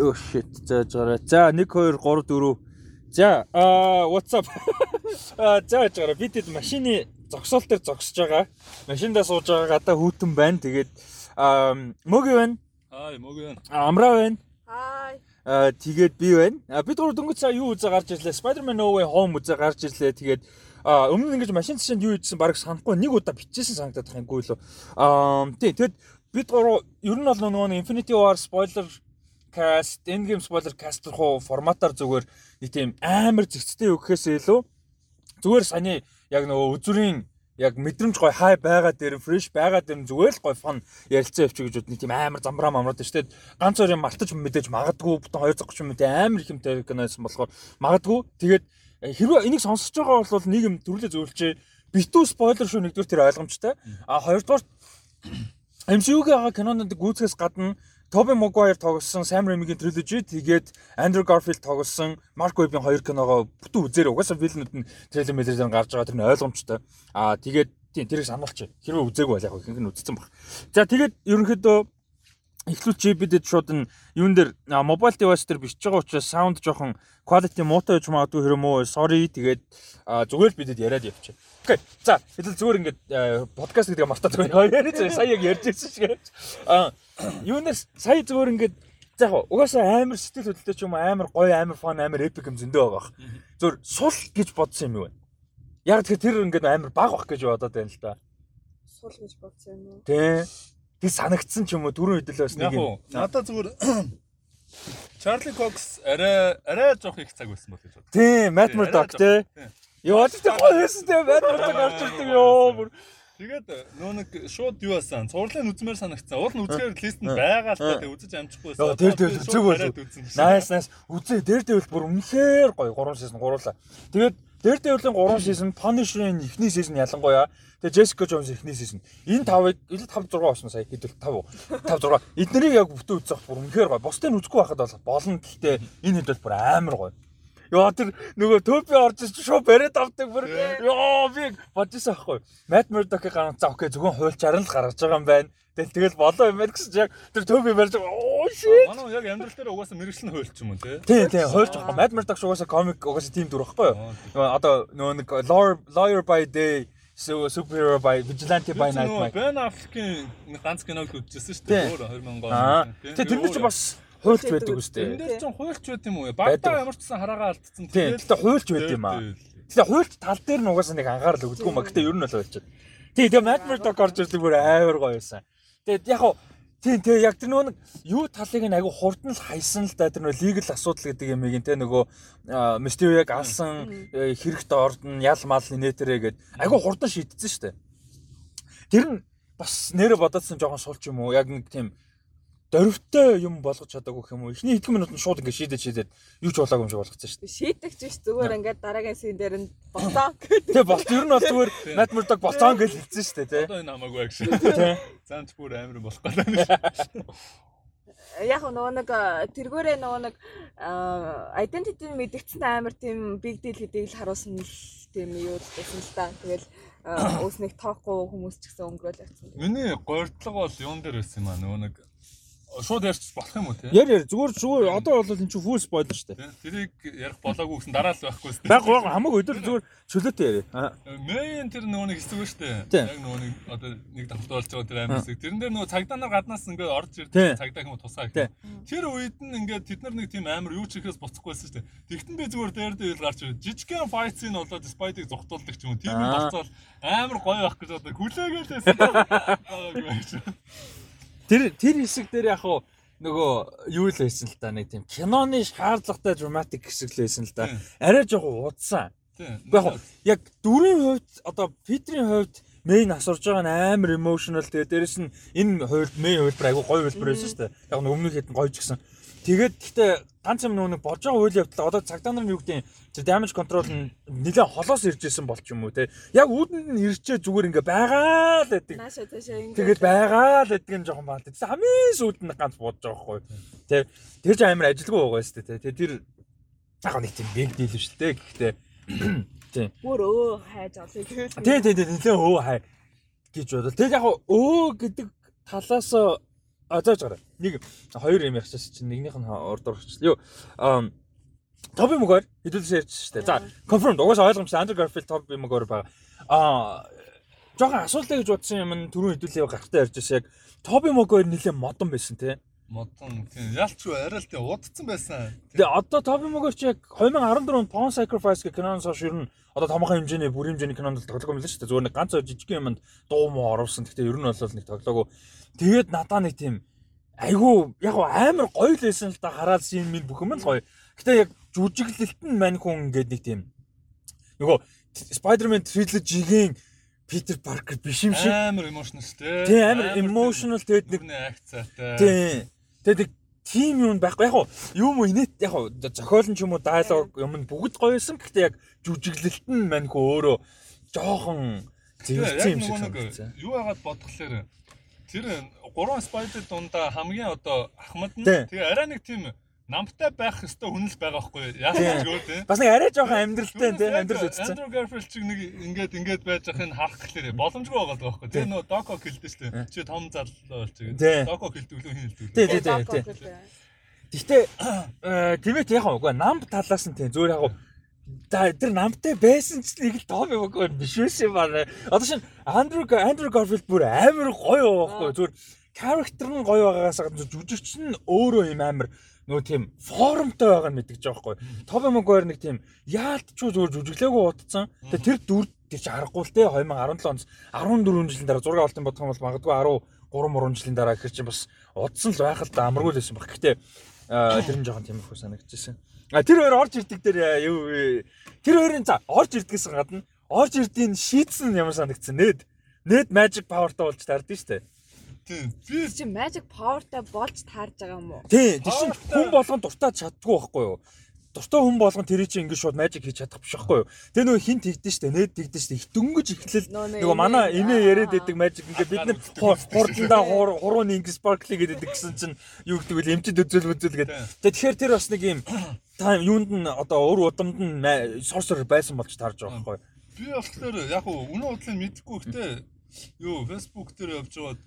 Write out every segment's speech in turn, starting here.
Өө shit. За жаараа. За 1 2 3 4. За аа what's up? Аа за жаараа бид хэд машины зогсоол дээр зогсож байгаа. Машиндаа сууж байгаа гадаа хүүтэн байна. Тэгээд аа мөги байна. Хай мөг байна. Амраа байна. Хай. Аа тэгээд би байна. А бид гурав дөнгөж цаа юу үзээ гарч ирлээ. Spider-Man No Way Home үзээ гарч ирлээ. Тэгээд а өмнө нь ингэж машин цэшэнд юу ийдсэн баг санахгүй нэг удаа бичсэн санагдаад гүй лөө. Аа тий тэгэд бид гурав ер нь бол нөгөө Infinity War spoiler cast, Endgame spoiler cast руу форматаар зүгээр нэг тийм амар зэгцтэй өгөхөөс илүү. Зүгээр саний яг нөгөө үзүрийн яг мэдрэмж гой хай байгаа дээр фреш байгаа дээр зүгээр л гой фон ярилцсан явчих гэж бод нэг тийм амар замбраа мамраад штэ ганц хоёр юм мартаж мэдээж магадгүй бүтэн 230 минут амар их юмтай киносэн болохоор магадгүй. Тэгээд хэрвээ энийг сонсож байгаа бол нэг юм төрлөө зөвлөчээ битүү спойлер шүү нэгдүгээр тэр ойлгомжтой. А хоёрдугаар MCU-гийн кинонууд гүйцэхээс гадна Тоби Магуайр тоглосон Sam Raimi-гийн trilogy тэгээд Andrew Garfield тоглосон Mark Webb-ийн хоёр киногоо бүтэн үзээрэй. Угаасаа вилнүүд нь трейлер мэлэрээр гарч байгаа тэр нь ойлгомжтой. Аа тэгээд тийм тэрийг сануулчих. Хэрвээ үзээгүй бол яг ихэнх нь үзсэн баг. За тэгээд ерөнхийдөө эхлүүлчих бидэд шууд нь юун дээр mobile device дээр бичиж байгаа учраас sound жоохон quality муутай байж магадгүй хэрэв муу sorry тэгээд зүгээр л бидэд яриад явчих. Окей. За хэдэл зүгээр ингээд подкаст гэдэг мартаа зүгээр яриад сая яг ярьж ирсэн шиг. Аа юунаас сая зүгээр ингээд за яг угаасаа амар сэтгэл хөдлөлтэй ч юм уу амар гоё амар фон амар эпик юм зөндөө байгаа. Зүгээр сул гэж бодсон юм юу вэ? Яг тэгэхээр тэр ингээд амар баг бах гэж бодоод байна л да. Сул гэж бодсон юм уу? Тэ. Тэг санагдсан ч юм уу дөрөв хэдэл бас нэг уу. Надаа зүгээр Charlie Cox арай арай жоох их цаг байсан бол гэж бодлоо. Тийм, Matt Murdock тий. Яа ч тийм гоё байсан тий, Matt Murdock орж ирдэг ёо. Тэгээд нөө нэг шууд юу асан? Цуурлын үзмээр санагцсан. Уул нь үзгээр лист нь байгаа л та тэг үзэж амжихгүй Яа, тэр тэр зүг болов. Найс найс. Үзээ, дээр дэвэл бүр үнэхээр гоё 3 сизон гуруулаа. Тэгээд дэвлийн 3 сизон Punisher-ийн эхний сизон ялангуяа Тэгээ Jessica Jones эхний сизон. Энэ 5-ыг илүү 5 6 болсон сая хэдвэл 5 5 6. Эднэрийг яг бүтэн үзэх бүр үнэхээр гоё. Бусдыг нь үзэхгүй байхад бол болно. Гэхдээ энэ хэд бол бүр амар гоё. Яа тэр нөгөө төпи орж ич шууд бариад авдаг бүр ёо би бодчихсон. Matt Murdock-ийн гараа за окей зөвхөн хуульчаар нь л гаргаж байгаа юм байна. Тэгэл тэгэл болоо юм байна гэсэн яг тэр төпи барьж оо shit. Манай яг амьдрал дээр угаасаа мэрэгчлэн хуульч юм уу те? Тий, тий, хуульч. Matt Murdock угаасаа комик угаасаа тийм дүр байхгүй юу? Одоо нөгөө нэг lawyer by day So superhero by vigilante by night. Ben Affleck-ийн ганц киног үзчихсэн шүү дээ. Өөр 2000 он. Тэгээ тэр нь ч бас хуульч байдаг үстэй. Энэ дээр ч хуульч байт юм уу? Багтаа ямар ч гэсэн хараагаа алдсан. Тийм. Гэтэ хуульч байт юм аа. Гэтэ хуульч тал дээр нь угаасаа нэг анхаарал өгдөггүй маа. Гэтэ ер нь бол хуульч. Тий, тэгээ Matt Murdock орж ирдэг бүр амар гоё байсан. Тэгээд яг хуу Тийм тийм яг тэр нөгөө юу талыг нь айгу хурдан л хайсан л да тэр нөгөө лигэл асуудал гэдэг юм ийн те нөгөө Mysterio-г алсан хэрэгт ордон ял мал нэтэрэ гэд айгу хурдан шийдсэн шүү дээ. Тэр нь бас нэрэ бодоодсэн жоохон сулч юм уу яг нэг тийм дөрвтэй юм болгож чадаагүй юм уу? Эхний хэдэн минут нь шууд ингэ шийдэж шийдээд юу ч болоогүй юм шиг болгоцсон шүү дээ. Шийдэгч биш зүгээр ингээд дараагийн син дээр нь болтоо. Тэгээ болт ер нь бол зүгээр Matt Murdock болцоо гэж хэлсэн шүү дээ, тий. Одоо энэ хамаагүй агш. Тий. Заамч бүр амар болох гэдэг. Яг нөгөө нэг тэргүүрээ нөгөө нэг identity мэдгдсэн амар тийм big deal гэдгийг л харуулсан л тийм юу гэсэн л та. Тэгэл өөснөх тоохгүй хүмүүс ч гэсэн өнгөрөөл явцсан. Миний гойрдлого бол юун дээр байсан юм аа нөгөө нэг шууд ярьчих болох юм уу те? Яр яр зүгээр зүгээр одоо бол энэ чинь full spoiler шүү дээ. Тэрийг ярих болоогүй гэсэн дараа л байхгүй шүү дээ. Баг баг хамаагүй өдөр зүгээр чөлөөтэй яриа. Мэн тэр нөгөө нэг хэсэг шүү дээ. Яг нөгөө нэг одоо нэг давтал болж байгаа тэр амин хэсэг. Тэрэн дээр нөгөө цагдаа нар гаднаас ингээд орж ирдэг цагдаа юм тусаа гэх. Тэр үед нь ингээд тэд нар нэг тийм амар юу ч ихээс буцахгүйсэн шүү дээ. Тэгтэн би зүгээр дээр дээр гарч ирээ. Жижигхэн fight scene болоод Spidey зогтуулдаг ч юм уу. Тийм болцоод амар гоё байх гэж одоо хүлээгээл байсан. Тэр тэр хэсэг дээр яг хуу нөгөө юу л байсан л да нэг тийм киноны шаардлагатай драматик хэсэг л байсан л да. Арай жоохон удсан. Яг яг дөрвийн хувьд одоо Питерийн хувьд мейн асурж байгаа нь амар emotional тэгээ дээрэс нь энэ хувьд мейн хувьд айгу гоё хэлбэр байсан шүү дээ. Яг өмнөх хэдэн гоё ч гэсэн. Тэгээд гэхдээ ганц юм нөгөө болж байгаа үйл явдал одоо цагдаа нар нь юу гэдэг тэр damage control нь нэлээд холоос ирж исэн болч юм уу те. Яг үүдэнд нь ирчээ зүгээр ингээ байгаа л гэдэг. Тэгээд байгаа л гэдэг юм жоохон баа. Тэгсэн хамгийн сүүлд нь ганц буудаж байгаа хгүй. Тэ тэр ч амар ажилгүй байгаа шүү дээ те. Тэр яг нэг тийм big deal шүү дээ. Гэхдээ тийм. Бүр өө хайж олё гэвэл. Тий, тий, тий, нэлээд өө хай гэж бодол. Тэгээд яг өө гэдэг талаас А зааж гараа. Нэг хоёр юм ярьчихсан чинь нэгнийх нь ордоор орчихлоо. Юу Тоби мөгөр хэдүүлсэн ярьж штэ. За, confirm угаасаа ойлгомжтой Andrew Garfield Тоби мөгөр байгаа. Аа жоохон асуултаа гэж бодсон юм нь түрүүн хэдүүлээ гарахтаа ярьж байсан яг Тоби мөгөр нэлээд модон байсан тий. Модон тийм ялчгүй арай л тий удцсан байсан. Тэгээ одоо Тоби мөгөр чи яг 2014 онд Pawn Sacrifice гэх киноноос хойш ер нь одоо томхон хэмжээний бүр хэмжээний кинонд тоглоог юм л шүү дээ. Зүгээр нэг ганц жижиг юмд дуу муу оруулсан. Гэхдээ ер нь бол нэг тоглоагүй. Тэгээд надаа нэг тийм айгүй яг амар гоё л байсан л да хараад син минь бүх юм л гоё. Гэтэ яг жүжиглэлт нь мань хүн ингээд нэг тийм нөгөө Spider-Man trilogy-гийн Питер Паркер биш юм шиг амар emotional тий. Тий амар emotional тэгээд нэг акцаатай. Тий. Тэгээд тим юм байхгүй яг юу юм инээт яг зохиолн ч юм уу диалог юм бүгд гоё байсан. Гэхдээ яг жүжиглэлт нь мань хүн өөрөө жоохон зэвэрсэн юм шиг санагдсан. Юу яагаад бодглохлоор тэр гурван Spider дундаа хамгийн одоо ахмад нь тэгээ арай нэг тийм намтай байх хэвээр хүн л байгаа байхгүй яасан ч гоо тий. Бас нэг арай жоохон амьдралтай тий амьдрал үзсэн. Andrew Garfield чиг нэг ингээд ингээд байж байхын харах гэхлээр боломжгүй байгаа л байхгүй. Тэр нөө Доко хэлдэг шүү дээ. Чи том залуу болчих. Доко хэлдэг лөө хин хэлдэг. Тий тий тий. Гэхдээ тиймээ яг үгүй нам талаас нь тий зөөр яг да тэр намтай байсан ч нэг л том юм уу биш байсан юм байна. Одоо шин Andrew Andrew Garfield бүр амар гоё байхгүй зүгээр character нь гоё байгаагаас гадна жүжигч нь өөрөө юм амар нөгөө тийм формтой байгаа нь мэдгэж байгаа байхгүй. Тоби Магуайр нэг тийм яалтчгүй зүгээр жүжиглээгүй утцсан. Тэгээ тэр дүр тэр чи харахгүй л те 2017 оноос 14 жилийн дараа 6 олтын бодох юм бол магадгүй 13 3 жилийн дараа гэхэр чи бас удсан л байх л да амаргүй л байсан баг. Гэхдээ тэр нь жоохон тийм их санагдчихсэн. А тэр хоёр орж ирдэг дээр юу тэр хоёрын за орж ирдгээс гадна орж ирдийн шийдсэн ямар санагдсан нээд нээд magic powerтай болж тардсан шүү дээ. Тийм. Би чи magic powerтай болж таарж байгаа юм уу? Тийм. Чинь хүн болгон дуртаад чаддгүй байхгүй юу? Дуртай хүн болгон тэр чинь ингэ шууд magic хийж чадах биш байхгүй юу? Тэгээ нөгөө хинт тэгдэж штэ, нээд тэгдэж штэ. Хитөнгөж ихлэл нөгөө манай эмээ яриад байдаг magic ингээ бид нар хурдандаа хурууны ингэ sparkly гэдэг гэсэн чинь юу гэдэг вэ? Эмчд үзэл үзэл гэдэг. Тэгэхээр тэр бас нэг юм тайм юунд нь одоо өр удамд нь sorcerer байсан болж таарж байгаа байхгүй юу? Би болохоор яг үнэ удлыг мэдэхгүй гэхдээ юу Facebook дээр явж байгаад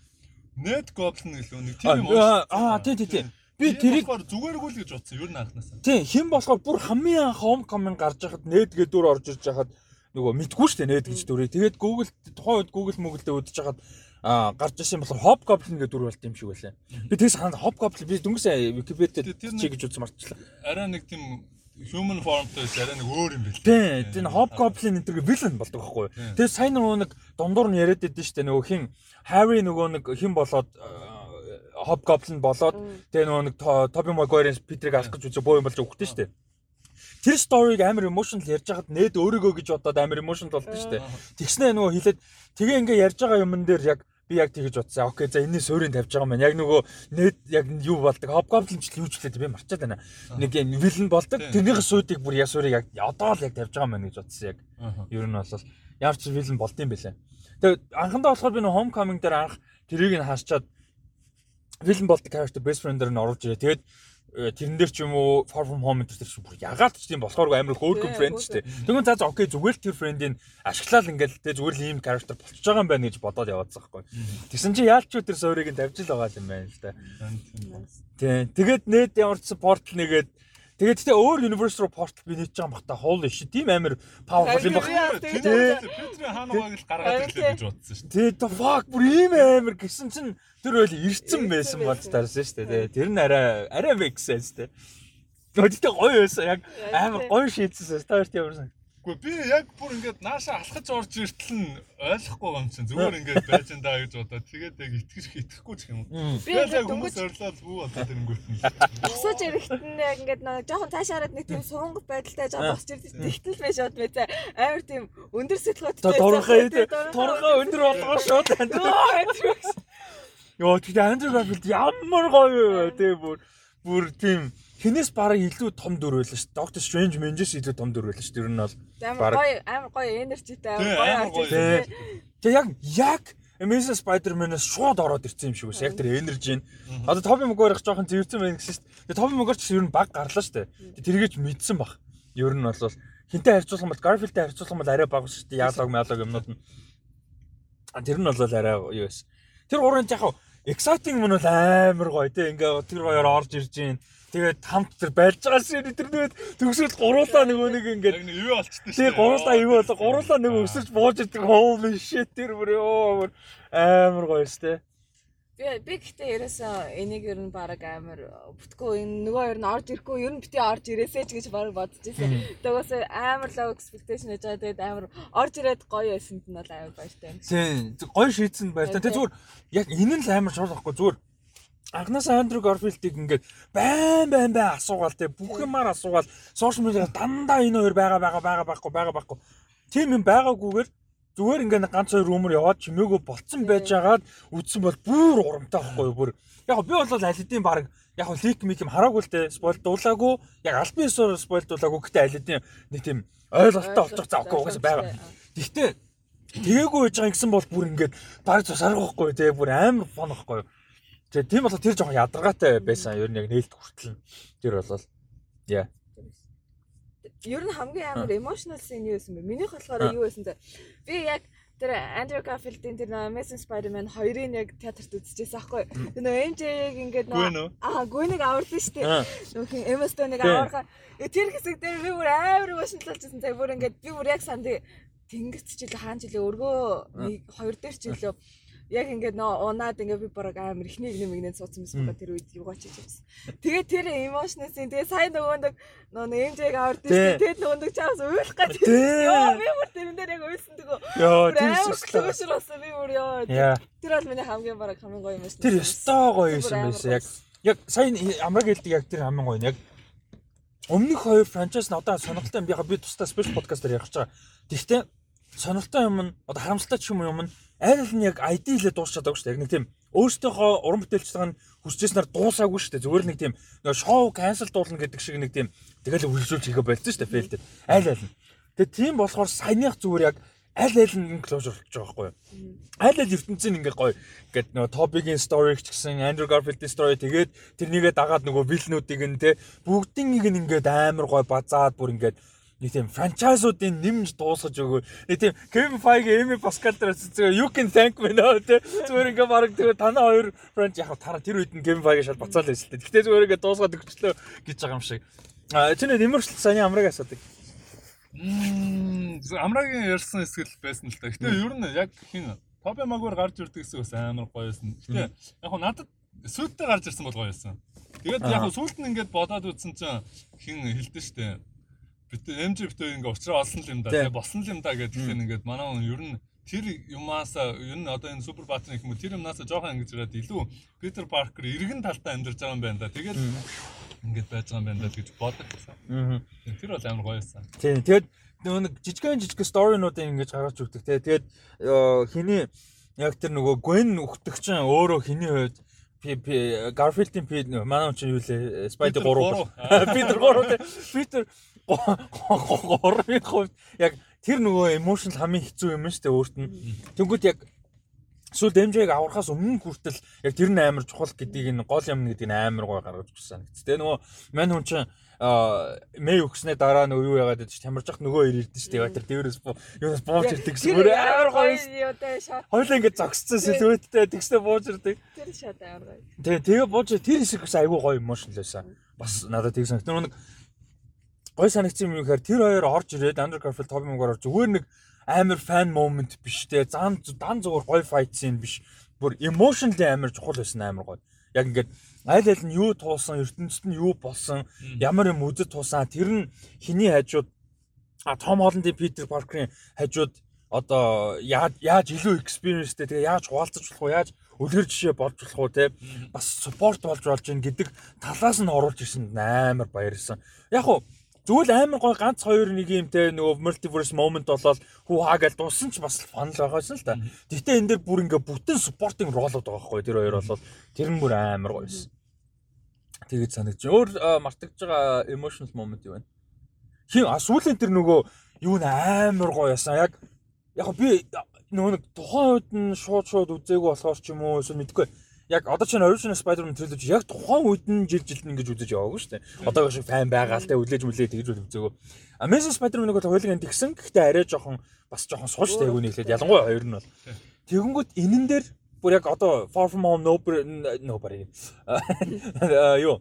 Net Goblin гэлөө нэг тийм юм аа тий тий тий. Би тэрийг зүгээргүй л гэж бодсон ер нь анханасаа? Тий хэн болохоор бүр хамгийн анх Homecoming гарч байхад Net гэ дүр орж ирж байхад нөгөө мэдгүй шүү дээ Net гэж дүрээ тэгээд Google тухайн үед Google мөгөлдөө үдчихэж байхад а гарч ирсэн болохоор Hobgoblin гэдэг дүр болт юм шиг байлаа. Би тэгс ханд Hobgoblin би дөнгөсөө Wikipedia чи гэж үзсэн марчлаа. Араа нэг тийм human formтой арай нэг өөр юм бэл. Тийм. Тэр Hobgoblin энэ төр villain болдог байхгүй юу? Тэгээ сайн нөгөө нэг дундуур нь яриад байдсан шүү дээ нөгөө хин Harry нөгөө нэг хин болоод Hobgoblin болоод тэгээ нөгөө нэг Tobey Maguire-ийн Peter-ыг алах гэж үзээ боо юм болж өгдөн шүү дээ. Тэр сториг амар emotional ярьж байхад нээд өөрийгөө гэж бодоод амар emotional болдсон шүү дээ. Тэгснэ нөгөө хэлээд тэгээ ингээ ярьж байгаа юмн дээр яг би яг тэгэж бодсон. Окей, за энэний суурийг тавьж байгаа маань. Яг нөгөө нэт яг юу болдог. Хобгоблинч юу ч хэлээд би марчаад байна. Нэг юм вилэн болдог. Тэрнийхээ суудыг бүр яг суурийг яг одоо л яг тавьж байгаа маань гэж бодсон яг. Ер нь бол ямар ч вилэн болдсон бэлээ. Тэгээ анхандаа болохоор би нөгөө homecoming дээр анх тэрийг нь хаашчаад вилэн болдог character best friend-ээр нь оруулж ирээ. Тэгээд тэрэн дээр ч юм уу far from home энэ төр чинь бүр ягаад ч тийм болохоор амар хөөрхөн фрэнд ч тийм. Тэгвэл за окей зүгээр л тэр фрэндийг ашиглаад ингээл тэ зүгээр л ийм character болчихж байгаа юм байна гэж бодоод яваадсан байхгүй. Тэгсэн чинь яалч тэр суурийг нь тавьж л байгаа юм байна л да. Тийм. Тэгээд нээд ямарчсан портал нэгээд Тэгээд тэгтээ өөр universe руу портал би нээж байгаа юм бахта хоол иш тийм амар powerful юм баг. Петрийн хаанаагааг л гаргаад ирлээ гэж бодсон шүү. Тэгээд the fuck бүр ийм амар гэсэн чинь Тэр бол ирцэн байсан болж тарсан шүү дээ. Тэр нь арай арай make sense дээ. Гэхдээ гоё байсан. Яг амар гоё шийдсэн. Та хоёрт ямарсан. Гэхдээ би яг бүр ингээд нааша алхаж орж иртэл нь ойлгохгүй юм чинь зүгээр ингээд байж энэ даа гэж бодоод тэгээд яг итгэж итгэхгүй ч юм уу. Би яг хүмүүс орлоод бүү болоод ирэнгүүт нь. Босож ирэхэд нь яг ингээд нэг жоохон цаашаараад нэг тийм суунгат байдалтай жоохон босч ирдэг. Тэгтэл байж шууд бай. Амар тийм өндөр сэтгэлгөөтэй. Торгоо торгоо өндөр болгоо шууд. Йоо тэгтээ Андрю Гарфилд ямар гоё вэ те бүр бүр тийм хинээс бараг илүү том дүр байлаа шүү. Доктор Стрэндж Менжес илүү том дүр байлаа шүү. Тэр нь бол амар гоё амар гоё энержитэй амар гоё арт. Тэгээ яг яг Amazing Spider-Man-аас шууд ороод ирсэн юм шиг байсан. Яг тэр энержи нь. Одоо Тоби Магуайрх жоохон зэвэрсэн байх гэсэн шүү. Тэгээ Тоби Магуайр ч ер нь баг гарлаа шүү. Тэргээж мэдсэн баг. Ер нь бол хинтээ харьцуулах юм бол Garfield-тэй харьцуулах юм бол арай бага шүү. Яалог мялог юмнууд нь. Тэр нь бол арай юу байсан. Тэр гурвын яг exciting мөн бол амар гоё тий ингээ тэр гоёор орж ирж гин тэгээд хамт тэр байлж байгаа шин тэр тэгээд төгсөд гуруулаа нөгөө нэг ингээд яг нэг юу болчтой шүү. Тэгээд гуруулаа юу болоо гуруулаа нөгөө өсөж бууж идэг holy shit тэр бүр ёо амар гоё шүү. Би би гэхдээ ерөөсөө энийг ер нь баг амар бүтгөө энэ нөгөө ер нь орж ирэхгүй ер нь бити орж ирээсэй ч гэж баг бодож байсан. Тэгээс амар low expectation гэж байгаа тэгээд амар орж ирээд гоё байсанд нь бол амар баяртай. Тийм гоё шийдсэн баяртай. Тэгээд зүгээр яг энэ нь л амар байхгүй зүгээр анхнаасаа Андрю Гарфилдыг ингээд байн байн байн асуугаал те. Бүх юмар асуугаал. Сошиал медиа дандаа энэ хоёр байгаа байгаа байгаа байхгүй байгаа байхгүй. Тийм юм байгаагүйгээр зүгээр ингээд ганц хоёр румор яваад чимээгөө болцсон байж байгаад үдсэн бол бүр урамтай байхгүй юу бүр. Яг би бол аль хэдийн баг яг лик мик юм хараагүй л дээ спойл дуулаагүй яг албан ёсоор спойл дуулаагүй гэхдээ аль хэдийн нэг тийм ойлголттой болчих заахгүй угаасаа байгаа. Гэхдээ тээгүү байж байгаа гэсэн бол бүр ингээд баг цусарахгүй те. Бүр амар фон байхгүй юу. Тэгээ тийм болоо тэр жоохон ядаргаатай байсан ер нь яг нээлт хүртэл тэр болол яа ер нь хамгийн амар emotional scene юу байсан бэ? Минийх болохоор юу байсан те. Би яг тэр Andrew Garfield-ийн тэр Amazing Spider-Man 2-ыг яг театрт үзчихсэн аахгүй. Тэр нөө MJ-г ингээд нөө аа гүнийг аварлаа шүү дээ. Нөх Emma Stone-ыг аварга. Тэр хэсэг дээр би бүр амар emotional-лжсэн. Тэгээ бүр ингээд би бүр яг санд тэнгэрт ч илүү хаан жилээ өргөө хоёр дээр ч илүү яг ингээд нөө унаад ингээд би бараг амар ихний нэг нэгнээ суудсан байсан байгаа тэр үед юугаа ч хийчихсэн. Тэгээ тэр эмошнээс тэгээ сайн нөгөө нэг нөө эмжээг аваад тийм тэгээд нөгөө нэг чаас уйлах гэж. Йоо би бүр тэрэн дээр яг уйлсан төгөө. Йоо тэр өсөрлөөсөн би бүр ёо. Тэр бол миний хамгийн бараг хамгийн гоё юм байсан. Тэр өстой гоё юм байсан яг. Яг сайн амраг хэлдэг яг тэр хамгийн гоё нь яг өмнөх хоёр франчайз нь одоо сонирхолтой юм би би тусдаа спешиал подкастаар ярих гэж байгаа. Гэхдээ сонирхолтой юм нь одоо харамсалтай ч юм юм нь аль нь яг ID лээ дуусчаад байгаа шүү дээ. Яг нэг тийм өөрсдийнхөө уран бүтээлчдийг нь хүсчээснээр дуусаагүй шүү дээ. Зүгээр нэг тийм нөгөө шоу канцел дуулна гэдэг шиг нэг тийм тэгэл үргэлжлүүлж хийгээ болсон шүү дээ фейлдээ. Аль аль нь. Тэгээ тийм болохоор саяных зүгээр яг аль аль нь closure болж байгаа байхгүй юу. Аль аль ертөнцийн ингээ гоё ингээд нөгөө Topic-ийн story ч гэсэн Andrew Garfield-ийн story тэгээд тэрнийгээ дагаад нөгөө villain-уудыг нь те бүгднийг нь ингээд амар гоё базаад бүр ингээд нэг тийм франчайзуудын нэмж дуусгаж өгөө. Нэг тийм Kevin Feige, Amy Pascal дээр зүгээр you can thank me нөө тэ зүгээр ингээ баг тэгээ танаа хоёр франч яг тара тэр үед нь Kevin Feige шал бацаал байсан л дээ. Гэтэ зүгээр ингээ дуусгаад өгчлөө гэж байгаа юм шиг. А чиний нэмэрсэл саяны амраг асуудаг. Мм амрагийн ярьсан хэсгэл байсан л та. Гэтэ ер нь яг хин Тоби Магуайр гарч ирдэг гэсэн бас амар гоё байсан. Гэтэ яг хуу надад сүйдтэй гарч ирсэн бол гоё байсан. Тэгээд яг сүүлд нь ингээд бодоод үзсэн чинь хин хэлдэж штэ бит битүү ингээ уучраа олсон юм да. Тэгээ болсон юм да гэдэг нь ингээд манай хүн ер нь тэр юмаас ер нь одоо энэ супер баатар юм уу тэр юмнаас жоохон ингэж ирээд илүү Питер Паркер эргэн талтай амьдарч байгаа юм байна да. Тэгээд ингээд байж байгаа юм байна да гэж бодогдсон. Тэр бол амар гоё байсан. Тийм. Нөгөө нэг жижигэн жижиг сторинуудыг ингэж гаргаж өгдөг те. Тэгээд хиний яг тэр нөгөө Гwen өгтөгчин өөрөө хиний хувьд Гарфилдийн пи манай чинь юу лээ Спайдер 3 Питер 3 Питер гурвын хувьд яг тэр нөгөө эмошнл хамгийн хэцүү юм шүү дээ өөрт нь. Тэнгүүд яг эсвэл дэмжээг аврахаас өмнө хүртэл яг тэр нь амар чухал гэдгийг нь гол юм гэдэг нь амар гой гаргаж өгсөн. Гэтэ нөгөө мань хүн чинь мэй өгснээ дараа нөгөө юу яагаад гэж тамирч ах нөгөө ир ирдэ шүү дээ. Тэр дээрээс юунаас бууж ирдэг гэсэн өөр амар гоё. Хойлоо ингэ зогсцсон сэлвэттэй тэгснэ бууж ирдэг. Тэр шат амар гоё. Тэгээ тэгээ бууж тэр хэсэг бас айгүй гоё эмошнл байсан. Бас надад тэг санагт. Нөгөө нэг гой санагдсан юм юу гэхээр тэр хоёр орж ирээд Andrew Garfield Tobey Maguire зүгээр нэг амар фан момент биш те. Зан дан зүгээр гой файт син биш. Бүр emotionally амар чухал байсан амар гоё яг ингээд аль аль нь юу туулсан ертөнцид нь юу болсон ямар юм үзэж туусан тэр нь хиний хажууд а Том Холландын Питер Паркерийн хажууд одоо яаж яаж илүү experienceтэй тэгээ яаж хуваалцаж болох вэ яаж үлгэр жишээ болж болох уу те. Бас спорт болж болж гин гэдэг талаас нь оруулж ирсэнд амар баярлсан. Яг хуу Зүгээр амар гой ганц хоёр нэг юм те нөгөө multiverse moment болоод хүү хаа гэж дууссан ч бас фан л байгаасан л та. Гэтэ энэ дэр бүр ингээ бүтэн supporting role-ууд байгаа байхгүй тэр хоёр болоод тэр нь бүр амар гоё байсан. Тэгээд санагдчих. Өөр мартагдж байгаа emotional moment юу вэ? Хин а сүүлийн тэр нөгөө юу н амар гоё ясан. Яг яг би нөгөө нэг тухайн үед нь шууд шууд үзээгүй болохоор ч юм уу эсвэл мэдгүй яг одоо чинь original Spider-Man trilogy яг тухайн үед нь жил жилд нь ингэж үзэж яваагүй шүү дээ. Одоо шиг фан байгаа л те үлээж мүлээ тэгж үзээгөө. Amazing Spider-Man-ыг бол хоёулаа тэгсэн. Гэхдээ арай жоохон бас жоохон сууж тайгүй нэглээд ялангуяа хоёр нь бол. Тэгэнгүүт энэн дээр бүр яг одоо Far From Home Nobody Nobody юу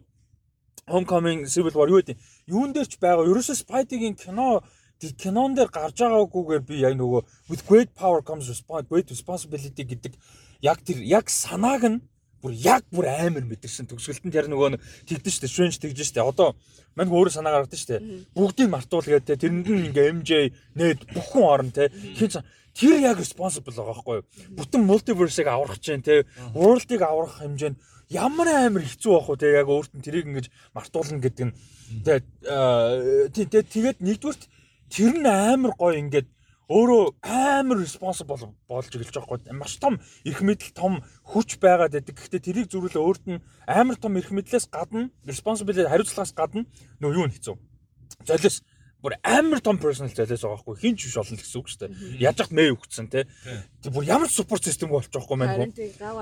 Homecoming Civil War юу гэдэг юун дээр ч байгаа ерөөсөө Spidey-гийн кино кинон дээр гарч байгаагүйгээр би яг нөгөө with great power comes great responsibility гэдэг яг тэр яг санааг нь бүр яг бүр амар мэдэрсэн. Төгсгөлтөнд яг нөгөө тэгдэж штэ Strange тэгж штэ. Одоо мань өөрөө санаа гаргадсан штэ. Бүгдийг мартуул гэдэг тэрэнд нь ингээ MJ нээд бүхэн орно те. Хин тэр яг responsible байгаа байхгүй юу? Бүтэн multiverse-ыг аврах чинь те world-ыг аврах хэмжээнд ямар амар хэцүү байх вэ те? Яг өөрт нь тэрийг ингэж мартуулна гэдэг нь. Тэгээд тэгээд нэгдүгürt тэр нь амар гоё ингээд өөрөө амар responsible болж эхэлж байгаа байхгүй маш том эрх мэдэл том хүч байгаад байдаг. Гэхдээ тэрийг зүрүүлээ өөрт нь амар том эрх мэдлээс гадна responsibility хариуцлагаас гадна нөө юу нь хэцүү. Золиос бүр амар том personal зайлаас байгаа хгүй хинч биш олно гэсэн үг шүү дээ. Яаж хат мэй өгцэн те. Тэг бүр ямар support system болж байгаа хгүй маань.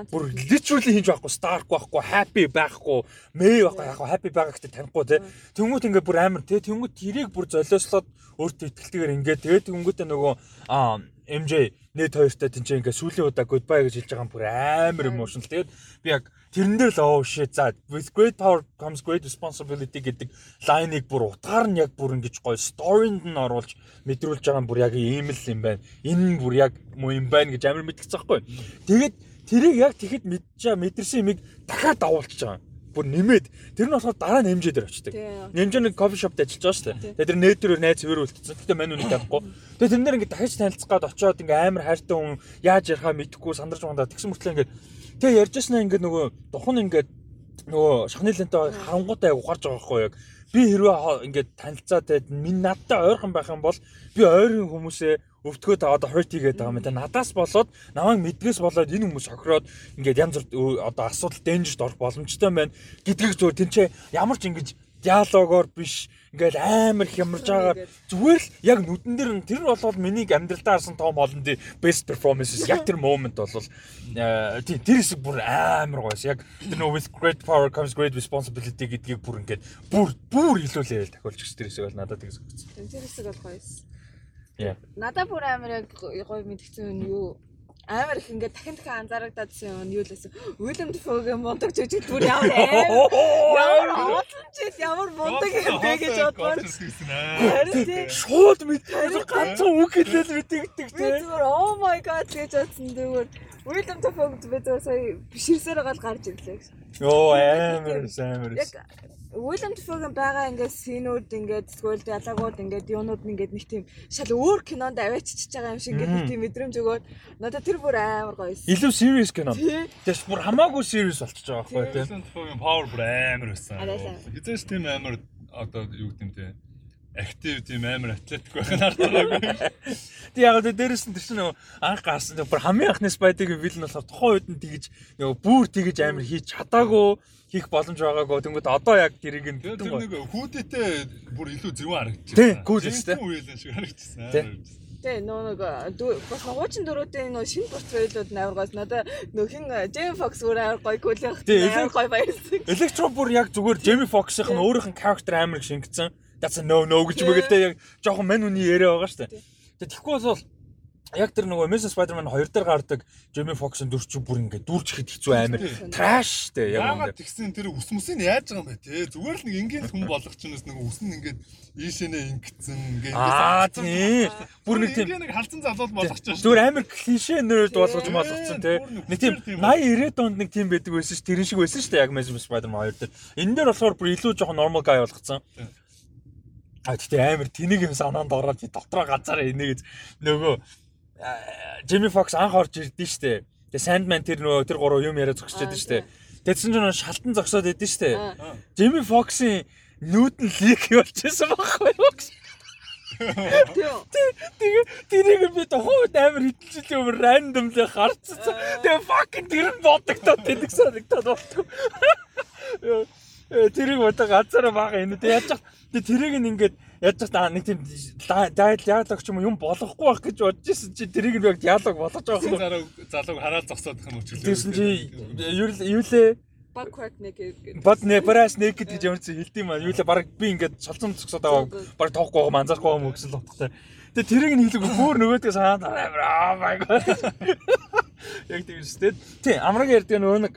Бүр literally хинч байхгүй stark байхгүй happy байхгүй мэй байхгүй яг happy байгаа гэхдээ танихгүй те. Тэнгүүт ингээд бүр амар те. Тэнгүүт тэрийг бүр золиослоод өөртөө ихтэйгээр ингээд тэгээд тэнгүүтээ нөгөө MJ нэт хоёртой тэнцээ ингээд сүүлийн удаа goodbye гэж хэлж байгаа юм бүр амар emotional. Тэгээд би яг тэрэн дээр л оо shit за with great power comes great responsibility гэдэг лайныг бүр утгаар нь яг бүр ингэж гоё storyнд нь оруулж мэдрүүлж байгаа юм бүр яг ийм л юм байна. Энэ бүр яг муу юм байна гэж амар мэдчихсэн байхгүй. Тэгээд тэрийг яг тэгэхэд мэдчихээ мэдэрсэн юмыг дахиад давуулчих байгаа бүр нэмээд тэр нь болохоор дараа нь нэмжээ дээр очдөг. Нэмжээ нэг кофе шопт ажиллаж байгаа шүү дээ. Тэгээ тэр нээтрээр найз хөвөр үлдсэн. Гэтэ мань үнийг таахгүй. Тэгээ тэрнэр ингээд дахиж танилцах гад очиод ингээд амар хайртай хүн яаж ярихаа мэдэхгүй сандарч байгаа. Тэгсэн мөртлөө ингээд тэгээ ярьж яснаа ингээд нөгөө духан ингээд нөгөө шахны лэнтэй харангуутай угарч байгаа байхгүй яг би хэрвээ ингээд танилцаад минь надтай ойрхон байх юм бол би ойрын хүмүүсээ өвтгөө та одоо хойт хийгээд байгаа юм. Тэ надаас болоод намайг мэдгээс болоод энэ хүмүүс сохироод ингээд янз бүр одоо асуудал дэнжерт орох боломжтой байна гэдгийг зөв тэнцээ ямар ч ингэж диалогоор биш ингээд амар хямарж байгаа. Зүгээр л яг нүдэн дээр нь тэр болоод миний амьдралдаа харсан том олон ди best performances яг тэр moment бол э, тий тэр хэсэг бүр амар гоёс яг тэр нөө with great power comes great responsibility гэдгийг бүр ингээд бүр бүр илүүлээ тахиулж өгч тэр хэсэг бол надад тэгс өгсөн тэр хэсэг бол гоёс надад бүр амар яг гоё мэдгцэн юу амар их ингээд дахин дахин анзаарагдадсан юм юу л байсан. Уильям Дефогийн мундаг жүжиг бүр ямар амар оолчил ямар мундаг юм бэ гэж бодвол шууд мэдээ ганцхан үг хэлэл мэдэгдэг тий. Зүгээр oh my god гэж бодсон зүгээр Уильям Дефог би зүгээр сая биширсээр гал гарч ирлээ. Йоо амар амар. Уильям Дефогийн байгаа ингээд синүүд ингээд эсвэл диалогууд ингээд юунууд ингээд нэг тийм шал өөр кинонд авааччихж байгаа юм шиг ингээд нэг тийм мэдрэмж өгөөд надад тэр бүр амар гоё. Илүү serious кино. Тэгээс бүр хамаагүй serious болчихж байгаа байхгүй тийм. Уильям Дефогийн power бүр амар байсан. Хизээс тийм амар одоо юу гэдэм те актив тийм амар атлетик байх нь ардаагүй. Тэг яг л дээрэс нь тэр чинь нөгөө анх гарсан бүр хамгийн анхны Spider-гийн вилэн болохоор тухайн үед нь тэгэж нөгөө бүр тэгэж амар хийж чадаагүй хийх боломж байгаагүй. Тэнгүүд одоо яг тэрийг нь тэр нэг хүүдээтэй бүр илүү зөвөн харагдчихсан. Тийм, гүйл өстэй. Үеэлэн шиг харагдчихсан. Тэ нөө нэг бас хуучин дөрүүдийн нөө шинэ портфейлүүд амар гойс надаа нөө хин Джейми Фокс өөр амар гоё гүйлэх амар гоё баярлсан. Электро бүр яг зүгээр Джейми Фоксийн өөрийнх нь character амар шингэсэн. That's a no no гэж мэгэлтэй яг жоохон мань үний яриа байгаа шүү дээ. Тэгэхгүй бол яг тэр нөгөө Amazing Spider-Man 2 дээр гардаг Jamie Foxx-ын дүр чинь бүр ингээд дүүрч ихэд хэцүү амар trash дээ яг ингээд тэгсэн тэр ус мөсийг яаж байгаа юм бэ? Те зүгээр л нэг ингийн хүн болох ч юмс нэг ус нь ингээд ийшэнэ ингэсэн ингээд аа тий. бүр нэг тийм нэг халдсан залуул болгож шүү зүгээр амар клишэ нэрд болгож болгоцсон те нэг тийм 80 90 донд нэг тийм байдаг байсан ш тэрэн шиг байсан ш яг Amazing Spider-Man 2 дээр энэ дээр болохоор бүр илүү жоохон normal guy болгоцсон. А тэгтээ амар тэнийг юм санаанд ороод дотроо газараа инегээд нөгөө Джимми Фокс анх орж ирдэ штэ. Тэгээ Sandman тэр нөгөө тэр гурав юм яриа зогсчихэд штэ. Тэгсэн чинь шалтан зогсоод идэв штэ. Джимми Фоксын нүүд нь лик болчихсон байхгүй юу? Тэгээ тэрийг би тухайд амар хитэлжил юм рандом л харцсан. Тэгээ fucking тэр нь бодогдоод тэнэг санагдаад болтгоо. Тэрийг одоо газараа бага энэ. Тэгээ яаж Тэгээ тэрийг ингээд яаж та нэг тийм диалог ч юм уу юм болохгүй байх гэж бодож ирсэн чи тэрийг яг диалог болгож байгаа юм. Залууг хараад зогсоод их юм өчгөл. Тэгсэн чи юу лээ Backward naked. Бат не прас naked гэж ямар чи хэлдэм маа. Юу лээ баг би ингээд цолцсон зогсоод байгаа баг тоохгүй байгаа анзаарахгүй юм гэсэн л утгатай. Тэгээ тэрийг нь хэлэв бүр нөгөөдгөө санаад oh my god. Яг тийм шүү дээ. Тий, амраг ярьдаг нөгөө нэг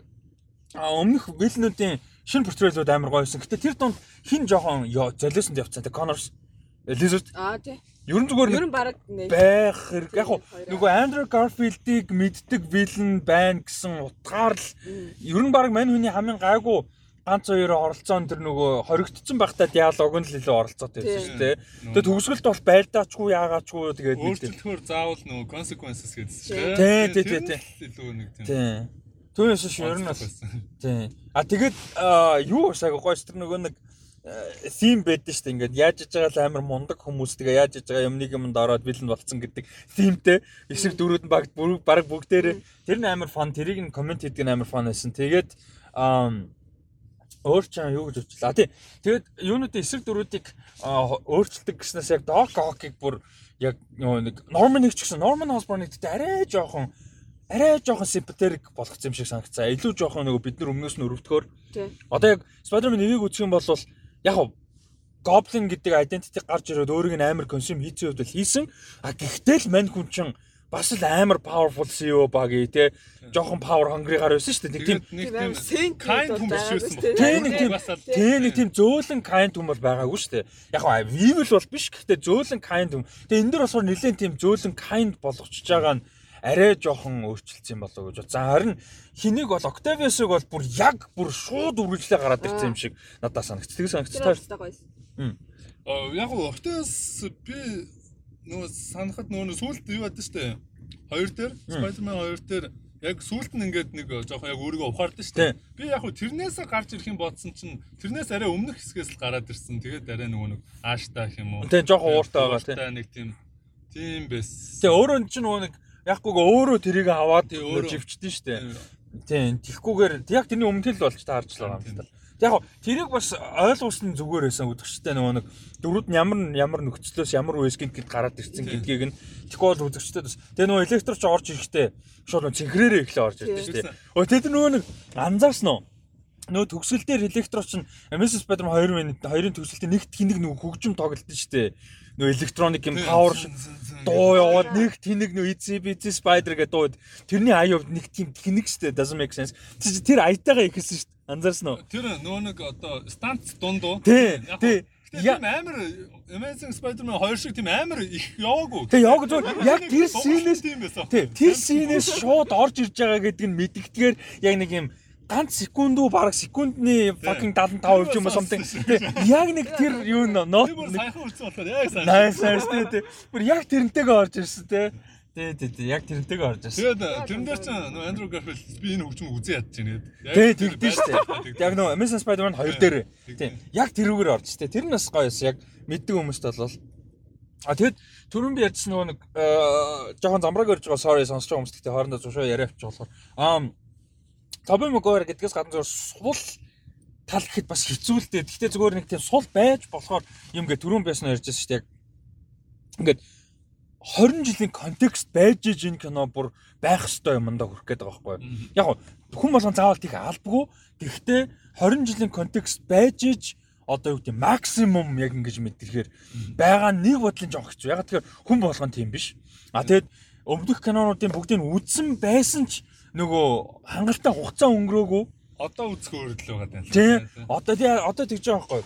өмнөх вилнүүдийн шинэ портфолиод амар гоёсэн. Гэтэ тэр донд хин жоохон золиосонд явцсан. Тэг Connors Lizard. Аа тий. Ерөн зүгээр Ерөн баг байх хэрэг. Яг уу нөгөө Andrew Garfield-ийг мэддэг вилэн байна гэсэн утгаар л ерөн баг мань хүний хамгийн гайгүй ганц хоёр оролцоон тэр нөгөө хоригдсон байхдаа диалог нь л илүү оролцоотой байсан шүү дээ. Тэгээд төгсгөлд бол байлдаачгүй яагаачгүй тэгээд өөрчлөлтөөр заавал нөгөө consequences гэсэн чинь. Тий, тий, тий, тий. Илүү нэг тийм. Түүнээс ш ер нь бас тий. А тэгээд юу усааг гоё тэр нөгөө нэг theme байдаг шүү дээ. Ингээд яаж иж байгаа л амар мундаг хүмүүс тэгээ яаж иж байгаа юмныг юмд ороод бэлэн болцсон гэдэг themeтэй эсрэг дөрүүд нь баг бүгдээрээ тэр нь амар фан тэрийг нь комент хийдэг нь амар фан байсан. Тэгээд өөр ч юу гэж учлаа. Тий. Тэгээд юунуудын эсрэг дөрүүдийг өөрчилдөг гэснээс яг Doc Ock-ыг бүр яг нэг Norman-ыг ч гэсэн Norman Osborn-ыг гэдэг арай жоохон арай жоохон sympathetic болгоцсон юм шиг санагцсан. Илүү жоохон нөгөө бид нар өмнөөс нь өрөвдөхөөр. Одоо яг Spider-Man 1-ийг үзэх юм бол яг Goblin гэдэг identity гарч ирээд өөрийг нь амар consume хийсэн үед л хийсэн. А гэхдээ л мань хүн чинь бас л амар powerful CEO багий те жоохон power hungry гар байсан шүү дээ. Нэг тийм kind хүн биш байсан баг. Тэ нэг тийм тэ нэг тийм зөөлөн kind хүн бол байгаагүй шүү дээ. Яг гоо evil бол биш гэхдээ зөөлөн kind хүн. Тэгээ энэ дэр болохоор нэлээд тийм зөөлөн kind болгочихж байгаа нь арай жоохон өөрчлөлтсөн болов уу гэж бодсон. Харин хэнийг бол Octavius-ыг бол бүр яг бүр шууд үргэлжлээ гараад ирсэн юм шиг надад санагц. Тэг санагц таа. Аа яг Octavius би нөгөө санахад нөгөө сүулт юу байдаг штэ. Хоёр дээр Spider-Man хоёр дээр яг сүулт нь ингээд нэг жоохон яг өөрийгөө ухаардаг штэ. Би яг хөө тэрнээс гарч ирэх юм бодсон чинь тэрнээс арай өмнөх хэсгээс л гараад ирсэн. Тэгээд арай нөгөө нэг ааштай юм уу. Тэгээ жоохон ууртай байгаа тийм. Нэг тийм тийм байс. Тэгээ өөрөө чинь нөгөө нэг яггүйг өөрөө тэрийг аваад живчдэн штэ. Тийм. Тихгүйгээр яг тэрний өмнө л болж та харж байгаа юм та. Яг тэрийг бас ойлгуулсан зүгээр байсан үзэгчтэй нөгөө нэг дөрүүд нь ямар ямар нөхцлөөс ямар үеэс гинт гэд гараад ирсэн гэдгийг нь тэгэхгүй бол үзэгчтэй бас тэгээ нөгөө электрч орж ирэхдээ шууд цэнхрээрээ эхлээ орж ирдэ шүү дээ. Өө тэд нөгөө нэг анзаарсан уу? Нөгөө төгсгөл дээр электроч нь Mrs. Spider-Man 2 минут 2-ын төгсгөлтөд нэгт хинэг нөгөө хөгжим тоглолт нь шүү дээ нөө электроник юм павер дуу яваад нэг тэнэг нөө EZ BZ Spider гэдэг дууд тэрний аяа нэг тийм тэнэг штэ doesn't make sense. Тэр аятайгаа ихэлсэн штэ анзаарсан уу? Тэр нөө нэг одоо станц дундуу тий тий. Яг амар Amazing Spider-Man 2 шиг тийм амар их яваагүй. Тэг яг зөв яг тэр синээс тэр синээс шууд орж ирж байгаа гэдэг нь мэддэгдгээр яг нэг юм ганц секунд уу бараг секундны fucking 75% юм something. Яг нэг тэр юу нот сайхан үлдсэн болохоор яг сайн. Nice nice тий. Бүр яг тэрнтэйгээ орж ирсэн тий. Тий тий тий яг тэрнтэйгээ орж ирсэн. Тэгээд тэрэн дээр ч нөө Андрю Гарфилд би энэ хөгжим үзээ ядж байна гэдэг. Тий тэгдэж штэ. Яг нөө Amazing Spider-Man 2 дээр. Тий. Яг тэрүүгээр орж штэ. Тэр нь бас гоё байсан. Яг мэддэг хүмүүст бол А тэгэд түрүүн би ярьсан нөгөө нэг жоохон замбрааг өрж байгаа sorry сонсож байгаа хүмүүст гэхдээ хоорондоо зушаа яриа авчих болохоор аа Тоби Магуайр гэдгээс гадна зөв сул тал гэхэд бас хэцүү л дээ. Гэхдээ зүгээр нэг тийм сул байж болохоор юм гэ түрүүн байсан ярьж байсан шүү дээ. Ингээд 20 жилийн контекст байж иж энэ кино бүр байх ёстой юмдаа хүрэх гээд байгаа байхгүй юу. Яг хүн болгон заавал тийх албагүй. Гэхдээ 20 жилийн контекст байж иж одоо юу гэдэг максимум яг ингэж мэдрэхээр байгаа нэг бодлын жоох хэцүү. Яг тэгэхээр хүн болгон тийм биш. А тэгэд өмнөх кинонуудын бүгдийг үзсэн байсан ч нөгөө хангалттай хугацаа өнгөрөөгүй. Одоо үзэх өөрөлдөл байгаа даа. Тийм. Одоо тий одоо тэгж байгаа байхгүй.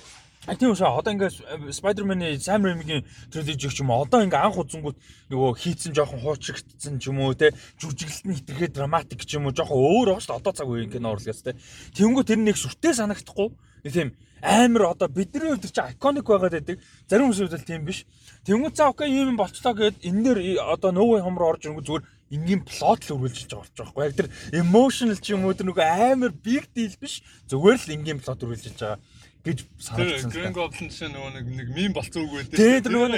А тийм үү одоо ингээд Spider-Man-ы Sam Raimi-гийн trilogy ч юм уу? Одоо ингээд анх үзэнгүүт нөгөө хийцэн жоохон хуучрагдсан ч юм уу те жүжиглэлт нь хитрхээ драматик ч юм уу? Жоохон өөр байгаа шүү одоо цаг үеийн кино урлагаас те Тэнгүү тэр нэг сүртэй санагдахгүй. Тийм амар одоо бидний хувьд чи iconic байгаад байдаг. Зарим хүмүүсийн хувьд тийм биш. Тэнгүү цаа окей юм болчлоо гэд энэ дээр одоо нөөгийн хом руу орж ирэнгүү зүгээр энгийн плот л байгаа болж байгаа байхгүй яг тэр emotional ч юм уу тэр нөгөө амар big deal биш зүгээр л энгийн плот үргэлжилж байгаа гэж санагдсан. Green Goblin шиг нөгөө нэг нэг мим болцсон үг байдаг. Тэр нөгөө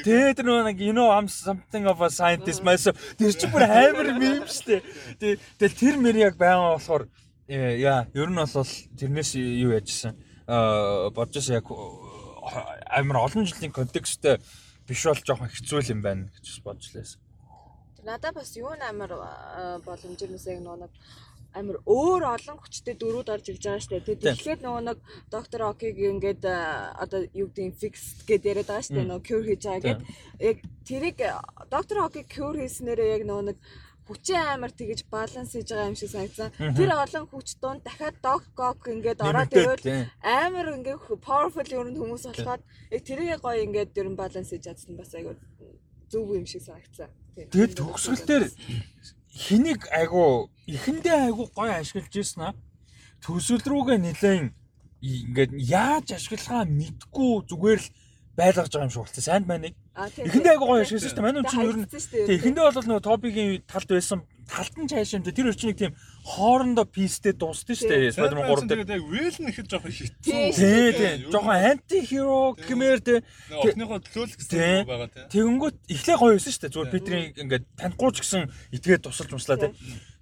Тэгээ тэр нөгөө нэг you know I'm something of a scientist myself. Тэр чинь бүр амар мим штэ. Тэгээ тэгэл тэр мэр яг байгаа болохоор яа ер нь бол тэрнээс юу яжсэн. Аа бодож яг амар олон жилийн контексттэй биш бол жоохон хэцүү юм байна гэж бодж лээс надад бас юу амар боломжтой яг нөгөө нэг амар өөр олон хүчтэй дөрүүд орж ирж байгаа шүү дээ. Тэгэхээр нөгөө нэг доктор Окиг ингээд одоо юу гэдэг фикс гэдээ яриад байгаа дээ. Нөгөө cure хийж байгаа гэд яг тэрийг доктор Окиг cure хийснээрээ яг нөгөө нэг хүчин амар тэгэж баланс хийж байгаа юм шиг санагдсан. Тэр олон хүч дунд дахиад dog gog ингээд ороод ирвэл амар ингээд powerful нь хүмүүс болоход яг тэрийг гоё ингээд ер нь баланс хийж чадсан бас айгүй зөв юм шиг санагдсан. Тэгээд төгсгөл дээр хэнийг айгу эхэндээ айгу гоё ашиглаж ирсэн аа. Төсөл рүүгээ нэлээд ингээд яаж ашиглахаа мэдгүй зүгээр л байлгаж байгаа юм шиг болчихсон. Санд маныг. Эхэндээ айгу гоё ашигласан шүү дээ. Манай чинь ер нь тийм эхэндээ бол нөгөө топигийн талд байсан талд нь цааш юм дээ. Тэр өчнийг тийм хоорондоо пистэй дууссан шүү дээ. Spider-Man 3 дээр. Тэгээд Will нь ихэд жоохон хитсэн. Тий, тий. Жоохон анти хиро гэмээр тий. Охныхоо төлөөлөх гэсэн байгаа тий. Тэгэнгүүт эхлээ гоё байсан шүү дээ. Зүгээр Питрийн ингээд танихгүй ч гэсэн итгээд тусалж умслаа тий.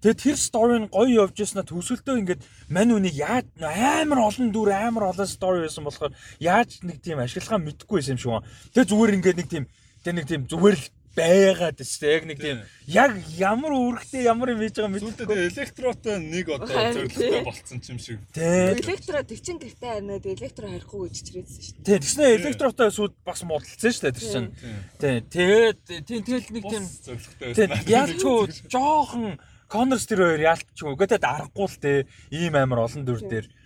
Тэгээд тэр стори нь гоё явж яснаа төгсөлтөө ингээд мань үнийг яаж амар олон дүр амар олон стори байсан болохоор яаж нэг тийм ашиглахаа мэдэхгүй байсан юм шиг байна. Тэгээд зүгээр ингээд нэг тийм тэг нэг тийм зүгээр л байгаад шүү дээ. Яг нэг тийм яг ямар үүрэгтэй ямар юм хийж байгаа мэд. Зүйлдээ электротой нэг одоо зөвлөлтөй болцсон юм шиг. Электро төвчин гэртээ харнаад электро харихгүй гэж чирээдсэн шүү дээ. Тийм. Тэгснэ электротой сууд бас муудалцсан шүү дээ тэр чинь. Тийм. Тэгээд тийм тэгэл нэг тийм зөвлөлтөй. Тийм. Яалчгүй жоохон Коннорс тэр хоёр яалтчгүй. Гэхдээ аргагүй л те ийм амар олон дүр дээр. Тэгээд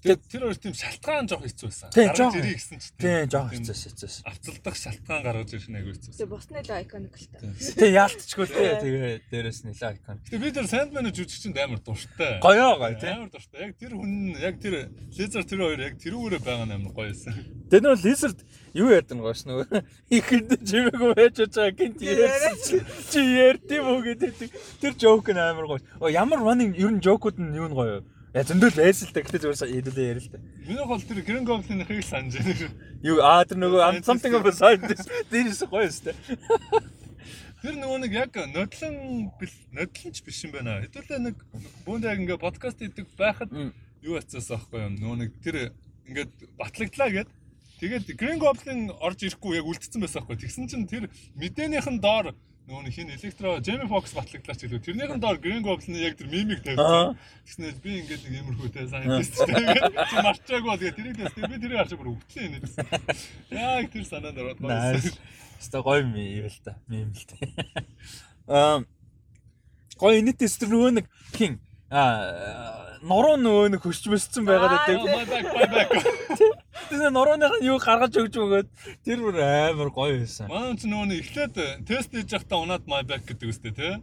тэр хоёр тийм шалтгаан жоох хэцүү байсан. Гаргаж ирэх гэсэн чинь. Тийм, жоох хэцүү хэцүү. Авцалдах шалтгаан гаргаж ирэх нэг хэцүү. Тэгээд босны л iconic л та. Тийм, яалтчгүй те. Тэгээд дээрэс нь л iconic. Тэгээд би тэр Sandman-ы жүжигчэнд амар дуртай. Гоёо гоё тийм. Амар дуртай. Яг тэр хүн яг тэр Lizard тэр хоёр яг тэрүүгээрээ байгаа нь амар гоё байсан. Тэр нөө Lizard юу ярьдаг гоос нөгөө ихэнд чимээгүй байж байгаа гинт ярьсан чи ярьдим үү гэдэг тэр жоок нь амар гоё. Ямар running ер нь жоокууд нь юу нь гоё Я зөндөл байсан л та гэтээ зүгээр хэлүүлээ ярил л та. Миний бол тэр Green Goblin-ийг санаж байна. Юу аа тэр нөгөө something of a scientist дээрээс гоё өстэй. Тэр нөгөө нэг яг нодлон нодлонч биш юм байна. Хэдүүлээ нэг бөөнд яг ингээ подкаст хийдэг байхад юу ацсан аахгүй юм. Нөгөө нэг тэр ингээд батлагдлаа гэд тэгээд Green Goblin орж ирэхгүй яг үлдсэн байсан аахгүй. Тэгсэн чинь тэр мэдээнийхэн доор нөгөө нэг хин электро Jamie Foxx батлагдлаач гэлөө. Тэрнийхэн доор Green Goblin яг тэр мимиг тавьсан. Тэгснээр би ингээд нэг юмрхүүтэй scientist тэгээд чи марчаагүй тэгээд тэрийг дэс би тэрийг харж бүр өвтлээ энэ. Яг тэр санаанд ороод байна. Хэвээ гоё юм юм л та. Мим л та. Аа гоё нийтэс тэр нөгөө нэг хин аа нуруу нөгөө нэг хөшч бөсцөн байгаад байдаг. Тэгээ нурууных нь юу гаргаж өгч өгөөд тэр бүр амар гоё байсан. Манай ч нөгөө эхлээд тест хийж явахдаа унаад my back гэдэг үстэй тий.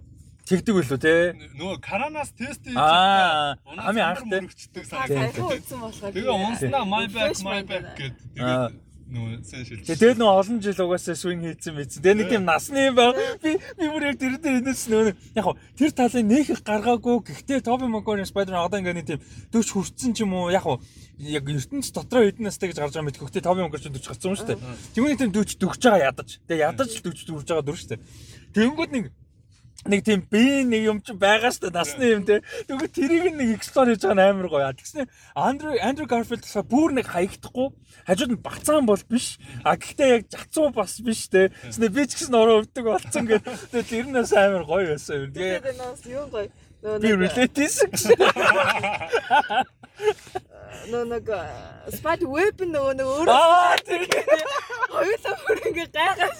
Тэгдэг үлээ те. Нөгөө каранаас тест хийж байгаа. Хамгийн анх мөрөгчдөг санагдав. Тэгээ унснаа my back my back гэдэг. Тэгээд нөө сайн шилж. Тэгээд нөө олон жил угаасаа swing хийсэн мэдсэн. Тэгээд нэг тийм насны юм байна. Би би бүр яг тэр дээр энэс нөө яг тэр талын нээх гаргаагүй. Гэхдээ Тоби Макгорийн Spider-Man одоо ингээд нэг тийм 40 хүрсэн ч юм уу яг яг ертөнц дотроо хэдэн настай гэж гарч байгаа мэт гэхдээ Тоби Макгор ч 40 гарсан юм шүү дээ. Тэгмээ тийм 40 дөгж байгаа ядаж. Тэгээд ядаж л 40 дөрж байгаа дүр шүү дээ. Тэгэнгүүт нэг нэг тийм би нэг юм чи байгаа шүү дээ насны юм те. Тэгвэл тэрийг нэг эксплор хийж байгаа нь амар гоё. Тэгснэ Андрю Андрю Гарфилд тасаа бүр нэг хаягдахгүй хажууд нь бацаан бол биш. А гэхдээ яг жацуу бас биш те. Тэгснэ би ч гэсэн ороо өвдөг болцсон гэдэг. Нь бас амар гоё байсан юм. Тэгээ юу гоё. Би relate нөө нэг спайд веб нөгөө нэг өөрөө аа тэр хоёулаа бүр ингээ гайхаж.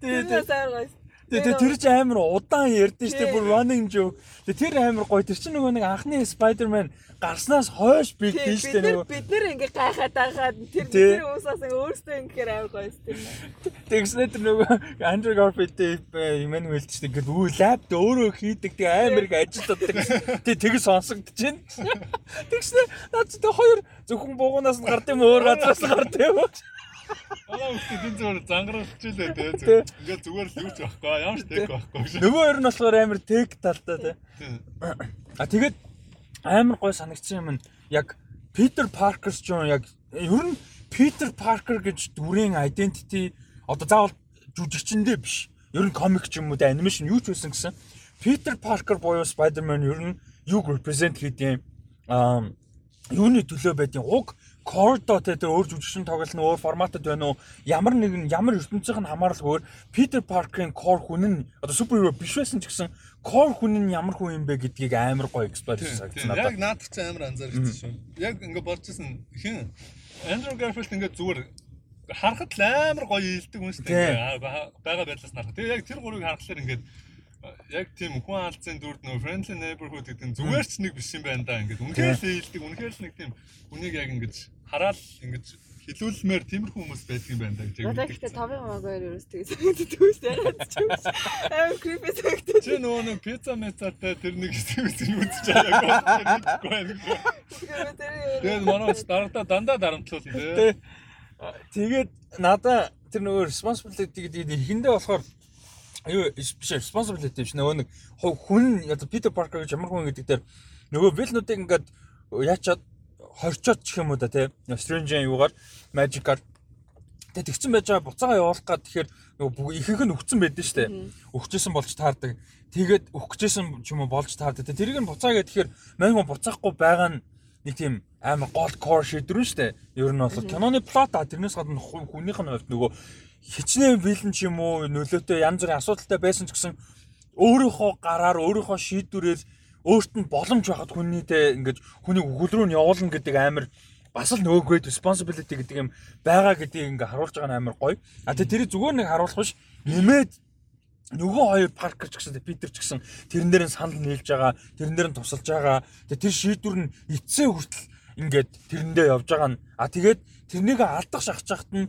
Тэгээ сайн гоё. Тэгээ тэр чинь амар удаан ярьдэн штэ бүр running joke. Тэгээ тэр амар гоё. Тэр чинь нөгөө нэг анхны Spider-Man гарснаас хойш бигдэн штэ нөгөө. Бид нэр ингээ гайхаад байгаад тэр тэр уусаас өөрсдөө ингэхээр амар гоё штэ. Тэгснэ тэр нөгөө Andrew Garfield Emmanuel ч ингээ үү лабд өөрөө хийдэг тэг амар их ажилладаг. Тэг тэг сонсогдож байна. Тэгснэ наад чи хоёр зөвхөн буугунаас нь гардыг өөр газраас гардыг юм. Аа үстэй энэ зүгээр зангарч илээ те. Ингээд зүгээр л юу ч байхгүй. Ямар ч тег байхгүй. Нөгөө хоёр нь болохоор амар тег талтай те. А тэгээд амар гой санагдсан юм нь яг Питер Паркерс ч юм яг ер нь Питер Паркер гэж дүрийн identity одоо заавал жүжигчэндээ биш. Ер нь комик ч юм уу анимашн юу ч байсан гэсэн. Питер Паркер буюу Spider-Man ер нь юг represent хийдэг юм. Аа юуны төлөө байдیں۔ Уг кордо те тэр өөр жүжигчин тоглолт нь өөр форматад байна уу? Ямар нэгэн ямар ертөнцийнх нь хамааралгүй Питер Паркерын кор хүн нь одоо суперхиро биш байсан ч гэсэн кор хүн нь ямар хүн юм бэ гэдгийг амар гоё эксплойт хийсэн надад. Яг наадах чи амар анзаарчихсан шүү. Яг ингээ борчсон хин Андрю Гарфилд ингээ зүгээр харахад л амар гоё илдэг хүн шүү дээ. Бага байдлаас нарах. Тэгээ яг тэр гурыг харахаар ингээд яг тийм хүн алзын дүрд нөө friendly neighborhood гэдэг нь зүгээр ч нэг биш юм байна да ингээд үнэхээр л ээлдэг үнэхээр л нэг тийм үнийг яг ингэж хараал ингэж хилүүлмээр тиймэрхүү хүмүүс байдаг юм байна да гэж. Одоо ихтэй тавын магаар ерөөс тэгээ санагддаг үст яриад ч юм. Аа creepy санагддаг. Чи нөгөө нэг пицца мецатай тэр нэг хэсэг үзэж байгаа. Тэгээд манай дарагдаа дандаа дарамтлуулна тий. Тэгээд надаа тэр нөгөө responsibility гэдэг ихэндээ болохоор юу биш responsibility биш нөгөө нэг хүн одоо Peter Parker гэж ямар хүн гэдэг дээр нөгөө вилнуудыг ингээд яачаад хорчоод ч юм уу да тий Strange юугаар Magic-аар. Тэгээд тэгсэн байж байгаа буцаага явуулах гад тэгэхээр нөгөө ихэнх нь өгцөн байдэн штэ. Өгчээсэн болж таардаг. Тэгээд өгчээсэн ч юм уу болж таардаг. Тэрийг нь буцаа гэхээр мань буцаахгүй байгаа нь нэг тийм амар гол core шийдвэр нь штэ. Ер нь бол киноны плот а тэрнээс гадна хүнийх нь хувьд нөгөө хичнээн вилэн ч юм уу нөлөөтэй янз бүрийн асуудалтай байсан ч гэсэн өөрийнхөө гараар өөрийнхөө шийдвэрээр өөрт нь боломж байхад хүнийтэй ингээд хүнийг өгөл рүү нь явуулна гэдэг амар бас л нөгөө great responsibility гэдэг юм байгаа гэдгийг ингээ харуулж байгаа нь амар гоё. А тэгээ тэрийг зүгээр нэг харуулах биш нэмээд нөгөө хоёр паркер ч гэсэн Питер ч гэсэн тэрэн дээр нь санал нийлж байгаа, тэрэн дээр нь тусалж байгаа. Тэгээ тэр шийдвэр нь эцсээ хүртэл ингээд тэрэндээ явж байгаа нь а тэгээд тэрнийг алдах хахад нь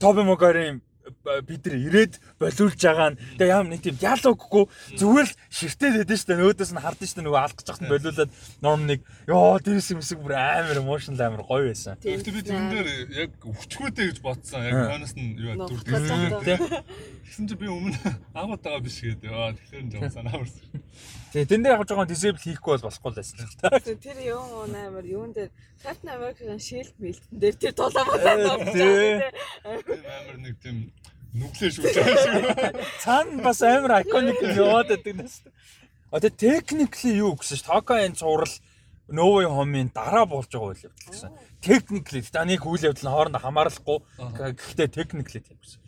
Тоби Могарын бид нар ирээд болиулж байгаа нь тэгээ яам нэг тийм диалоггүй зүгээр л ширтээд байдсан шүү дээ нөөдөөс нь хардсан шүү дээ нөгөө гэж хахад болиулаад ном нэг ёо дээрээс юмсэг бүр амар эмошнл амар гоё байсан. Тэгвэл би тэрэн дээр яг өвчгөөдэй гэж бодсон. Яг ханаас нь юу дүрдээ. Тэгсэн чи би өмнө агууд байгаа биш гэдэг. Яа тэгэхээр жоо санаа орсон. Тэгээ тэн дээр явж байгаа disable хийхгүй бол болохгүй л байсан л та. Тэр юу амар юун дээр Captain America-гийн shield мэлтэн дээр тэр тулаа болоод байгаа. Амар нэг тийм нүглээ байгаа шиг. Цаана бас амар iconic яваад байдаг нэс. А тэгээ technically юу гэсэн ш Токаын цуврал No Way Home-ийн дараа болж байгаа үйл явдал гэсэн. Technically та нэг үйл явдал нь хоорондоо хамаарлахгүй гэхдээ technically тийм гэсэн.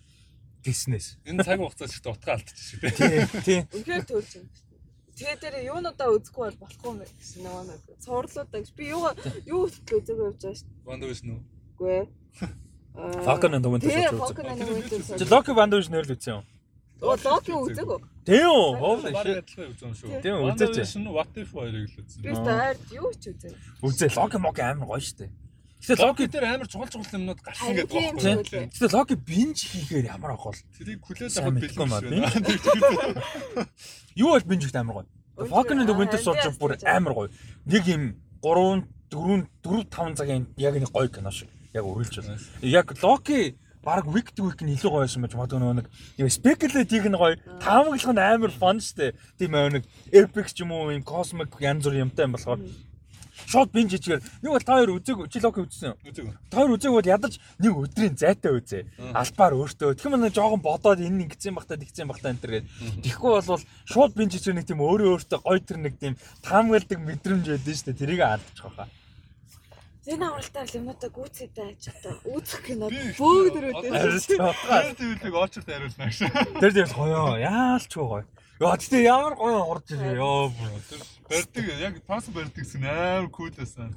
Гиснээс. Энэ цаг хугацаа ч ихтэй утга алдчих шүү дээ. Тийм. Тийм. Үнхээр төлж юм. Тэгээ дээр юунуудаа үзэхгүй бол болохгүй юм гэсэн нөгөө нэг цуурлуудаа би юу юу хөтлөө үзээгүй явж байгаа шүү дээ. Ванда биш нү? Үгүй ээ. Falcon and the Winter Soldier үзсэн. Чи Loki Wanda Vision нэр л үзсэн юм. Оо Loki үзээгүй. Тийм үү? Holy shit. үзсэн шүү. Тийм үзээч. What if хоёрыг л үзсэн. Би таард юу ч үзээ. Үзээ Loki Moki амар гоё шүү дээ. Гэтэ Локи дээр амар чухал чухал юмнууд гарсан гэдэг байхгүй. Гэтэ Локи бинж хийхээр ямар ах бол. Тэрийг хүлээж авах бэлгүй маа. Юу бол бинж ихтэй амар гоё. And the Winter Soldier бүр амар гоё. Нэг юм 3 4 4 5 цагийн яг нэг гоё кино шиг. Яг үргэлж байна. Яг Локи баг week to week нь илүү гоё байсан байж магадгүй нэг юм speculate-ийг нь гоё таамаглах нь амар fun штэ тийм нэг epic ч юм уу юм cosmic янз бүр юмтай юм болохоор шууд бинж хийчихээр нэг бол та хоёр үзег чилок үзсэн үү? Та хоёр үзег бол ядарч нэг өдрийн зайтай үзээ. Албаар өөртөө. Тэгэх юм нэг жоохон бодоод энэ ингэсэн бахтай тэгсэн бахтай энэ төр гээд. Тэгэхгүй бол шууд бинж хийчихээр нэг тийм өөрөө өөртөө гой тэр нэг тийм таамагладаг мэдрэмж байдэн штэ тэрийг алдчих واخа. Зэний авралтаар лимонтой гүцэтэй ажилладаг. Үүсэх кино бүгд өрөөдөө. Тэр зүйлийг олчтой хариулна гэж. Тэр зүйл гоё. Яалч гоё. Яа тэгтээ ямар гоё хурж ирээ ёо. Барьдаг яг пас барьдаг гэсэн амар кул байсан.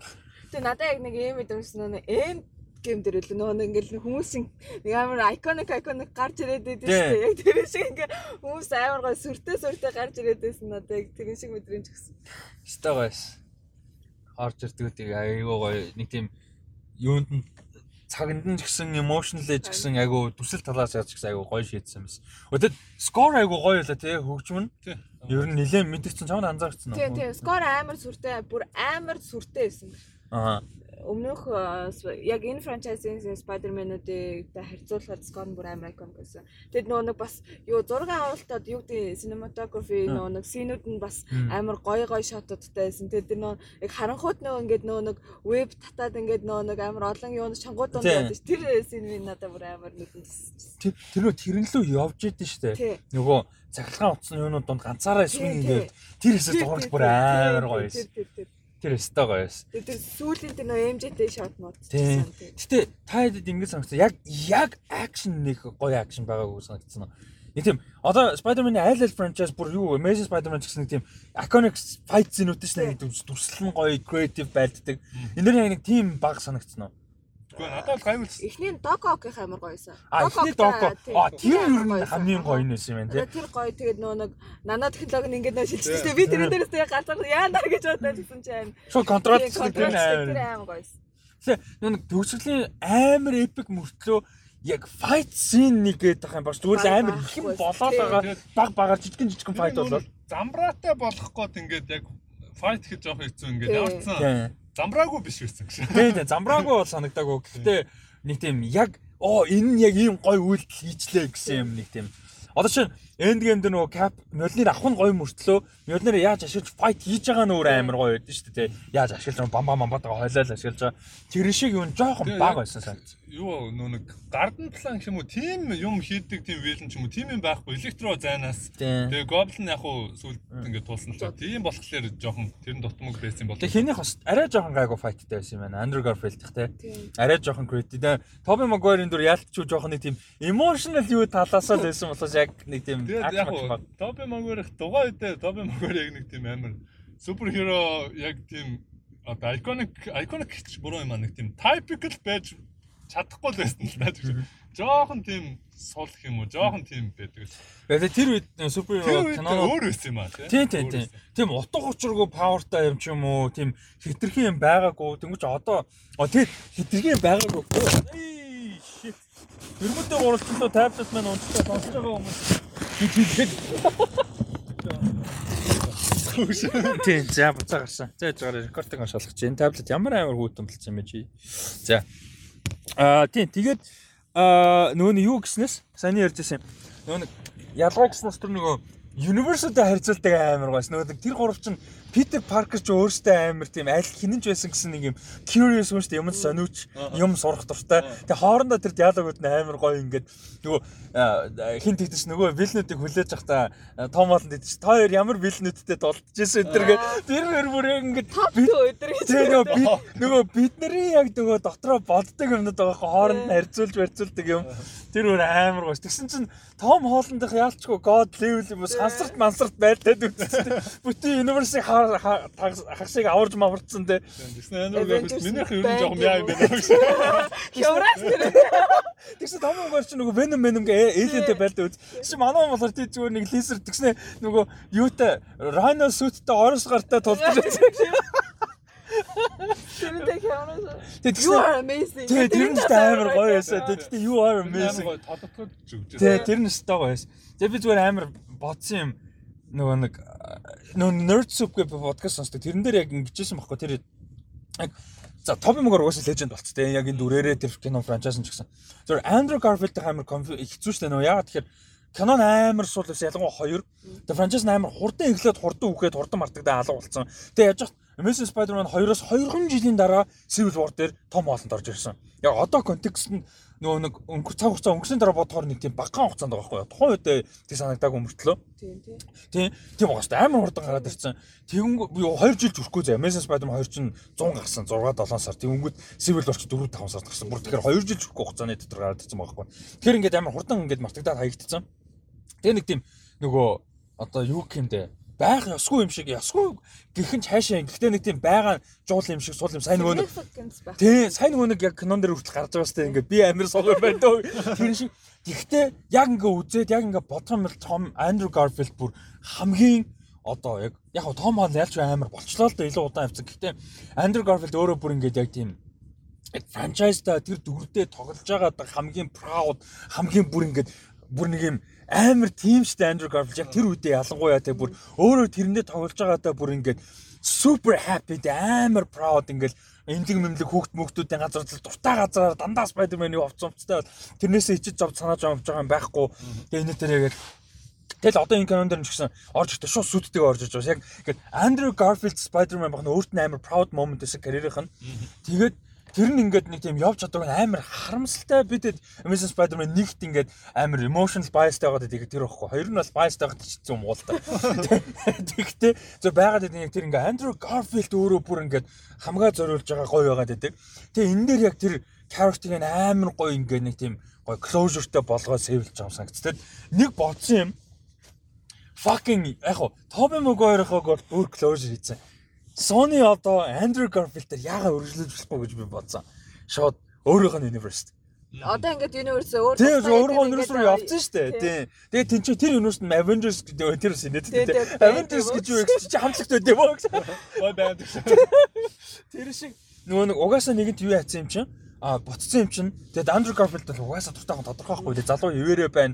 Тэгээ надад яг нэг юм мэдэрсэн нөө энд гейм дээр л нөө ингээл хүмүүсийн нэг амар iconic iconic гарч ирээд байдаг шүү дээ. Яг тэр шиг ингээ хүмүүс амар гой сүртэй сүртэй гарч ирээд байсан надад яг тэр шиг мэдрэмж өгсөн. Өстой гойс. Орж тийг айгүй гоё нэг тийм юунд нь цагнд нь ч гэсэн emotional ч гэсэн айгу төсөл талаас яаж ч гэсэн айгу гоё шийдсэн юмс. Өдөд score айгу гоё байлаа тий хөгжмөн. Ер нь нилээн мэдэрсэн чамд анзаарчихсан уу? Тий тий score амар сүртэй бүр амар сүртэй байсан. Аа өмнөх яг энэ франчайзын Spider-Man-уудыг харьцуулахад Scott бүр амар icon гэсэн. Тэгэд нөгөө нэг бас юу зураг авалтад юу гэдэг cinematography нөгөө нэг синүүд нь бас амар гоё гоё шотуудтай байсан. Тэгэд нөгөө яг харанхууд нөгөө ингээд нөгөө нэг веб татаад ингээд нөгөө нэг амар олон юу чонгууд донд байдаг. Тэр син минь надад бүр амар нүдэнд тэр тэр нөө тэрэн лөө явж идэв штэ. Нөгөө цахилгаан утасны юунууд донд ганцаараа swing ингээд тэр хэсэг зураг бүр амар гоё байсан. Тэр өстой гоё байсан. Тэр сүүлийн тэр нөө MJ-тэй шот мод. Гэтэ та хэд ингэж санагдсан. Яг яг акшн нэг гоё акшн байгаагүй санагдсан. Нэг тийм одоо Spider-Man-ы айл айл франчайз бүр юу Amazing Spider-Man гэсэн нэг тийм iconic fight scene-үүд шнэ нэг дүрслэн гоё creative байлддаг. Яг нэг тийм баг санагдсан уу? Гэхдээ надад гайвал эхний Дококийнх амар гоёсэн. А эхний Доко. А тэр ер нь хамгийн гоё нэс юм байна тий. Тэр гоё тэгээд нөө нэг нано технологи нь ингээд нөө шилжчихсэн. Би тэрэн дээрээс тэгээ галзар яана гэж бодоод байсан чинь. Шууд контролчлог тэр амар гоёсэн. Тэгээ нэг төгсгөлийн амар эпик мөртлөө яг fight scene нэг гэдэг юм байна. Зүгээр амар их юм болоод байгаа баг багаар жижигэн жижигэн fight болоод замбраатай болох гээд ингээд яг fight гэж жоох хэцүү ингээд явцсан. Замбраагүй биш байсан гэж. Тий, тий, замбраагүй бол санагдаагүй. Гэхдээ нэг тийм яг оо энэ нь яг ийм гой үйлдэл хийчлээ гэсэн юм нэг тийм. Одоо чинь энд гейм дээр нөгөө cap Мьёлнир авах нь гоё мөртлөө Мьёлнир яаж ашиглаж fight хийж байгаа нь өөр амар гоё байдаг шүү дээ. Яаж ашиглаж бам бам бамбатаа хойлол ашиглаж байгаа. Тэр шиг юу жоохон баг байсан санагц. Юу нөө нэг гардан план гэх юм уу тийм юм хийдэг тийм вилэн ч юм уу тийм юм байхгүй электро зайнаас. Тэгээ гоблин яг уу сүлд ингээд туулсан та. Тийм болохоор жоохон тэр нь дутмаг байсан болов. Тэгээ хэнийх бас арай жоохон гайгүй файттай байсан юм байна. Андрю Гарфилд их те. Арай жоохон credit. Тоби Магуайрын дүр яалтч жоохон нэг тийм emotional юу талаас л байсан болохоос яг нэг тийм Тэгээд яг уу Тоби Магуайрх дугаа үедээ Тоби Магуайр яг нэг тийм амар суперхиро яг тийм одоо iconic iconic гэж буруу юм аа нэг тийм typical байж чадахгүй л байсан л даа. Жохон тийм сул гэх юм уу, жохон тийм байдаг. Тэгээд тэр үед суперхиро кино өөр байсан юм аа тийм. Тийм тийм. Тийм утга учиргүй powerтай юм ч юм уу, тийм хитрхи юм байгаагүй. Тэнгүүч одоо тэгээд хитрхи юм байгаагүй. Өрмөдөө гуралцсан таблет маань унтчихсан сонсож байгаа хүмүүс Тэгээд Тийм за буцаа гарсан. За яж гараа рекордыг шалгах чинь таблет ямар амар хүүтэн болсон юм бэ чи. За. Аа тийм тэгээд аа нөгөө нь юу гэснээс сайн ярьжсэн. Нөгөө нэг ялгаа гэснээс тэр нөгөө Universal-тай харьцуулдаг амар гойс. Нөгөө тэр гурав чинь Питер Паркер ч өөртөө амар тийм аль хинэнч байсан гэсэн нэг юм curious хүн шүү дээ. Юмд сониуч, юм сурах дуртай. Тэгээ хоорондоо тэр диалогууд нь амар гоё ингээд нөгөө хин тэгдэж нөгөө вилнүүдийг хүлээж явахдаа том болонд идэж та хоёр ямар вилнүүдтэй дулдчихсэн өдөргээ тэр мөр бүр ингээд бид өдөр гэж нөгөө нөгөө бидний яг нөгөө дотроо боддог юмнууд байгаа хооронд нь харьцуулж барьцуулдаг юм. Тэр өөр амар гоос. Тэгсэн чинь том хоолндох яалчгүй god level юм сансарт мансарт байлтаад үзсэн. Бүтэн universe-ийг хагсыг аварж маварцсан те. Минийх ер нь жоохон яа юм бэ? Хеврас тэр. Тэгсэн том гоор чи нөгөө Venom Venom гээ alien-тэй байлдаа үз. Чи манай болохоор тий зүгээр нэг лизер тэгснэ нөгөө юутай Rhino suit-тэй орос гартаа тулдаж байсан. Тэрнтэй хямраа. You are amazing. Тэр нь амар гоё байсан. Тэгээ you are amazing. Тодотгод зүгжээ. Тэгээ тэр нь өстой гоё байсан. Тэгээ би зүгээр амар бодсон юм нөгөө нэг нөө nerd soup гэх подкаст сонсдог. Тэрэн дээр яг ингэжсэн байхгүй тэр яг за Тоби Могор уусаа леженд болц тэ яг энэ дүрээрээ тэр кино франчайз нь ч гэсэн. Зөв Андрю Гарфилд амар хэцүү швэ нөө ягаад тэгэхээр кинон амар сул байсан ялангуяа хоёр. Тэгээ франчайз амар хурдан эхлээд хурдан үхээд хурдан мартагдаа алга болсон. Тэгээ яж Amazing Spider-Man 2-оос 2 жилийн дараа Civil War дээр том хоолнд орж ирсэн. Яг одоо контекст нь нөгөө нэг өнгөр цаг хугацаа өнгөрсөн дараа бодохоор нэг тийм багахан хугацаанд байгаа байхгүй юу. Тухайн үед тий санагдаагүй мөртлөө. Тийм тийм. Тийм тийм байгаа шүү. Амар хурдан гараад ирсэн. Тэгэн 2 жил зүрхгүй зэ. Amazing Spider-Man 2 чинь 100 гарсан 6 7 сар. Тэнгүүд Civil War ч 4 5 сард гарсан. Бүр тэгэхээр 2 жил зүрхгүй хугацааны дотор гараад ирсэн байгаа байхгүй. Тэгэхээр ингээд амар хурдан ингээд мартагдаад хаягдсан. Тэгээ нэг тийм нөгөө одоо юу дээ байх ёсгүй юм шиг ёсгүй гэх нь цаашаа гэхдээ нэг тийм байгаа жуул юм шиг сул юм. Сайн нөгөө нэг тий сайн нөгөө нэг яг кинон дээр хүртэл гарч байгаа сте ингээд би амир сул юм байна дөө. Тэр шиг гэхдээ яг ингээ үзээд яг ингээ бодсон мэл том Андрю Гарфилд бүр хамгийн одоо яг яг том хоол ялч амар болчлоо л да илүү удаан явцсан. Гэхдээ Андрю Гарфилд өөрөө бүр ингээд яг тийм франчайзда тэр дүрдээ тоглож байгаа хамгийн proud хамгийн бүр ингээд бүр нэг юм амар тийм штэ Андрю Гарфилд яг тэр үедээ ялангуяа тэг бүр өөрөө тэрэндээ тоглож байгаадаа бүр ингээд супер happy амар proud ингээд эмзэг мэмлэг хүүхд мөхтүүдийн газар л дуртай газараар дандаа Spider-Man-ы овцомцтой бол тэрнээсээ ичиж зов санааж авч байгаа юм байхгүй. Тэгээ энэ дээр яг Тэгэл одоо энэ кинонд ч гэсэн орж иртээ шууд сүттэйг орж иж байгаа. Яг ингээд Andrew Garfield Spider-Man баг нь өөрт нь амар proud moment гэсэн карьерийнх нь. Тэгээд тэр нь ингээд нэг тийм явж чаддаг амар харамсалтай бидэд Amazing Spider-Man нэгт ингээд амар emotional biasтай байгаад байдаг тэр байхгүй. Хоёр нь бол biasтай байгаад ч юм уул та. Тэгтээ зөв байгаад байдаг тэр ингээд Andrew Garfield өөрөө бүр ингээд хамгаа зориулж байгаа гоё байгаад байдаг. Тэгээ энэ дээр яг тэр character-ыг амар гоё ингээд нэг тийм гоё closure-тэй болгоо сэвэлж байгаа юм санагддаг. Нэг бодсон юм fucking яг хоо Tobey Maguire-ыг бол бүр closure хийсэн Sony одоо Andrew Garfield-ээр яагаад өргөжлөж болохгүй гэж би бодсон. Шууд Өөрийнх нь universe. Одоо ингээд universe өөр Тийм өөрөө universe руу явцсан шүү дээ. Тийм. Тэгээд тэн чинь тэр universe нь Avengers гэдэг тэр үс нэт тийм. Avengers гэж юу гэж чи хамтлагт байд юм уу гэсэн. Ой байд. Тэр шиг нөгөө нэг угаасаа нэгэнт юу яатсан юм чинь а буцсан юм чинь тэгээд Andrew Garfield бол угаасаа дуртай байгаа тодорхойхгүй тэгээд залуу ивэрэ байна.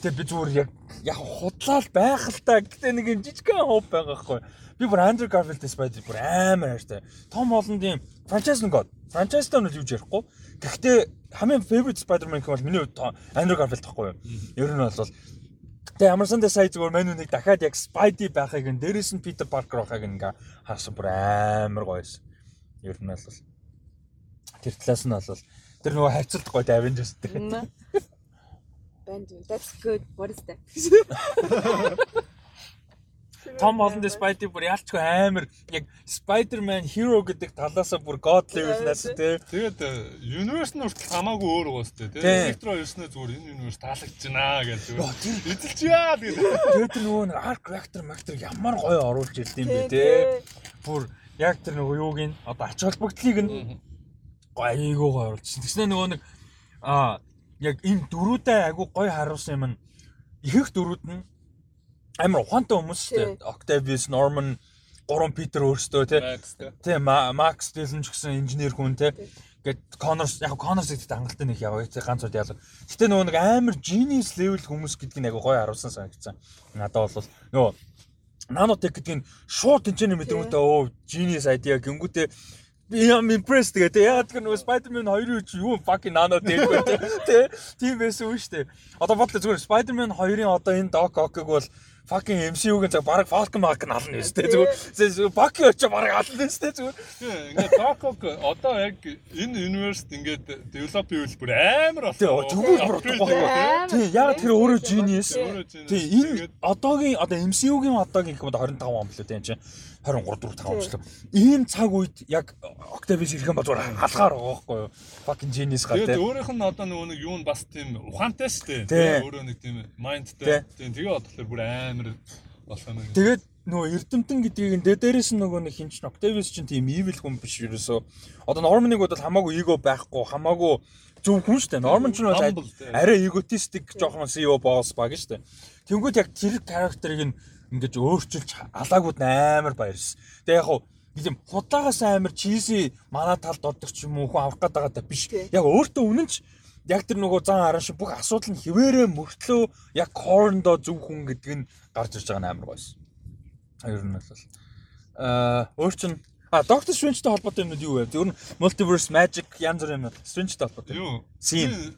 Тэгээд би зүгээр яг яг худлаал байх л та гэтээ нэг юм жижигхэн хоп байгаа хгүй. Би бүр Andrew Garfield-тэй Spider бүр амар хайртай. Том Holland-ийн franchise нь god. Franchise-тай нь юу ч ярихгүй. Гэхдээ хамгийн favorite Spider-Man гэх бол миний хувьд Andrew Garfield тахгүй юу. Ер нь бол Тэгээ ямар сандаа сая зүгээр менюнийг дахиад яг Spidey байхыг н дээрээс нь Peter Parker байхыг ингээ харсан бүр амар гоё байсан. Ер нь бол тэр талаас нь бол тэр нөгөө хайцалт гоё Avengers дээр. Band that's good. What is that? Том Холланд Спайдер бүр ялчгүй амар яг Spider-Man Hero гэдэг талаасаа бүр God level-наас тий. Тэгээд э, universe нь хүртэл хамаагүй өөр гоос тий. Электро ирснээр зүгээр энэ universe таалагдж байна гэж зүгээр. Эзэлж яа гэдэг. Тэгээд тэр нөгөө arc reactor mactor ямар гоё оруулж ирд юм бэ тий. Бүр яг тэр нөгөө юуг нь одоо ач холбогдлыг нь гоё айгуу гоё оруулж. Тэгснэ нөгөө нэг аа яг энэ дөрүүдээ айгуу гоё харуулсан юм нь ихэнх дөрүүд нь амар ухаантай хүмүүс шүү дээ. Octavius, Norman, гурван Питер өөрсдөө тий. Тий, Max Dillon ч гэсэн инженер хүн тий. Гэт Connors яг Connors гэдэгт хангалттай нэг яваа тий ганц удаа ялга. Гэтэ нөгөө нэг амар genius level хүмүүс гэдгийг нэг гоё харуулсан санагдсан. Надад бол нөгөө Nanotech гэдэг нь шууд тэнцэнэ мэдрэмжтэй оо genius idea гингүүтээ би юм impressed гэдэг. Яагаад гэвэл нөгөө Spider-Man 2-ын үуч юу fucking nano тэгээд тий. Тийм байсан үү штэ. Одоо бодлоо зүгээр Spider-Man 2-ын одоо энэ Doc Ock-ыг бол fucking MCU-гийн цаг баг Falcon Mark нь ална шүү дээ зүгээр. Bucky очоо баг ална шүү дээ зүгээр. Ингээд Doc одоо яг энэ universe ингээд develop хийвэл бүр амар болсон. Тэгвэл бүр утгагүй. Тий, яг тэр өөрөө genius. Тий, энэ одоогийн одоо MCU-гийн одоогийн юм 25 он билүү дээ энэ чинь. 23 4 5 онцлог. Ийм цаг үед яг Octavius ирэх юм бол зүгээр халахаар байгаа байхгүй юу? Fucking genius гал тийм. Тэгээд өөрийнх нь одоо нөгөө нэг юу нь бас тийм ухаантай шүү дээ. Өөрөө нэг тийм mindтэй. Тийм тэгээ бодлоор бүр амар болох юм. Тэгээд нөгөө Эрдэмтэн гэдгийг нь дээрээс нь нөгөө нэг хинч Octavius чинь тийм evil хүн биш ерөөсөө. Одоо Norman-ыг бодвол хамаагүй эго байхгүй, хамаагүй зөв хүн шүү дээ. Norman ч бол арай эготистик жоохон CEO boss баг шүү дээ. Тэнгүүд яг тэр характерыг нь ингэж өөрчилж алаагууд амар баярсан. Тэгээ яг хуу юм худаагаас амар чизи манай талд ордог ч юм уу хүн авах гээд байгаа та биш. Яг өөртөө үнэн ч яг тэр нөгөө зан аран шиг бүх асуудал нь хിവэрэ мөртлөө яг корндо зөв хүн гэдэг нь гарч ирж байгаа нь амар гойсон. Ер нь бол аа өөр чин А Doctor Strange-тэй холбоотой юмуд юу вэ? Зөвхөн Multiverse Magic янз бүрийн юмуд Strange-тэй холбоотой. Юу?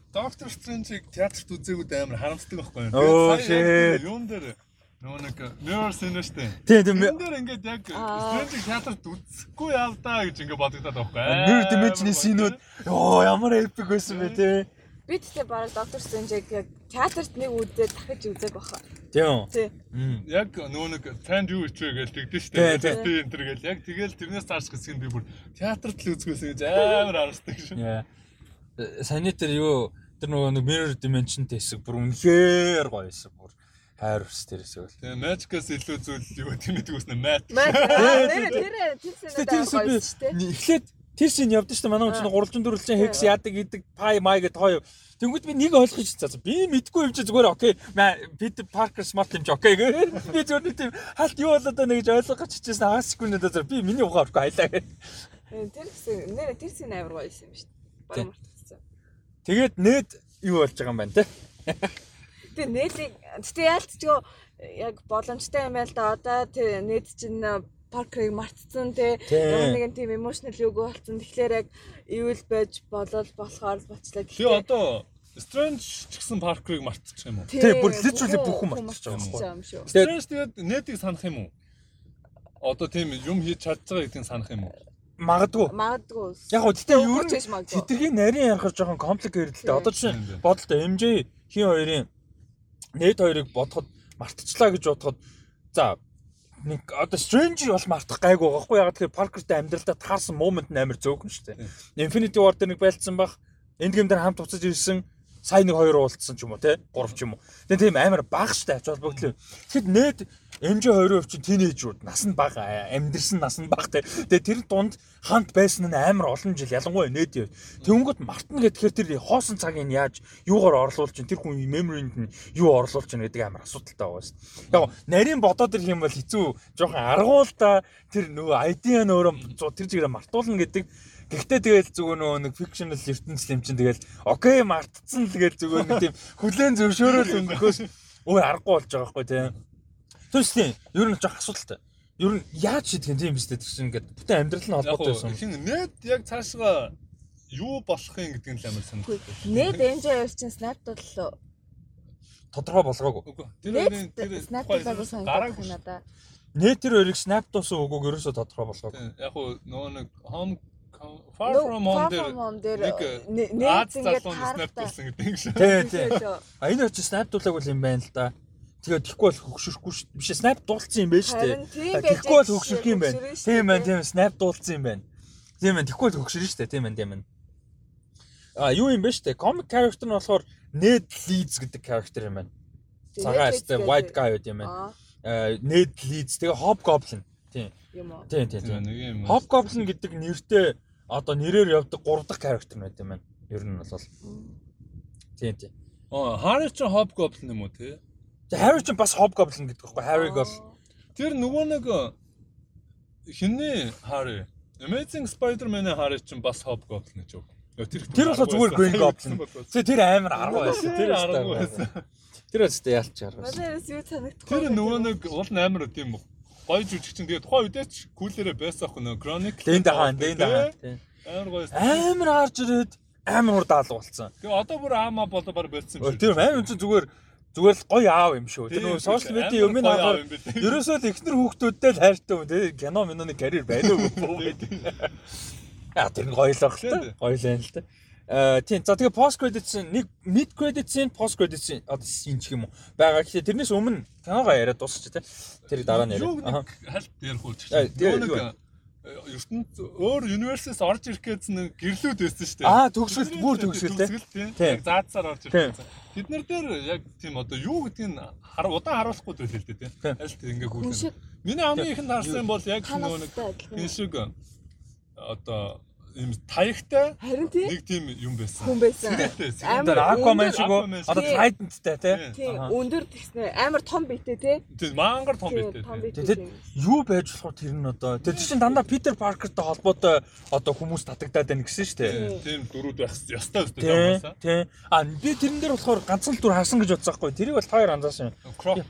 Doctor Strange-ийг театрт үзээгүүд амар харамсдаг байхгүй юу? Сая юун дээр Нөгөө нэг mirror scene шүү дээ. Тийм тийм. Энэ дээр ингээд яг Strange театрт үзэхгүй явдаа гэж ингээд бодогдоод байхгүй. Mirror dimension-ийн scene-үүд ёо ямар epic байсан бэ те. Би тэгтээ бараг Doctor Strange-ийг яг театрт нэг үзээд дахиж үзег баха. Тийм. Тийм. Яг нөгөө нэг танд юу ичвэ гэж тэгдэж дээ. Тийм энэ төр гэл яг тэгэл тэрнээс цааш гисгэн би бүр театрт л үзгөөсөн гэж амар харсдаг шүү. Саний тэр юу тэр нөгөө нэг mirror dimension тэсэг бүр үнэхээр гоё байсан бүр хайр ус тэрээс бол. Тэгээ Magic-аас илүү зүйл юу тэмдэг үснэ Mat. Тэр тэр тэр эхлээд тэр шин явдсан шүү дээ. Манай хүн чинь гурвалжин дөрвөлжин хекс яадаг гэдэг пай май гэдэг хоёр. Тэнгүүд би нэг ойлгож цаасан. Би мэдгүй юм чи зүгээр окей. Питер Паркер смарт юм чи окей гэ. Би зүгээр нэг тийм халт юу болоод байна гэж ойлгож чижсэн хагас секундд дээр би миний ухаа авахгүй хайлаа гэ. Тэр хэсэг нэр тэр хэсэг амар гоё юм шүү дээ. Бараг мартчихсан. Тэгээд нээд юу болж байгаа юм байна те. Тэгээ нээлийг гэтээ яалтчгүй яг боломжтой юм байл да. Одоо тэр нээд чинь паркрыг мартцсан те ямар нэгэн тийм эмошнл юуг болсон. Тэгэхээр яг ивэл байж болол болохоор бочлаа. Би одоо Strange ч гэсэн паркрыг мартчих юм уу? Тий, бүр literally бүх хүн мартчих байгаа юм шүү. Strange тэгээд нэтийг санах юм уу? Одоо тийм юм хийж чадж байгаа гэдгийг санах юм уу? Магадгүй. Магадгүй. Яг гоо гэтээ юу тэдэргийн нарийн ярахаар жоохон компликейтэд л дээ. Одоо жишээ бодолтой MJ хин хоёрын Нэт хоёрыг бодоход мартчихлаа гэж бодоход за нэг одоо Stranger бол мартах гайгүй байгаа хгүй ягаад тэгэхээр Parker-тэй амьдралдаа таарсан момент амар зөөгөн шүү дээ. Infinity War дээр нэг байлцсан баг. Endgame дээр хамт уцаж ирсэн сайн нэг хоёр уулцсан ч юм уу те гурав ч юм уу. Тэгээ тийм амар баг штэ ач холбогдлоо. Тэгэхэд нэт MJ20 чинь тинейжүүд нас нь бага амьдрсан нас нь бага те. Тэгээ тэр дунд хамт байсан нь амар олон жил ялангуяа нээд. Тэнгүүд мартна гэхээр тэр хоосон цагийг яаж юугаар орлуулж чинь тэр хүн меморинд нь юу орлуулж чинь гэдэг амар асуудалтай байгаа шүү дээ. Яг нарийн бодоод ирэх юм бол хэцүү жоохон аргуул та тэр нөгөө ID нь өөрөө тэр чигээр мартуулна гэдэг Гэхдээ тэгэл зүгээр нөгөө нэг fictional ертөнцийн юм чинь тэгэл окей мартцсан л тэгэл зүгээр нэг тийм хүлэн зөвшөөрөл өнгөхөөс өөр аргагүй болж байгаа байхгүй тийм. Түнш тийм ер нь жоох асуудалтай. Ер нь яаж шийдэх юм тийм биз дээ чинь ингээд бүтэн амьдрал нь холбоотой байсан. Хин нэт яг цаашгаа юу болох юм гэдэг нь л амар сонирхолтой. Нэт MJ2 чинь snap-д л тодорхой болгоогүй. Тэр тэр snap-д гараагүй надаа. Нэт тэр хоёрыг snap дуусан үгүйг ерөөсө тодорхой болгоогүй. Яг уу нөгөө нэг home Far from home дээр нээд ингээд снапдуулсан гэдэг юм шиг. Тий, тий. А энэ очиж снапдуулаагүй юм байна л да. Тэгээд тэгэхгүй бол хөгшөрөхгүй шүү. Биш снап дуулсан юм байна шүү дээ. Тэгэхгүй бол хөгшөрөх юм байна. Тийм байна, тийм снап дуулсан юм байна. Тийм байна. Тэгэхгүй бол хөгшөрнө шүү дээ. Тийм байна, тийм байна. А юу юм бэ шүү дээ. Comic character нь болохоор Ned Leeds гэдэг character юм байна. Цагаан өстэй white guy байт юм байна. Ned Leeds тэгээ Hobgoblin. Тийм. Тийм үү? Тийм, тийм. Hobgoblin гэдэг нэртэй одоо нэрээр явдаг 3 дахь character байт юм байна. Ер нь бол. Тийм тийм. Аа, Harry ч Hobgoblin юм уу те? Тэгээ Harry ч бас Hobgoblin гэдэг байхгүй Harry бол тэр нөгөө нэг хинний Harry Amazing Spider-Man-ы Harry ч бас Hobgoblin гэж юу? Тэр тэр болохоор зүгээр Green Goblin. Тэгээ тэр амар арга байсан. Тэр арга байсан. Тэр өстэй ялч арга байсан. Надаас юу санагдах вэ? Тэр нөгөө нэг уул амар тийм үү? гоё жүжигчин тэгээ тухайн үедээ ч кулэрэ байсан ах нөө Chronic. Дэнд хаан, дэнд хаан. Амар гоё. Амар гарч ирээд амар ур даал болсон. Тэгээ одоо бүр аама болоо бар болсон юм шиг. Тэр амар үнэн зүгээр зүгээр л гоё аав юм шүү. Тэр нөгөө сошиал медиа юм аа. Ерөөсөө л ихнэр хүүхдүүдтэй л хайртай юм тий. Кино миноны карьер байна уу. Аа тэр нь гоё л баг л та. Гоё л байна л та. Э тийм за тэгээ post credits нэг mid credits post credits одоо син ч юм уу байгаа. Тэгэхээр тэрнээс өмнө киногоо яриад дуусчих тий. Тэр дараа нь яриа. Хальт ярих уу ч. Нэг ертөнд өөр universe-с орж ирэх гэсэн нэг гэрлүүд байсан шүү дээ. Аа төгсгөл бүр төгсгөл тий. Яг заацаар орж ирэх. Бид нар дээр яг тийм одоо юу гэдгийг удаан харуулахгүй байл л дээ тий. Аль тийм ингээ гүйлээ. Миний хамгийн ихэнд харсан бол яг нөгөө нэг энэ шиг одоо ийм таягтай нэг тийм юм байсан. Хүн байсан. Амар Aquaman шиг одоо Titan-тай тий. Өндөр тэгснэ амар том битэй тий. Тий мангар том битэй. Тэгээд юу байж болох тэр нь одоо тэр чинь дандаа Питер Паркертай холбоотой одоо хүмүүс татагдаад байна гэсэн шүү дээ. Тийм дөрүүд байх ёстой өстой таамаасаа. Тий. А би тэрэн дээр болохоор ганцхан л дүр харсан гэж бодсон байхгүй. Тэрийг бол хоёр анзаарсан юм.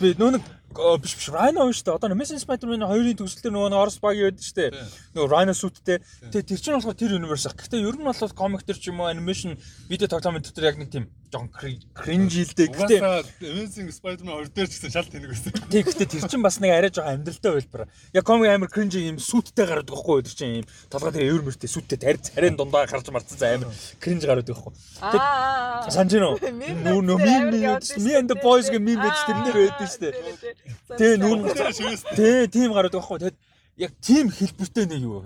Би нөө нэг биш биш Rhino шүү дээ. Одоо Amazing Spider-Man 2-ын төгсөлтөр нөгөө Орос багийн байдаг шүү дээ. Нөгөө Rhino suitтэй. Тэгээ тэр чинь болохоор тэр universe. Гэхдээ ер нь бол comic төр ч юм уу animation видео тоглоом дээр яг нэг тийм жоохон cringe илдэ. Гэхдээ Amazing Spider-Man 2 дээр ч гэсэн шал тэнэг байсан. Тий, гэхдээ тэр чинь бас нэг арай жоохон амьдралтай байлбар. Яг comic амар cringe юм сууттай гараад байгаа хгүй тэр чинь юм толгой дээр эвэр мөртэй сууттай тарь царийн дундаа гарч марцсан за амар cringe гараад байгаа хгүй. Аа. Санаж гинөө. Нүү нөө мим me and the boys гэ мим байж тэрнэр байдсан шүү дээ. Тий, нүүн. Тий, тийм гараад байгаа хгүй. Яг тийм хэлбэртэй нэг юу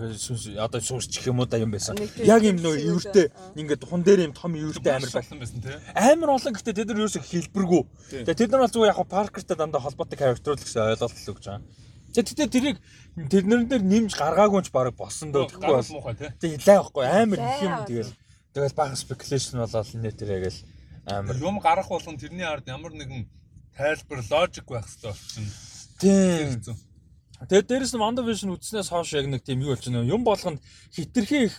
одоо гэх юм уу да юм байсан. Яг юм нөө ивэртэй ингээд хун дээр юм том ивэртэй амар байсан байсан тий. Амар олон гэхдээ тэд нар юусоо хэлбэргүй. Тэгээ тэд нар бол зүгээр яг паркертай дандаа холбоотой л гэсэн ойлголт л өгч байгаа. Тэгээ тэрийг тэднэр дээр нэмж гаргаагүй ч баг болсон дөө тэгэхгүй бол. Тэгээ лай байхгүй амар их юм тэгэл тэгэл бага speculation болоод нэтэрээ гэл амар юм гарах болгон тэрний ард ямар нэгэн тайлбар логик байх хэрэгтэй болчихно. Тийм. Тэгээд дээрэс нь WandaVision үзснээс хойш яг нэг тийм юу болчихно юм болгонд хитрхи их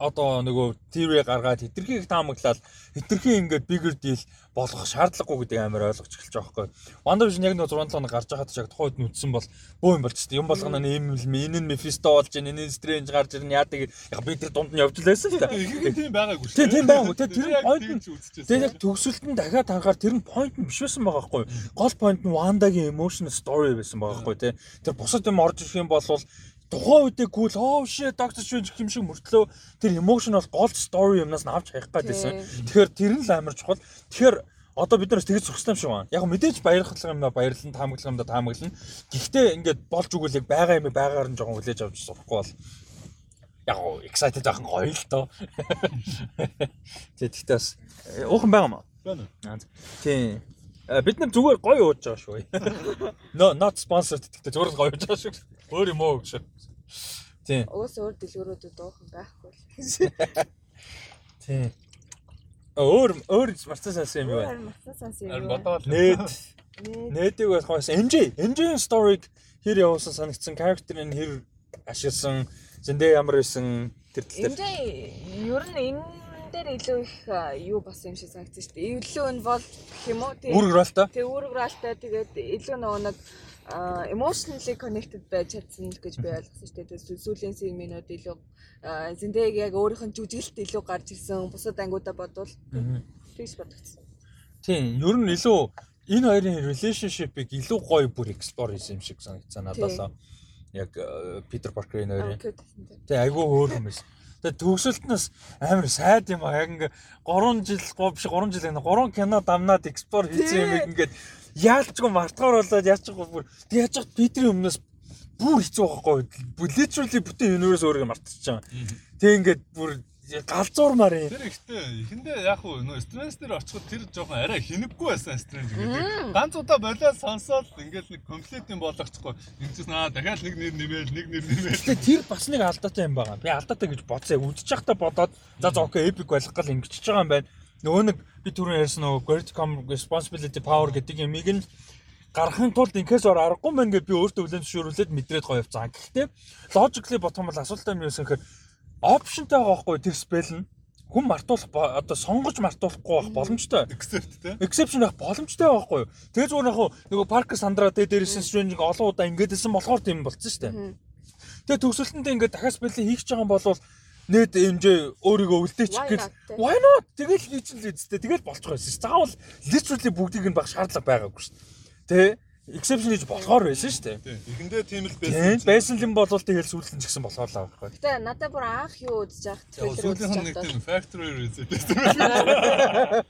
одоо нөгөө theory гаргаад хитрхи их таамаглаад хитрхи ингээд bigger deal болгох шаардлагагүй гэдэг амар ойлгож эхэлж байгаа байхгүй. WandaVision яг нэг 6 7 гарч байхад яг тухайд нүдсэн бол бөө юм шүү дээ. Юм болгоно юм энэ нь Mephisto болж байна, энэ нь Strange гарч ирнэ яадаг яг би тэр дунд нь явж лээсэн л та. Тийм байгаагүй шүү. Тийм байгаагүй. Тэр тэр point нь тэгээд яг төгсөлт нь дахиад харахаар тэр нь point нь биш байсан байгаа байхгүй. Гол point нь Wandaгийн emotional story байсан байгаа байхгүй тий. Тэр бусад юм орж ирэх юм бол тухайн үедээ гүйл оо shit доктор швэнж юм шиг мөртлөө тэр emotional gold story юмнаас нь авч хаях гэдээсэн. Тэгэхээр тэр нь л амар чухал. Тэгэхээр одоо бид нараас тэгж зурсан юм шиг байна. Яг мэдээж баярлах юм да баярлан таамаглах юм да таамаглана. Гэхдээ ингээд болж өгвөл яг байгаа юм байгаагаар нь жоохон хүлээж авч сурахгүй бол яг excited жоохон гоё л тоо. Тэгээд тэгтээ бас уухан байгаа маа. Байна. Тийм. Бид нар зүгээр гоё ууж байгаа шүү. No not sponsored гэхдээ зүгээр гоё ууж байгаа шүү. Өөр юм уу гэж. Тийм. Уус өөр дэлгүүрүүдэд дуухан байхгүй л. Тийм. Өөр өөр марцсан сансан юм байна. Марцсан сансан юм. Бодоод нээд нээдэг байх бас MJ MJ-ийн story-г хэр явуулсан санагдсан character-ийн хэр ашигласан зөндөө ямар байсан тэр тал дээр. MJ ер нь энэ дээр илүү их юу басан юм шиг санагдсан шүү дээ. Илүү involved гэх юм уу? Тийм. Үүрэгралтай. Тийм үүрэгралтай тэгээд илүү нөгөө нэг emotionally connected байж чадсан гэж би ойлгосон шүү дээ. Сүүлийн симинууд илүү зэндэг яг өөрийнх нь жүжиглэлт илүү гарч ирсэн. Бусад ангиудаа бодвол тэгж бодогдсон. Тийм, ер нь илүү энэ хоёрын relationship-ыг илүү гоё бүр explore хийсэн юм шиг санагдсан надад. Яг Питер Паркерийн хоёрын. Тэгээ айгүй өөр юм байсан. Тэгээ төгсөлтнөөс амар сайд юм аа. Яг ингээ 3 жил гоо биш 3 жил ингээ 3 кино дамнаад explore хийсэн юм ингээд яалчгүй мартгаар болоод яачгүй бүр тэг яаж хат Питерийн өмнөөс бүр хэцүү байхгүй. Literally бүтэн universe өөрийгөө мартчихж байгаа. Тэг ингээд бүр галзуурмаар юм. Тэр ихтэй эхэндээ яг хуу нөө Strange дээр очиход тэр жоохон арай хинэггүй байсан Strange гэдэг. Ганц удаа болоод сонсоод ингээд нэг комплект юм болгочихгүй. Ингэжсэн аа дахиад нэг нэр нэмээл нэг нэр нэмээл. Тэр бас нэг алдаатай юм байгаа. Би алдаатай гэж бодсоо. Үдчих байхдаа бодоод за за окей epic болох гал ингэчихэж байгаа юм байна. Нөгөө нэг би түрүүн ярьсан нөгөө Greatcom responsibility power гэдэг юмыг нь гарахын тулд инкээс ор аргагүй мэн гэж би өөртөө хүлэн зөвшөөрүүлээд мэдрээд гоё явцсан. Гэхдээ logically бодох юм бол асуултаа юм юусэн гэхээр опшнтай байгаа байхгүй тэр spell нь хүн мартуулах одоо сонгож мартуулахгүй байх боломжтой. Except те. Exception байх боломжтой байхгүй юу? Тэгээ зүгээр яг нөгөө Parker Sandra тэ дээрсэн Strange олон удаа ингэдсэн болохоор тийм болцсон шүү дээ. Тэгээ төгсөлтөндөө ингээд дахиад spell хийх гэж байгаа юм бол нээд хэмжээ өөрийгөө үлдээчих гэл why not тэгэл хийж л үсттэй тэгэл болчих байсан ш. Заавал literally бүгдийг нь баг шаардлага байгаагүй ш. Тэ exception хийж болохоор байсан шүү дээ. Эхэндээ тийм л байсан. Байсан юм бол тэгэл сүүлэн ч гэсэн болохоор л авахгүй. Гэтэ надад бүр анх юу үзэж яах трейлер үзэж байгаа. Сүүлийн нэг тийм factory reset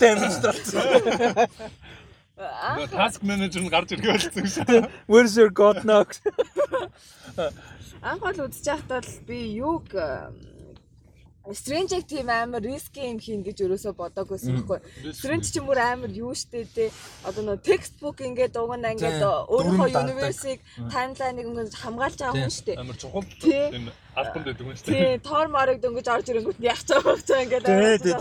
damage болсон. Task manager нь гарч ирэх болсон шүү. Where's your god now? Анх бол үзэж байхдаа би юуг Strange-ийг тийм амар risky юм хийн гэж өрөөсөө бодоагүйсэн байхгүй. Strange ч юм уу амар юу штэ те. Одоо нөө textbook ингээд угана ингээд өөрийнхөө universe-ийг timeline-ыг ингээд хамгаалж байгаа хүн штэ. Амар чухал тийм альбомд байдаг хүн штэ. Тийм, Thor Mark дөнгөж орж ирэнгүүт яах байгаа вэ ингээд. Тийм тийм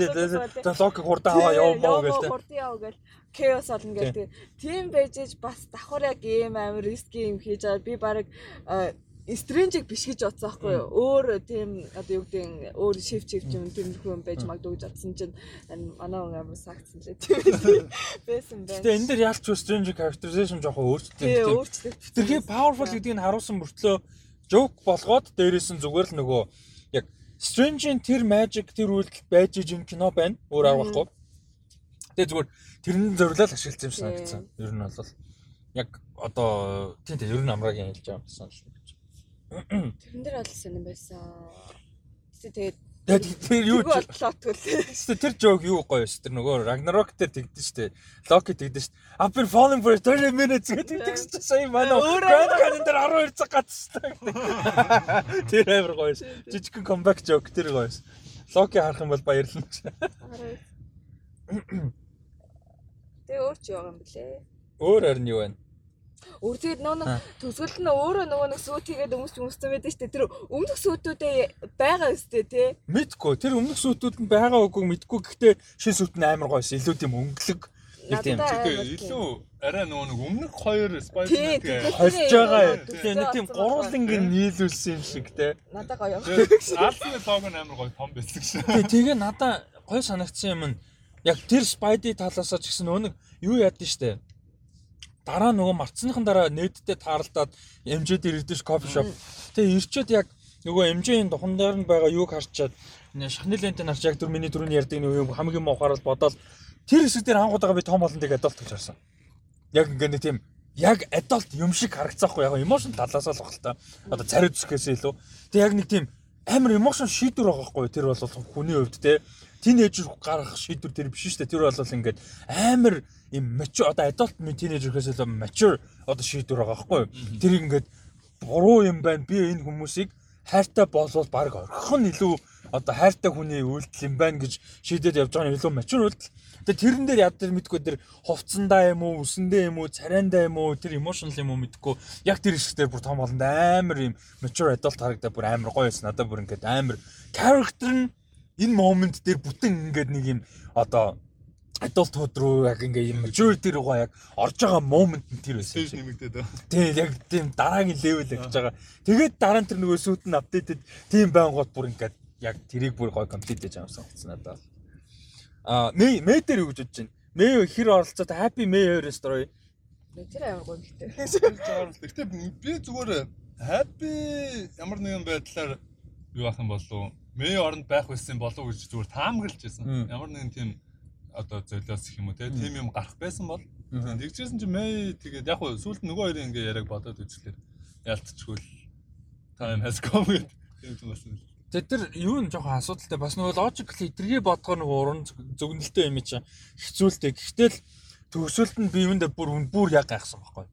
тийм. Лок хурдан аваа яваа гэл те. Хурдан яваа гэл chaos болно гэл тийм байж бас давхар яг ийм амар risky юм хийж байгаа. Би баг Strange-ийг биш гэж бодсон байхгүй юу? Өөр тийм одоо юу гэдэг өөр шифт шифт юм тиймэрхүү юм байж магадгүй гэж бодсон чинь манай хүн амар сагцсан лээ тийм байсан байх. Гэтэ энэ дэр яалч Strange characterization жоохон өөрчлөлт тийм өөрчлөлт. Тэрхий powerful гэдгийг нь харуулсан мөртлөө joke болгоод дээрээс нь зүгээр л нөгөө яг Strange-ийн тэр magic тэр үйлдэл байж ижин кино байна. Өөр аргахгүй. Тэгээ зүгээр тэрний зориулал ашигласан юм санагдсан. Ер нь бол яг одоо тийм тийм ер нь амрагийн хэлж байгаа юм санагдсан. Тэрэн дээр бол сонирн байсан. Тэгээд тэр юу плот гэл. Тэр жоог юу гоё ш. Тэр нөгөө Ragnarok дээр тэгдэж штэ. Loki тэгдэж штэ. I've been falling for 30 minutes гэдэг тэгж сая манай Grand Canyon дээр 12 цаг гацсан. Тэр амар гоё ш. Жижигхэн comeback joke тэр гоё ш. Loki харах юм бол баярлалаа. Тэгээ өөр ч яага юм блэ. Өөр харин юу байна? Өөр тэгээд нөө төсгөл нь өөрөө нөгөө нэг сүйт хийгээд өмсч өмссөн байдаг шүү дээ. Тэр өмнөх сүйтүүдээ байгаа өстэй тий. Мэдгүй. Тэр өмнөх сүйтүүд нь байгаа үгүй мэдгүй. Гэхдээ шин сүйт нь амар гойс. Илүү тийм өнгөлөг. Тийм. Илүү арай нөгөө нэг өмнөх хоёр Spider-Man холж байгаа. Тэгээ нэг тийм гурвангийн нийлүүлсэн юм шиг те. Надаа гоё. Альфны лого нь амар гоё том байсан шээ. Тэгээ надаа гоё санагдсан юм нь яг тэр Spidey талаас ч гэсэн нэг юу яадсан штэ дараа нөгөө марцсныхан дараа нэттэй тааралдаад MJ дээр ирдэж кофе шоп. Тэгээ ирчээд яг нөгөө MJ-ийн духан дээр нь байгаа юуг харчаад шахны лентэн харч яг түр миний түрүүний ярьдаг нэг юм хамгийн муухаар бодоод тэр хэсэг дээр ангуудаага би том болонтыг адалт гэж харсан. Яг ингээ нэг тийм яг адалт юм шиг харагцаахгүй яг эмошн талаас л та. Одоо цариу зүсгээс илүү. Тэг яг нэг тийм амар эмошн шийдвэр байгаа хгүй тэр бол хүний хувьд те тинейжер гарах шийдвэр тэр биш шүү дээ. Тэр бол ингээд амар юм mature одоо adult teenager-хээс илүү mature одоо шийдвэр байгаа байхгүй юу? Тэр ингээд буруу юм байна. Би энэ хүмүүсийг хайртай болвол баг орхих нь илүү одоо хайртай хүний үйлдэл юм байна гэж шийдээд явж байгаа нь илүү мачур үйлдэл. Тэгээ тэрэн дээр яд тэр мэдгүй тэр хувцсандаа юм уу, үсэндээ юм уу, царайндаа юм уу, тэр emotional юм уу мэдгүй. Яг тэр хэсгээр бүр том болонд амар юм mature adult харагдаа бүр амар гоё байсан. Надад бүр ингээд амар character нь энэ moment дээр бүтэн ингээд нэг юм одоо adulthood руу яг ингээ юм maturity руугаа яг орж байгаа moment нь тэр байсан. Тийм нэмэгдээд байна. Тийм яг тийм дараагийн level гэж байгаа. Тэгээд дараа нь тэр нөгөө сүйт нь updated тийм байнгут бүр ингээд яг тэрийг бүр гой complete гэж амсан болсон надад. Аа мэй мэй дээр юу гэж бодож байна? Мэй хэр оролцоод happy May story. Тэр амар гоё гэдэг. Гэхдээ би зүгээр happy ямар нэгэн байдлаар юу ахын болов Мэй оронд байх байсан болов гэж зүгээр таамаглаж байсан. Ямар нэгэн тийм одоо золиос гэх юм уу тийм юм гарах байсан бол тэгжсэн чи Мэй тэгээд яг хөө сүүлд нөгөө хоёрын ингээ яриаг бодоод үзлээ. Ялтчгүй л time has come гэдэг юм чинь болсон. Тэгээд тэр юу н жоохон асуудалтай бас нөгөө logically эдгэргээ бодгоо нөгөө уран зөвгнөлтөө юм чи хэцүүлтэй. Гэхдээ л төгсөлд нь би юундаа бүр бүр яг гайхсан байхгүй.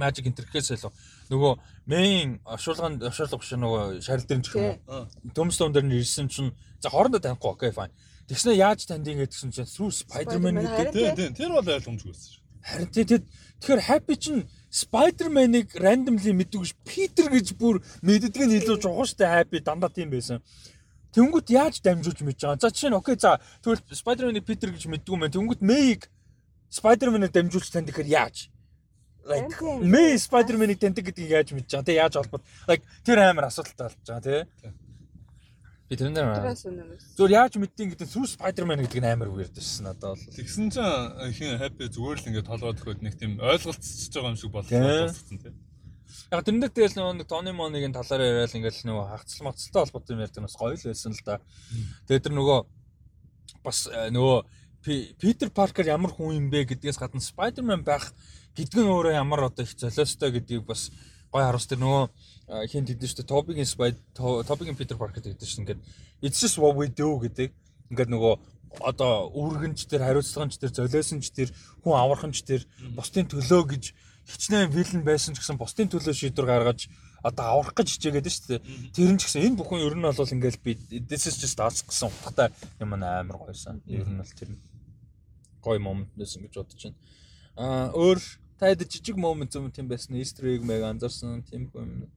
Magic интерфейс л нөгөө main ашуулганд ашуулга биш нөгөө шарил дээр ч юм уу. Төмстон дээр нь ирсэн чинь за хоорондоо танихгүй окей fine. Тэгснэ яаж тандин гэдгсэн чинь through Spider-Man гэдэг. Тийм тийм тэр бол ойлгомжгүй байсан шүү. Харин тийм тэгэхээр Happy чинь Spider-Man-ыг randomly мэддэг ш Peter гэж бүр мэддэг нь илүү жоо штэ Happy дандаа тийм байсан. Тэнгүүт яаж дамжуулж мэдж байгаа. За жишээ нь окей за тэгвэл Spider-Man-ыг Peter гэж юм байна. Тэнгүүт May-г Spider-Man-ыг дамжуулж танд гэхээр яаж? Like May Spider-Man-ыг таньдаг гэдгийг яаж мэдж байгаа. Тэ яаж холбоод like тэр амар асуудалтай болж байгаа тий. Би тэр нэр зүгээр яаж мэдтiin гэдэг through Spider-Man гэдэг нь амар weird байсан надад бол. Тэгсэн чинь ихэн happy зүгээр л ингээд толгойд өгөхөд нэг тийм ойлголцож байгаа юм шиг болчихсон тийм. Яг тэрнээ тэгэл нэг Тони Моныгийн талаар яриад ингээд нөгөө хагцл мацалтай холбоотой юм ярьдаг нь бас гоё л байсан л да. Тэгээд тэр нөгөө бас э, нөгөө Питер Паркер ямар хүн юм бэ гэдгээс гадна Spider-Man байх нь өөрөө ямар одоо их золиостой гэдгийг бас гоё харуулс тэр нөгөө хин гэдэг чинь Topic-ийн Spy Topic-ийн Peter Parker гэдэг чинь ингээд it's just what we do гэдэг. Ингээд нөгөө одоо үүргэнч тэр хариуцлаганч тэр золиосонч тэр хүн аврахынч тэр бусдын төлөө гэж хичнээн вилэн байсан ч гэсэн бусдын төлөө шийдвэр гаргаж одоо аврах гэж хичээгээд шүү дээ. Тэр нь ч гэсэн энэ бүхэн ер нь бол ингээл би this is just us гэсэн утгатай юм амар гойсон. Ер нь бол тэр гой момент байсан гэж бодож байна. Аа өөр таад жижиг момент юм тийм байсан. Easter egg мэг анзаарсан тийм юм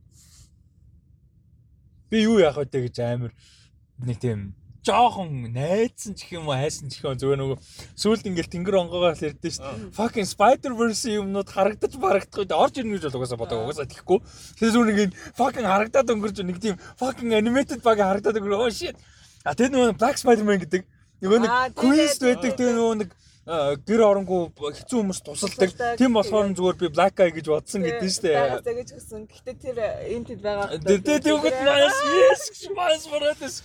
би юу яах вэ гэж амар нэг тийм жоохон найдсан ч юм уу хайсан ч юм зүгээр нөгөө сүүлд ингээл тэнгэр онгоогоор л ярьдэн шүү. Fucking Spider-Verse юмнууд харагдаж барагдахгүй орж ирнэ гэж бол угаасаа бодог угаасаа тийхгүй. Тэгээ зүгээр нэг fucking харагдаад өнгөрч нэг тийм fucking animated баг харагдаад өнгөр oh shit. А тэр нөгөө Black Spider-Man гэдэг нөгөө нэг quest байдаг тэгээ нөгөө нэг гэр оронгүй хэцүү хүмүүс тусалдаг. Тийм болохоор зүгээр би Black Eye гэж бодсон гэдэг нь шүү дээ. Black гэж гисэн. Гэхдээ тэр энтэд байгаа. Тэгээ тэгвэл маш yes маш мөрөдөс.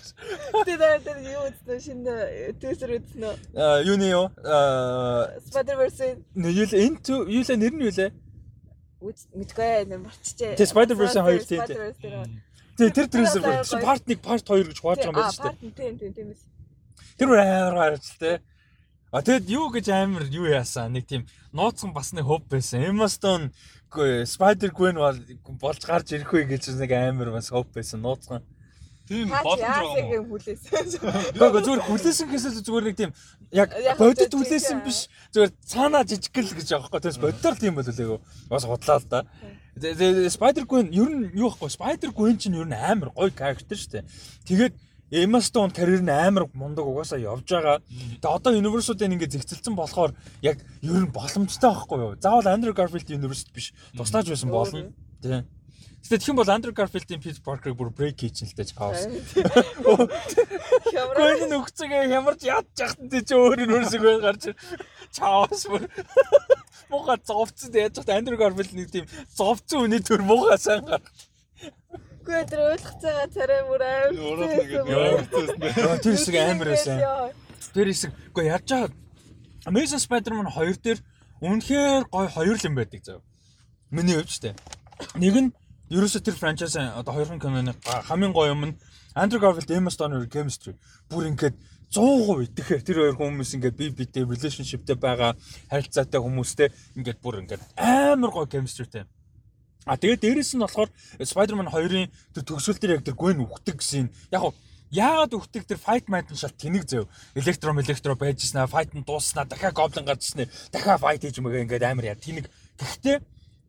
Тэр тэр юу үстэ шинэ теaser үзнэ. Аа юу нэ юу? Аа Spider-Verse. Юу л into юу л нэр нь юу лээ? Мэдгүй нэр марчжээ. Тэгээ Spider-Verse хоёр тийм. Тэгээ тэр теaser part 1 part 2 гэж хувааж байгаа юм байна шүү дээ. Тийм тийм тийм. Тэр амар гарч тээ. А тэгэд юу гэж амар юу яасан нэг тийм нууцхан бас нэг хөв байсан. Emma Stone Spider Gwen бол болж гарч ирэх үе гэж нэг амар бас хөв байсан нууцхан. Тийм боломж байгаа. хүлээсэн. Гэхдээ зүгээр хүлээсэн гэсэл зүгээр нэг тийм яг бодит хүлээсэн биш. Зүгээр цаанаа жижиггэл гэж байгаа байхгүй. Тэгээс бодитоор тийм болов бас худлаа л да. Spider Gwen ер нь юу байхгүй. Spider Gwen чинь ер нь амар гоё character шүү дээ. Тэгээд Emma Stone карьер нь амар мундаг угаасаа явж байгаа. Тэгээ одоо Universal-д ингэ зэгцэлсэн болохоор яг ер нь боломжтой байхгүй юу? Заавал Andrew Garfield Universal биш. Туслаж байсан болно. Тийм. Гэтэ тэгэх юм бол Andrew Garfield-ийн Peter Parker бүр break хийчихэн л дээ хаус. Хямраа нөхцөгээ хямарч ядж яхад тий чи өөр Universal гарч чаавс бүр муухай зовцсон яаж ч Andrew Garfield нэг тийм зовцсон үний төр муухай сайн гарч Үгүй тэр ойлгох цагаа царай бүр амар. Тэр хэсэг амар байсан. Тэр хэсэг үгүй яаж чаа Amazing Spider-Man 2 дээр үнэхээр гоё хоёр л юм байдаг зав. Миний хувьд ч тийм. Нэг нь ерөөсө тэр франчайз одоо хоёрхан киноны хамгийн гоё юм нь Andrew Garfield, Emma Stone chemistry. Бүр ингээд 100% итгэхээр тэр хоёр хүмүүс ингээд бие биедээ relationshipтэй байгаа харилцаатай хүмүүстэй ингээд бүр ингээд амар гоё chemistryтэй. А тэгээд дээрэс нь болохоор Spider-Man 2-ын тэр төгсөл дээр яг тэр Gwen үхдэг гэсэн яг яагаад өгдөг тэр fight mind нь шал тэнэг зөө. Электро электро байжснаа, fight нь дууснаа, дахиад гоблин гарчснаа, дахиад fight хийж мөгөө ингээд амар яа тэнэг. Гэхдээ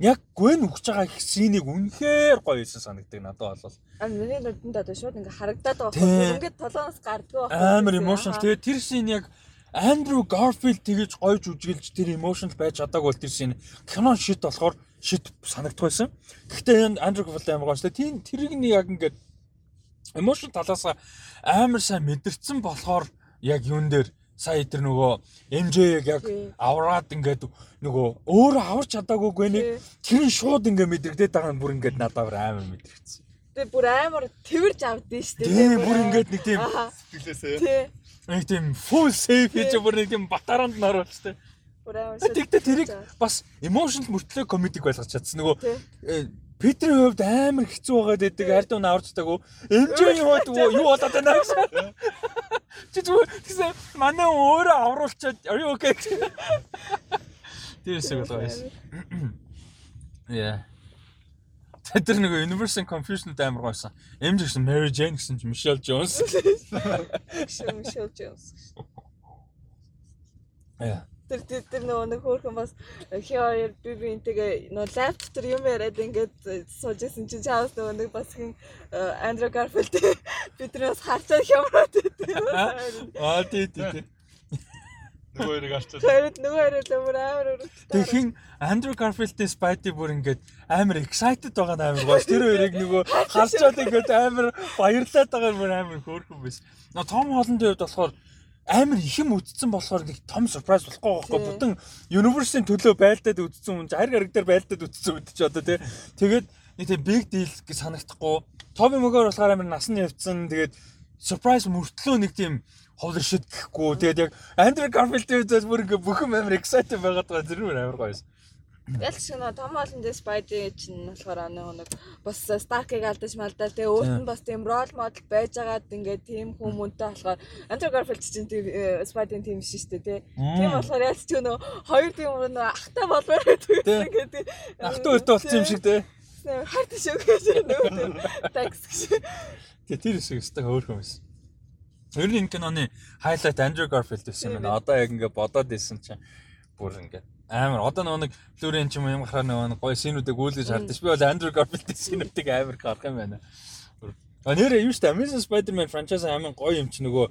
яг гүн өгч байгаа их синийг үнэхээр гоё юмсан санагддаг надад бол. А миний нүдэнд одоо шууд ингээ харагдаад байгаа байхгүй. Ингээд толооноос гарддаг байхгүй. Амар emotional. Тэгээ тэр син яг Андрю Гарфилд тэгэж гойж үжгэлж тэр emotional байж чадаагүй бол тэр син кинон шит болохоор шит санагдах байсан. Гэхдээ Андрю Гарфилд амар гоё шүү. Тийм тэрийг нь яг ингээд emotional талаас амар сайн мэдэрсэн болохоор яг юун дээр сая тэр нөгөө MJ-г яг авраад ингээд нөгөө өөрөө аварч чадаагүйг нэг тэр нь шууд ингээд мэдрэгдээд байгаа нь бүр ингээд надад амар мэдрэгдсэн. Тэгээ бүр амар тэрж авдсан шүү дээ. Тэгээ бүр ингээд нэг тийм сэтгэлээсээ. Тий. Нэг тийм full safe хийж бүр нэг тийм батаранд наруулчихсан. Бүр амар. Тэгтээ тэрийг бас emotional мөртлөө комедик байлгаж чадсан. Нөгөө Питерийн хувьд амар хэцүү байгаад байдаг ард нь аварч таагүй. Эмжийн хувьд юу болоод байна гэсэн. Чи зүгээр тэгсэн манай өөрөө авруулчаад are you okay? Тэрсэг л байсан. Яа. Тэр нэг Universal Confusion амар гойсон. Эмж гэсэн Mary Jane гэсэн чи Michelle Jones. Michelle Jones. Яа тэр тэр тэр нөгөө нэг хөөрхөн бас хи хоёр би бинтэйгээ нөгөө лайв дотор юм яриад ингээд суужсэн чинь чаус нөгөө нэг бас хин Андрю Гарфилд биднээс харцаа хямраад байдیں۔ Аа тий тий. Нөгөө хэрэг арчаад. Тэгээд нөгөө хэрэг л амар амар өрөвдөлтэй. Тэгхийн Андрю Гарфилдийн Spidey бүр ингээд амар excited байгаа нь амар гоё. Тэр хоёрыг нөгөө харчаад ингээд амар баярлаад байгаа нь бүр амар хөөрхөн байсан. Нөө Том Холландын хувьд болохоор амар их юм үдцсэн болохоор нэг том surprise болохгүй байхгүй. Бүтэн universe-ийн төлөө байлдаад үдцсэн хүн хайр гараг дээр байлдаад үдцсэн үдч одоо тий. Тэгээд нэг тийм big deal гэж санагдахгүй. Тоби мөгөөр болохоор амар насан явцсан. Тэгээд surprise мөртлөө нэг тийм holy shit гэхгүй. Тэгээд яг Andrew Garfield-ийн үзэл бүр ингээ бүх юм амар excited байгаад байгаа. Зэрэг амар гоё юм Ял шиг нөө Том Холланд Спайди чинь болохоор нэг бас Старкийг алдаж малдаа тэгээ өөрт нь бас тийм рол модел байж байгаад ингээд тийм хүмүүнтэй болохоор Андреw Garfield чинь тийм Спайдийн тийм шин штэ тий. Тийм болохоор ял ч нөө хоёр тийм нөө ахтай байдаг гэдэг. Ахтай өөртөө болсон юм шиг тий. Харт шүү гэж нөө такс гэж. Тэгээ тэр шиг өстэй хөөрхөн байсан. Ер нь энэ киноны хайлайт Андреw Garfield байсан юм байна. Одоо яг ингээд бодоод исэн чинь бүр ингээд амар одоо нөгөө нэг Флорен ч юм юм гарахаар нөгөө гоё синүүдийг гүйлгэж хардсан. Би бол Андрю Гарфилдийн синүүдийг амар гарах юм байна. А нэрээ юу штэ Amazing Spider-Man franchise амар гоё юм чи нөгөө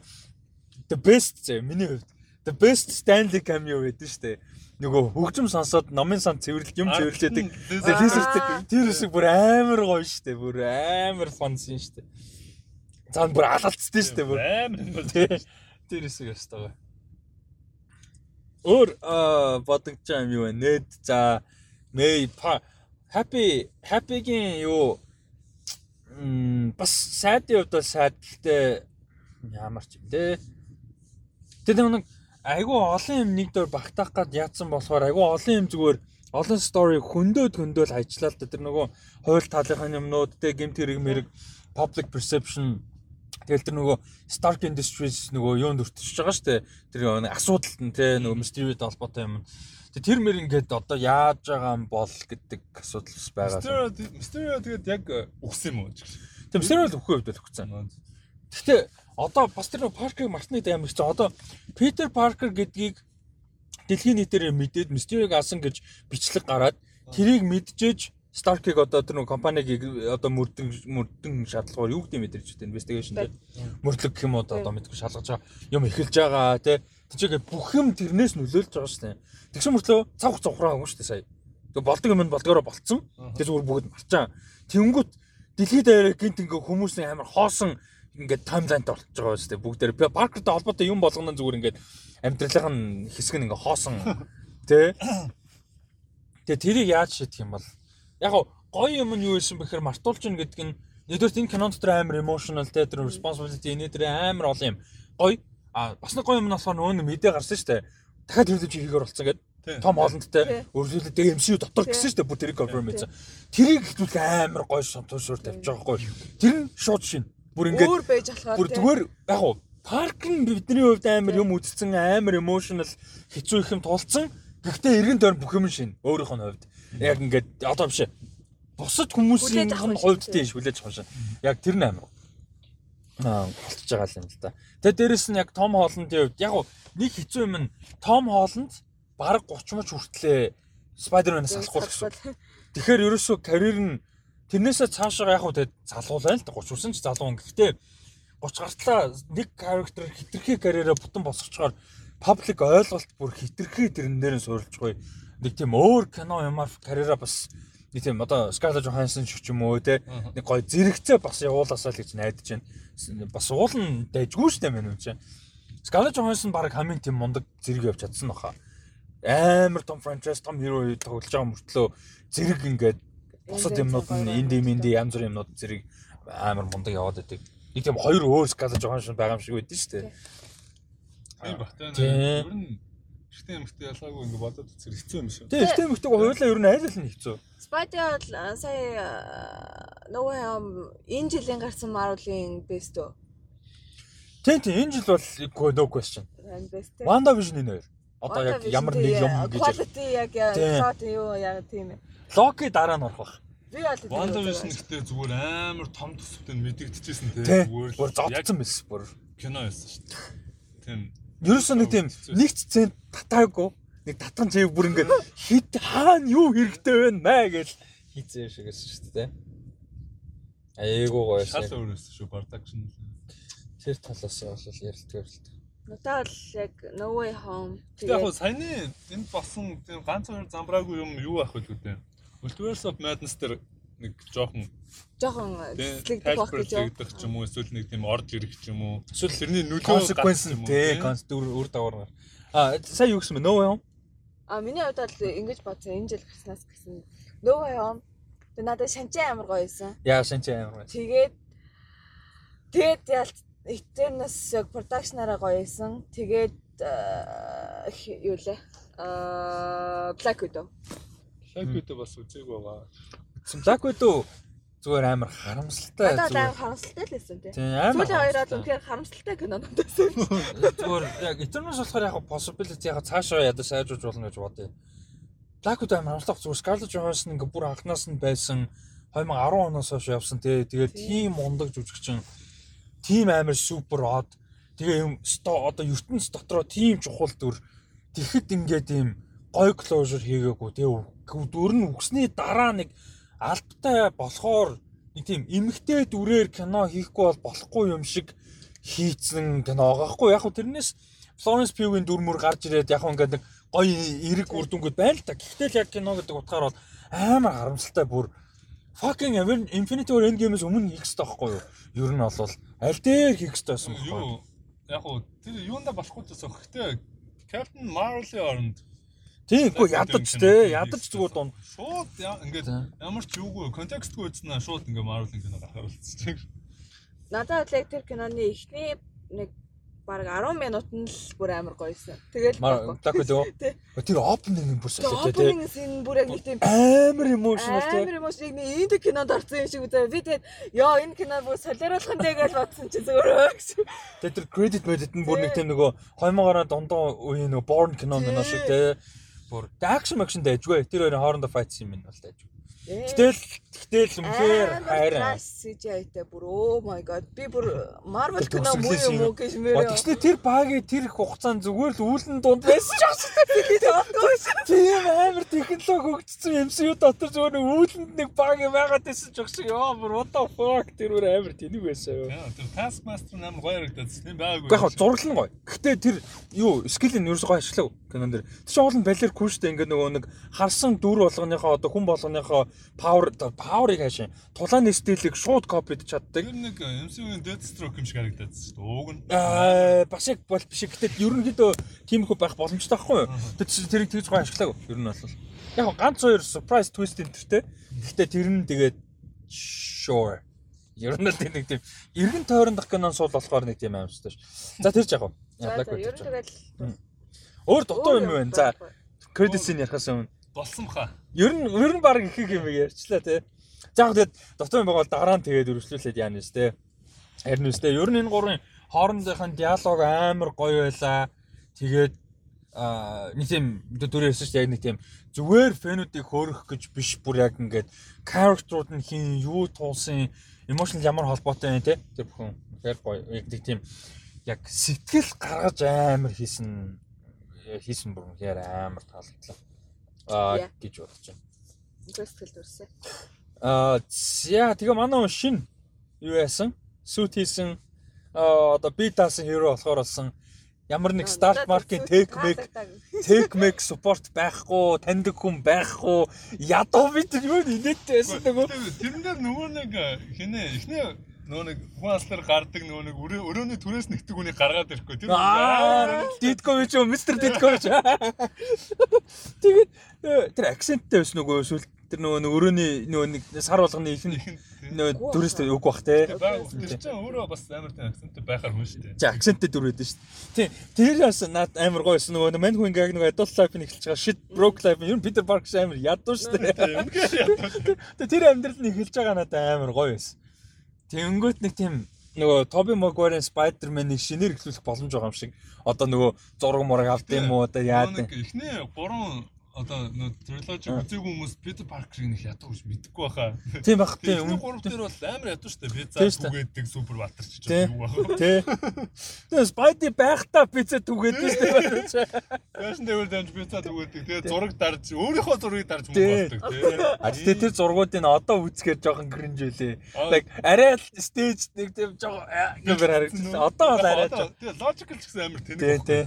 the best зэ миний хувьд the best Stanley cameo гэдэг штэ. Нөгөө хөгжим сонсоод номын сан цэвэрлэлт юм цэвэрлээд тэр тэр хэсэг бүр амар гоё штэ. Бүр амар фон син штэ. Цаан бүр алалцсан штэ бүр. Амар тэр хэсэг өстой гоё өөр байгаа юм юу вэ? Нэд за Мэй Happy Happy-гийн юу м бас сайдын хувьд бол сайд гэхдээ ямар ч юм те. Тэр нэг айгүй олон юм нэг дөр багтаах гад яатсан болохоор айгүй олон юм зүгээр олон стори хөндөд хөндөөл ажиллаа л да тэр нөгөө хууль талынхаа юмнууд те гэмт хэрэг мэрэг public perception Тэгэл тэр нөгөө Stark Industries нөгөө юунд өртөж байгаа шүү дээ. Тэр асуудалт нь те нөгөө Mystery-тэй холбоотой юм. Тэр мэр ингээд одоо яаж байгаа юм бол гэдэг асуудал бас байгаа. Mystery тэгээд яг өгсөн юм уу? Тэр Mystery л өгөх үед л өгсөн. Гэхдээ одоо бас тэр Parker мартны амар хэвчээ одоо Peter Parker гэдгийг дэлхийн нийтээр мэдээд Mystery-г асан гэж бичлэг гараад тэрийг мэдчихэж Stark-ыг одоо тэр нэг компаниг одоо мөрдөн мөрдөн шалгалгаар юу гэдэг юм мэдэрч байна. Investigation дээр мөрдлөг гэх юм уу одоо мэдгүй шалгаж байгаа юм эхэлж байгаа тий. Тэжээгээ бүх юм тэрнээс нөлөөлж байгаа шүү дээ. Тэгсэн мөртлөө цав цавхраа байгаа шүү дээ сая. Тэг болдог юм болдгоороо болцсон. Тэг зүгээр бүгд марчаа. Тэнгүүт дэлхийд аваа гинт ингээ хүмүүсийн амар хоосон ингээд таймлайнтай болчихж байгаа шүү дээ. Бүгдээр Parker-тай холбоотой юм болгоно зүгээр ингээд амьдралынх нь хэсэг нь ингээ хоосон тий. Тэгээ тэрийг яаж шийдэх юм бол яг гоё юм нь юу байсан бэхээр мартуулж гин гэдэг нь нэгдүгээр энэ кинон дотор амар emotional те тэр responsibility энэ тэр амар олон юм. Гоё. А бас нэг гоё юм нь болохоор нөгөө мэдээ гарсан шүү дээ. Дахиад хэвлэж хийгээр болсон гэдэг том хоолндтай өрсөлдөд MCU дотор гэсэн шүү дээ бүр тэрийг confirm хийсэн. Тэрийг хэвлэх амар гоё шантуушуур тавьж байгаа хгүй тэр нь шууд шин. Бүр ингээд өөр байж болохоор бүр зүгээр яг гоо парк нь бидний хувьд амар юм үзсэн амар emotional хэцүү их юм тулцсан гэхдээ эргэн тойрон бүх юм шин өөрийнх нь хувьд Яг ингээд одоо биш. Бусад хүмүүсийн хувьд тийш хүлээж авах шин. Яг тэр нь амар. Аа болчихж байгаа юм л да. Тэгээ дээрэс нь яг Том Холландын хувьд яг нэг хэцүү юм нь Том Холланд баг 30 мөч хүртлээ Spider-Man-аас салахгүй гэсэн. Тэгэхээр ерөөсөө карьер нь тэрнээсээ цаашаа яг хөө тэг залуу байна л да 30 хүрсэн ч залуу. Гэхдээ 30 гартлаа нэг character хитрхи карьераа бутан босгочоор public ойлголт бүр хитрхи тэрэн дээр нь суурилжгүй. Нэг тийм өөр кино юмар карьераа бас нэг тийм одоо Scarlett Johansson ч юм уу те нэг гоё зэрэгцээ бас явуулаасаа л гэж найдаж байна. Бас уулын дайжгүй шүү дээ мэн юм чинь. Scarlett Johansson баг хамгийн тийм мундаг зэрэг явж чадсан баха. Амар том франчайз том хиро тоглож байгаа мөртлөө зэрэг ингээд бусад юмнууд нь инди минди янз бүрийн юмнууд зэрэг амар мундаг яваад байдаг. Нэг тийм хоёр өөр Scarlett Johansson байгаа юм шиг байдсан шүү дээ. Тийм бах таа. Ер нь Эртний эмэгтэй ялгаагүй ингэ бодоод үзэр хэцүү юм шүү. Тийм эртний эмэгтэйг хоёулаа ер нь айл л нь хэцүү. Spider бол сая нөгөө юм энэ жилийн гарсан Marvel-ийн best үү? Тийм тийм энэ жил бол no question. Best. Wanda Vision энэ хоёр. Одоо яг ямар нэг юм гэж. Quality яг shot юу яг тийм. Loki дараа нь орох байх. Wanda Vision гэхдээ зүгээр амар том төсөвтэй мэдэгдэжсэн те. Зүгээр зодсон байсан бүр. Кино байсан шүү дээ. Тийм Ерөөсөө нэг тийм нэг цент татаагүй нэг татган цэв бүр ингээд хит хаана юу хэрэгтэй вэ маа гэж хийцэн шигээс шүү дээ. Айгуу гоё шал өөрөөс шүү продакшн. Тэр талаас нь бол ярилтгүй л дээ. Надад л яг No Way Home яг саяны энд болсон тийм ганц хоёр замбраагүй юм юу ах вэ гэдэг. Multiverse of Madness дээр нэг жоохон жоохон цэцлэгдэх байх гэж юм. ч юм уу эсвэл нэг тийм орж ирэх ч юм уу. Эсвэл тэрний нөлөө consequence нь тий конститур үр дагавар. А сая юу гэсэн бэ? No way home. А миний хувьд бол ингэж бодсон энэ жил гарснаас гэсэн No way home. Тэгээ надад шанчаа амар гоё байсан. Яа шанчаа амар гоё. Тэгээд тэгээд ялт Eternus яг production-аараа гоё байсан. Тэгээд юу лээ? Аа Black Widow. Black Widow бас үзег байгаа. Black Widow зүгээр амар харамсалтай. Надад амар харамсалтай л байсан тийм. Сүүлийн хоёроо үнэхээр харамсалтай кинонод байсан. Зүгээр яг Eternals болохоор яг possibility яг цаашаа ядаж сайжруулж болно гэж бодъё. Black Widow амар харамслах зүгээр Scarlett Johansson ингээ бүр анханаас нь байсан 2010 оноос хойш явсан тий. Тэгээд тийм ундаг жүжигчин тийм амар супер од тэгээ юм одоо ертөнц дотроо тийм чухал дүр тэгэхэд ингээ тийм гой closure хийгээгүй тий. Дүр нь үгсний дараа нэг албатай болохоор нэг тийм эмгтэй дүрээр кино хийхгүй бол болохгүй юм шиг хийцэн кино байгаа хгүй яг хөө тэрнээс Florence Pugh-ийн дүр мөр гарч ирээд яг ингээд нэг гоё эрэг үр дүнгууд байна л та. Гэхдээ л яг кино гэдэг утгаар бол амар харамсалтай бүр fucking Infinity War Endgame-с өмнө хийх хэрэгтэй байхгүй юу? Ер нь бол аль дээр хийх хэрэгтэй байсан бэ? Яг хөө тэр юунда болохгүй гэсэн. Гэхдээ Captain Marvel-ийн оронд Тийм үгүй ядаж те ядаж зүгээр дунд. Шууд ингээд ямар ч юугүй контекстгүй үзснэ шууд ингээд Marvel-ын кино гарахаар болчихсон. Надад яг тэр киноны эхний нэг баг 10 минутанд л бүр амар гоёсэн. Тэгэл Black Widow. Тэр opening бүр солиотой тий. Opening scene бүр яг нэг тийм амар emotional тий. Амар emotional нэг энэ кинонд орсон юм шиг үзээ. Би тэгээд ёо энэ кино бүр солиоруулах нь дээ гэж бодсон чи зүгээр гэсэн. Тэгээд тэр credit credit нь бүр нэг тийм нөгөө 2000-аар дундаа үеийн нөгөө born кино мөн шиг тий бүр action action дайжгүй. Тэр хоёрын хоорондоо fight scene минь бол дайжгүй. Гэтэл гэтэл үнэхээр хайраа. CGI-тэй бүр oh my god. Би бүр Marvel кино муу юм уу гэж мөрөө. Тэгснэ тэр багийн тэр их хугацаанд зүгээр л үүлэн дунд байсан ч гэсэн. Тийм амар технологи хөгжсөн MCU дотор зүгээр нэг үүлэнд нэг баг байгаад байсан ч гэсэн ёо бүр what the fuck тэр өөр амар тэнэг байсан юу. Тэр Taskmaster нам гоё харагдаад тийм байгаагүй. Яг зурлал нь гоё. Гэтэ тэр юу скилл нь ерөөсөө гоё ашиглав кинон дэр. Тэр чинь уулын балергүй шүү дээ. Ингээ нөгөө нэг харсан дүр болгоныхоо одоо хүн болгоныхоо power power-ыг хаашаа тулааны стилийг шууд копид чаддаг. Тэр нэг MCU-ийн Deathstroke юм шиг харагдаад шүү дээ. Ууг нь. Аа бас яг бол биш. Гэтэл ерөнхийдөө тиймэрхүү байх боломжтой байхгүй юу? Тэр тэрийг тэгж гоо ашиглаагүй. Ер нь бол. Яг ганц хоёр surprise twist энтертэй. Гэхдээ тэр нь тэгээд sure. Ер нь л нэг тийм эргэн тойрондох кинон суул болохоор нэг тийм аимштай ш. За тэр ч яг. Яг ер нь тэгэл өөр дутуу юм байна. За credit-ийн ярахаас өмнө болсон баха. Ер нь ер нь баг их юм ярьчлаа тий. За яг тэгээд дотор юм байгаа бол дараа нь тэгээд өргөжлүүлээд яана ш тий. Харин үстэй ер нь энэ гурвын хоорондынхын диалог амар гоё байлаа. Тэгээд а нэг тийм дүрээс шүү дээ яг нэг тийм зүгээр фэнүүдийг хөөрөх гэж биш бүр яг ингээд character-ууд нь хин юу туулсан emotional ямар холбоотой вэ те тэр бүхэн яг гоё яг нэг тийм яг сэтгэл гаргаж амар хийсэн хийсэн бүр үнээр амар таалагдлаа аа гэж бодож байна. Сэтгэл төрсөн. Аа за тэгээ манай шин юу яасан? Сүт хийсэн аа одоо би даасан хиро болохоор болсон ямар нэг старт маркийн тек мек тек мек спорт байхгүй таньдаг хүн байхгүй ядуу бид юу инээдтэй байсан нөгөө тэрнээр нөгөө нэг хинэ эхнээ нөгөө нэг хүн аслаар гардаг нөгөө нэг өрөөний түрээс нэгдэг хүнийг гаргаад ирэхгүй тэр Дидкович юу мистер Дидкович тэгээд тэр акценттэй байсан нөгөө эсвэл тэр нөгөө өрөөний нөгөө нэг сар болгоны ихэнх нөө дүрстэй үг бах те. Тэр чинь өөрөө бас амар тийм акценттэй байхаар хүн шүү дээ. Чи акценттэй дүр байдаг шүү. Тийм. Тэр бас наад амар гоё байсан нөгөө мань хүн ингээ нөгөө adult life-ыг эхэлж байгаа shit broke life юм Peter Parker амар ядуу шүү дээ. Тэр амьдрал нь эхэлж байгаа надад амар гоё байсан. Тэнгүүт нэг тийм нөгөө Тоби Магуайрын Spider-Man-ыг шинээр эхлүүлэх боломж байгаа юм шиг. Одоо нөгөө зураг мураг авд юм уу одоо яа гэдэг. Эхнээ 3 одоо нөө триложи үзээгүй хүмүүс Питер Паркерыг нэг ядуу гэж мэдэхгүй баха. Тийм бах тийм. Өмнө гурав дээр бол амар ядуу штэ. Пицца түгээдэг супер батарч ч юу баха. Тий. Тэгээ Спайди байхдаа пицца түгээдэг штэ. Фэшн дэвэр дамж пицца түгээдэг. Тэгээ зураг дарж өөрийнхөө зургийг дарж мөн болдог тий. А тэгээ тэр зургуудыг одоо үзэхээр жоохон кринж үлээ. Like арай стейж нэг тийм жоохон гэмээр харагдсан. Одоо бол арай. Тэгээ логикл ч гэсэн амар тэнэг тий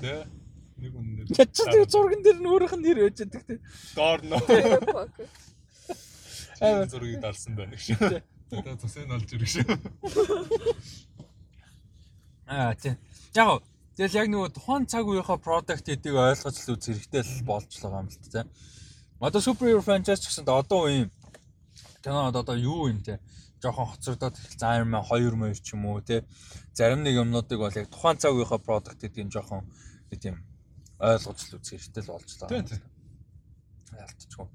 нэг үнээр. Ячдаг зурган дээр нь өөрийнх нь нэр байж байдаг те. Доор нөө. Аа зургийг дарсан байна гэж. Одоо цусыг олж ирэх шүү. Аа тийм. Яг тэгэл яг нөгөө тухайн цаг үеийнхаа product эдийг ойлгож л үз хэрэгтэй л болж байгаа юм л та. Одоо superhero franchise гэсэн одоо үеийн кинод одоо юу юм те жоохон хоцрогдоод за Iron Man 2 мөр ч юм уу те зарим нэг юмнуудыг бол яг тухайн цаг үеийнхаа product гэдгийг жоохон тийм ойлгож л үзэх хэрэгтэй л болж байгаа. Тийм тийм. Ялтчихгүй.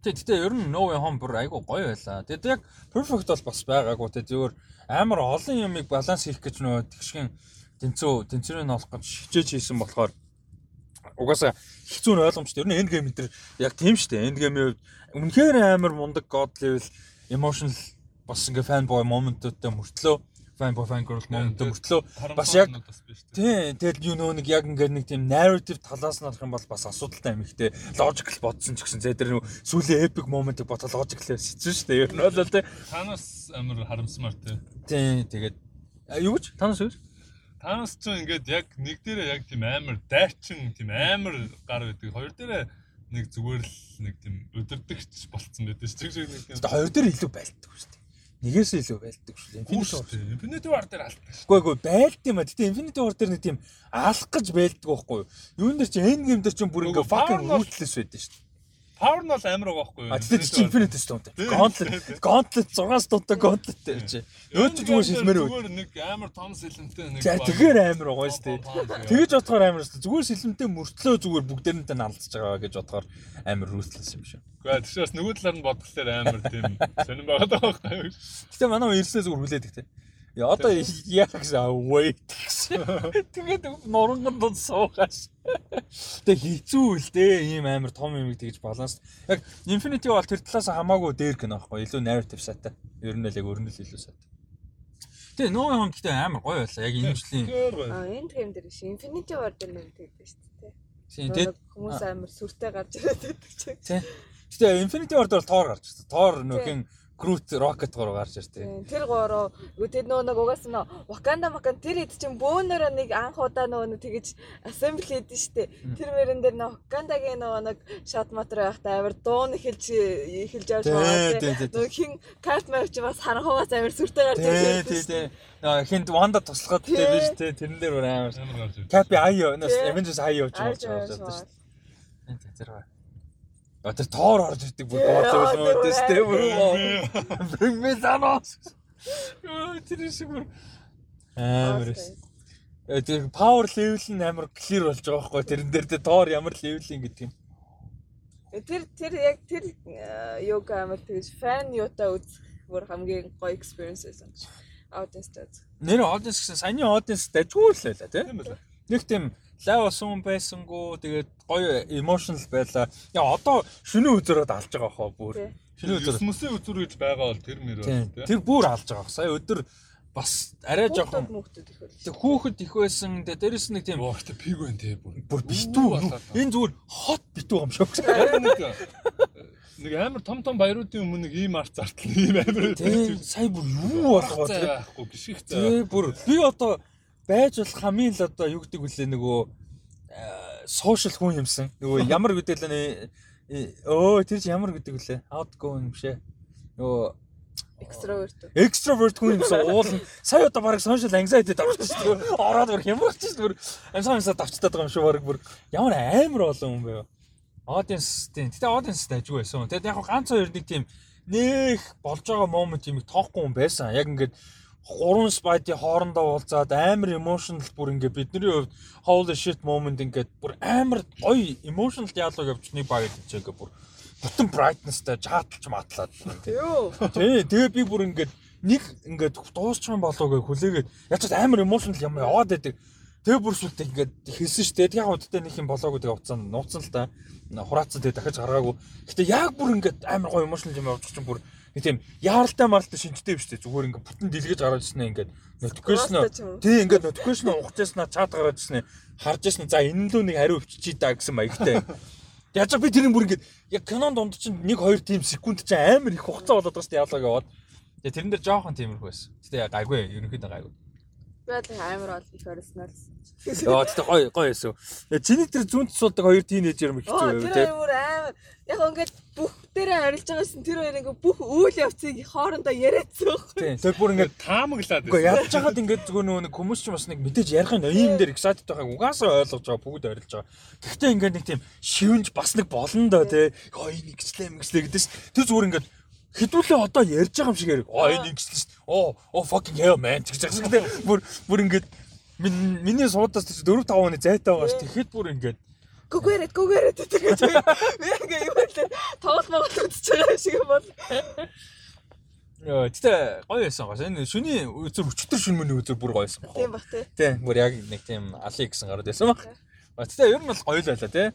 Тэг тэгтээ ер нь No Way Home бүр айгу гоё байлаа. Тэгэд яг perfect бол бас байгаагүй те зөвөр амар олон юмыг баланс хийх гэж нөө тэгшгэн тэнцүү тэнцвэрийг олох гэж хичээж хийсэн болохоор угаасаа хэцүү нь ойлгомжтой. Ер нь end game энэ яг тийм штэ. End game-ийн үнэхээр амар мундаг god level emotional бас ингээ fanboy моментуудтай мөртлөө fan boy fan girl момент мөртлөө бас яг тий. тэгэл юу нөө нэг яг ингээд нэг тийм narrative талаас нь харах юм бол бас асуудалтай юм ихтэй logical бодсон ч гэсэн зэ тэр сүүлийн epic moment-ыг бодол logical хэвчсэн шүү дээ ер нь бол тий танаас амар харамсмар тий тий тэгээд юу гэж? Танаас юу? Танаас ч ингээд яг нэг дээрээ яг тийм амар дайчин тийм амар гар гэдэг хоёр дээрээ нэг зүгээр л нэг тийм өдөрдөгч болцсон байдаг шүү. Тэг шиг нэг тийм хоёр дээр илүү байлдаг шүү дээ. Нэгээс илүү байлдаг шүү. Infinity War. Infinity War дээр алддаг шүү. Үгүй үгүй байлд юм а. Гэтэ Infinity War дээр нэг тийм алах гэж байлдаг байхгүй юу? Юун дээр чи Endgame дээр чи бүр ингээ fucking ruthless байдаг шүү. Power нь бол амар байгаа байхгүй юу? А тэгээд чи Infinity Stone. Gauntlet, Gauntlet 6 стонтой Gauntlet дээр чи. Нөөч зүгээр шилмээр үү? Зүгээр нэг амар том сэлэмтэй нэг. За тэгэхээр амар байгаа шүү дээ. Тэгэж бодохоор амар шүү. Зүгээр сэлэмтэй мөртлөө зүгээр бүгдээрнтэй налдаж байгаа гэж бодохоор амар ruthless юм шүү. Гэхдээ тийшээс нөгөө талаар нь бодглохлоор амар тийм сонирн байгаа байхгүй юу? Гэтэ манай ирсээ зүгээр хүлээдэг те. Яа одоо яах гэсэн wait гэсэн. Тэгээд нуранган дунд суухаас. Тэг хэцүү л дээ. Ийм амар том юм тэгж баланс. Яг Infinity бол тэр талаас хамаагүй дээр гэнэ байхгүй илүү narrative сайтай. Ер нь л яг өрнөл илүү сайтай. Тэгээ нөө юм гэхдээ амар гоё байлаа. Яг энэ жилийн. Аа энэ гэм дээр шин Infinity War дээр нэг тэгдэж шүү дээ. Тийм тэгээд хүмүүс амар сүртэй гарч ирээд байдаг чинь. Гэтэ Infinity War дээр Thor гарч ирсэн. Thor нөхөн Groot Rocket гурав гарч ирсэн. Тэр гурав тэр нөө нэг угаас нь Wakanda Makan тэр хэд чинь бөөнөрөө нэг анх удаа нөө тэгэж assembly хийдэн штэ. Тэр мөрөн дээр нөө Wakandaгийн нөө нэг shot мотор байхдаа амар дуун эхэлж эхэлж явж байгаа. Нөө хин карт маяг чи бас харанхугаас амар сүртэй гарч ирсэн. Тий, тий. Нөө хинт Wanda туслахад тий биш тий тэрэн дээр амар. Cappy Ayo, Avengers Ayo ч болж байгаа шүү дээ. Тэр тэр тоор орж ирдэг бүр боолоо мөдөс тэ бүр. Bring me Thanos. Тэр шиг бүр амар эс. Тэр power level нь амар clear болж байгаа байхгүй тэрэн дээр тэ тоор ямар level юм гэдэг юм. Тэр тэр яг тэр юг амар тэгж фан юутай үзэх бүр хамгийн гоё experience байсан. Audience-тай. Нэр audience гэсэн саяны audience дажгүй л байлаа тийм. Нэг тийм лав сум байсангүй тэгээд гоё emotional байла. Яа одоо шөнө үзөрөд алж байгаа хоо бүр. Шөнө үзөр. Өсмөсөө үзүр гэж байгаа бол тэр мөр байна тийм. Тэр бүр алж байгаа. Сая өдөр бас арай жоохон хүүхэд их байсан тэг дээрэс нэг тийм оо тэг пиг байна те бүр бүр битүү энэ зүгээр хот битүү юм шиг нэг нэг амар том том баяруудын өмнө нэг ийм арт зартал ийм амар сая бүр юу болгоо тэг байхгүй гიშгэх заа тэг бүр би одоо байж болох хамгийн л одоо юу гэдэг вүлээ нөгөө сошиал хүн юмсан. Нөгөө ямар гэдэг л өө тэр чи ямар гэдэг вүлээ? Outgoing биш ээ. Нөгөө extrovert. Extrovert хүн юмсан уул сая одоо баг social anxiety давчихсан. Ороод бүр хямрах чинь бүр амсаа амсаа давчтаад байгаа юм шүү баг бүр ямар амар олон хүн байв. Audience тийм. Гэтэ audience дайжгүй байсан. Тэгээд яг ганц хоёр нэг тийм нэх болж байгаа момент юм тоохгүй хүн байсан. Яг ингээд гурван спайти хоорондоо уулзаад амар emotional бүр ингээ бидний хувьд holy shit moment ингээд бүр амар гоё emotional диалог явж нэг баг гэж ингээ бүр бүтэн brightnessтай чааталж матлаад. Тий, тэгээ би бүр ингээд нэг ингээд дуусчихсан болоо гэж хүлээгээд яцад амар emotional юм яваад байдаг. Тэгээ бүр сүлдээ ингээд хэлсэн шүү дээ. Яг удаатай нэг юм болоогүй тэгээ уцсан нууцсан л та. Хураацсан тэгээ дахиж гаргаагүй. Гэтэ яг бүр ингээд амар гоё emotional юм явж чинь бүр Нэг тийм яаралтай маралтай шинжтэй биш үү зүгээр ингээд бүтэн дэлгэж гараад ирснэ ингээд notification тий ингээд notification ухажсна чат гараад ирснэ харж ирснэ за энэ лөө нэг хариу өвччий да гэсэн маягтай. Яаж би тэрийг бүр ингээд яг кинон донд чинь 1 2 тим секунд чинь амар их хугацаа болоод байгаа шүү дээ яалаг яваад. Тэгээ тэрэн дээр жоохон тиймэрхүү байсан. Гэтэ гайгүй ерөнхийдөө гайгүй. Би бол амар бол их орсноор. Яа тэгтээ гоё гоё эсв. Чиний тэр зүүнт суудаг хоёр тийнейжер юм хэцүү байв тий. Тэр амар яг ингээд бүх дээрээ арилж байгаагаас тэр хоёр ингээд бүх үйл явцыг хоорондоо яриадсан. Тий. Тэр бүр ингээд таамаглаад байна. Гэхдээ ядж хагаад ингээд зүгээр нэг хүмүүс ч бас нэг мэдээж ярих нь ийм дээр excited байгааг угаасаа ойлгож байгаа бүгд арилж байгаа. Гэхдээ ингээд нэг тийм шивэнж бас нэг болно доо тий. Хоо энэ гिचлээ мэгслээ гэдэг чинь тэр зүгээр ингээд хэдүүлээ одоо ярьж байгаа юм шиг яриг. Аа энэ ингэсэн шүү дээ. Оо оо fucking hell man гэж дээ. Бүр бүр ингээд миний суудаас 4 5 оны зайтай байгаа шүү. Тэгэхэд бүр ингээд гүгээрээ гүгээрээ тэгэж би ингээ юу вэ тоглоом үзэж байгаа шиг юм бол тэгтээ гоё байсан гоо. Энэ шүний үзэр өчтөр шүн мөний үзэр бүр гоё байсан баг. Тийм баг тий. Тийм, бүр яг нэг тийм алий гэсэн гараад байсан баг. Тэгтээ ер нь бол гоё л байлаа тий.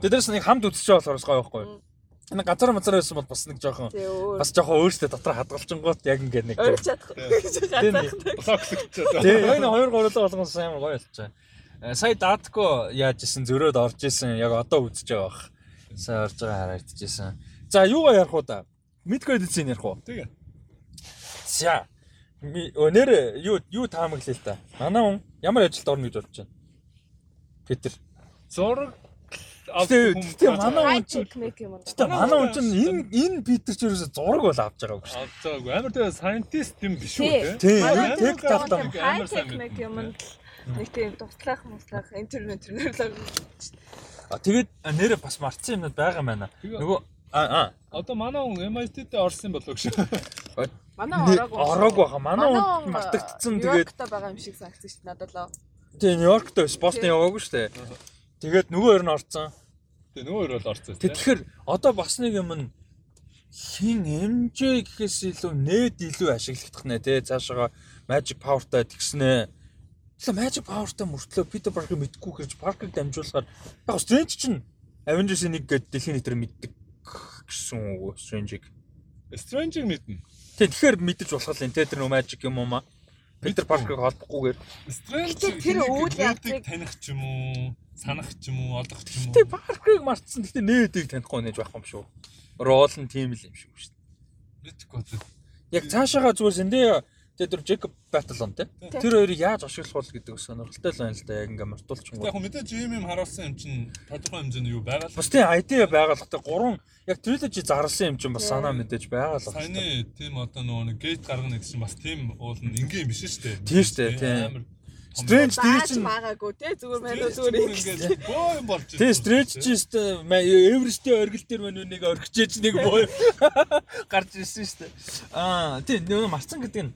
Тэдэрс нэг хамт байгаа болохоор гоё байхгүй юу? Энэ газар мазар байсан бол бас нэг жоохон бас жоохон өөртөө дотор хадгалчингууд яг ингээд нэг өөрч чадахгүй. Блоклэгчээ. Тэгээ энэ 2 3 болгон сайн гоё болчихоо. Э, сая датко яаж исэн зөрөөд орж исэн яг одоо үзэж байгаа бах. Сая орж байгаа харагдчихсан. За юугаа ярих уу да? Мэдгүй дэцэн ярих уу? Тэгээ. За. Өнөр юу юу таамаглаа л та. Манай хүн ямар ажилд орно гэж бодож байна? Петр. Зураг Тэгээ манай хүн чинь Тэгээ манай хүн чинь энэ энэ Питер ч ерөөсө зураг бол авч байгаагүй шүү. Авч байгаагүй. Амар тэгээ scientist юм биш үү те. Тийм. Тех талдаа амар сайн юм. Нэг тийм туслах муслах интернет интернет л А тэгээд нэрээ бас мартсан юмнууд байгаа юм байна. Нөгөө аа одоо манай хүн MIT-д орсон болов шүү. Манай ороогүй. Ороогүй хаа. Манай хүн мартагдсан тэгээд Нью-Йоркт байгаа юм шиг санагдсан шүү дээ надад л. Тэгээ Нью-Йоркт Бостон яваагүй шүү дээ. Тэгээд нөгөө хоёр нь орцсон. Тэгээ нөгөө хоёр бол орцсон. Тэгэхээр одоо бас нэг юм нь хин MJ гэхээс илүү нэт илүү ашиглагдах нэ тий цаашаа Magic Power-тай тэгснэ. Тэгэхээр Magic Power-тай мөртлөө Peter Parker мэдгүй хэрэг Parker дамжуулахаар яг Strange чинь Avengers-ийн нэг гээд дэлхийн нийтээр мэддэг гэсэн үг Strange-ийг. Strange-ийг мэднэ. Тий тэгэхээр мэдэж болох юм тий тэр нөө Magic юм уу маа. Peter Parker-ыг холбохгүйгээр Strange тэр үйл явдлыг таних ч юм уу санах ч юм уу олох ч юм уу. Гэтэ паркыг мартсан. Гэтэ нээдийг танихгүй нэж байх юм шүү. Рол нь тийм л юм шиг шүү дээ. Мэдгүй. Яг цаашаага зүгээр зэндээ Тэгээ тэр Jacob Battle on тий. Тэр хоёрыг яаж ашиглах вэ гэдэг сонирхолтой л байна л да. Яг ингээ мартуулчихгүй. Яг мэдээж юм юм харуулсан юм чинь тодорхой хэмжээний юу байгаа л. Бас тий ID байгаалгатай гурван яг trilogy зарласан юм чинь бас санаа мэдээж байгаа л. Саяны тийм одоо нөгөө gate гаргана гэсэн бас тийм уул нь ингийн юм биш шүү дээ. Тийм шүү дээ. Тийм Strange тэр чинь магаагүй те зүгээр мэнэ зүгээр ингээд боо юм болж байна. Тэ Strange чи Everest-ийн оргил дээр мань нэг орхичээж нэг боо гарч ирсэн шүү дээ. Аа тий нөгөө марцсан гэдэг нь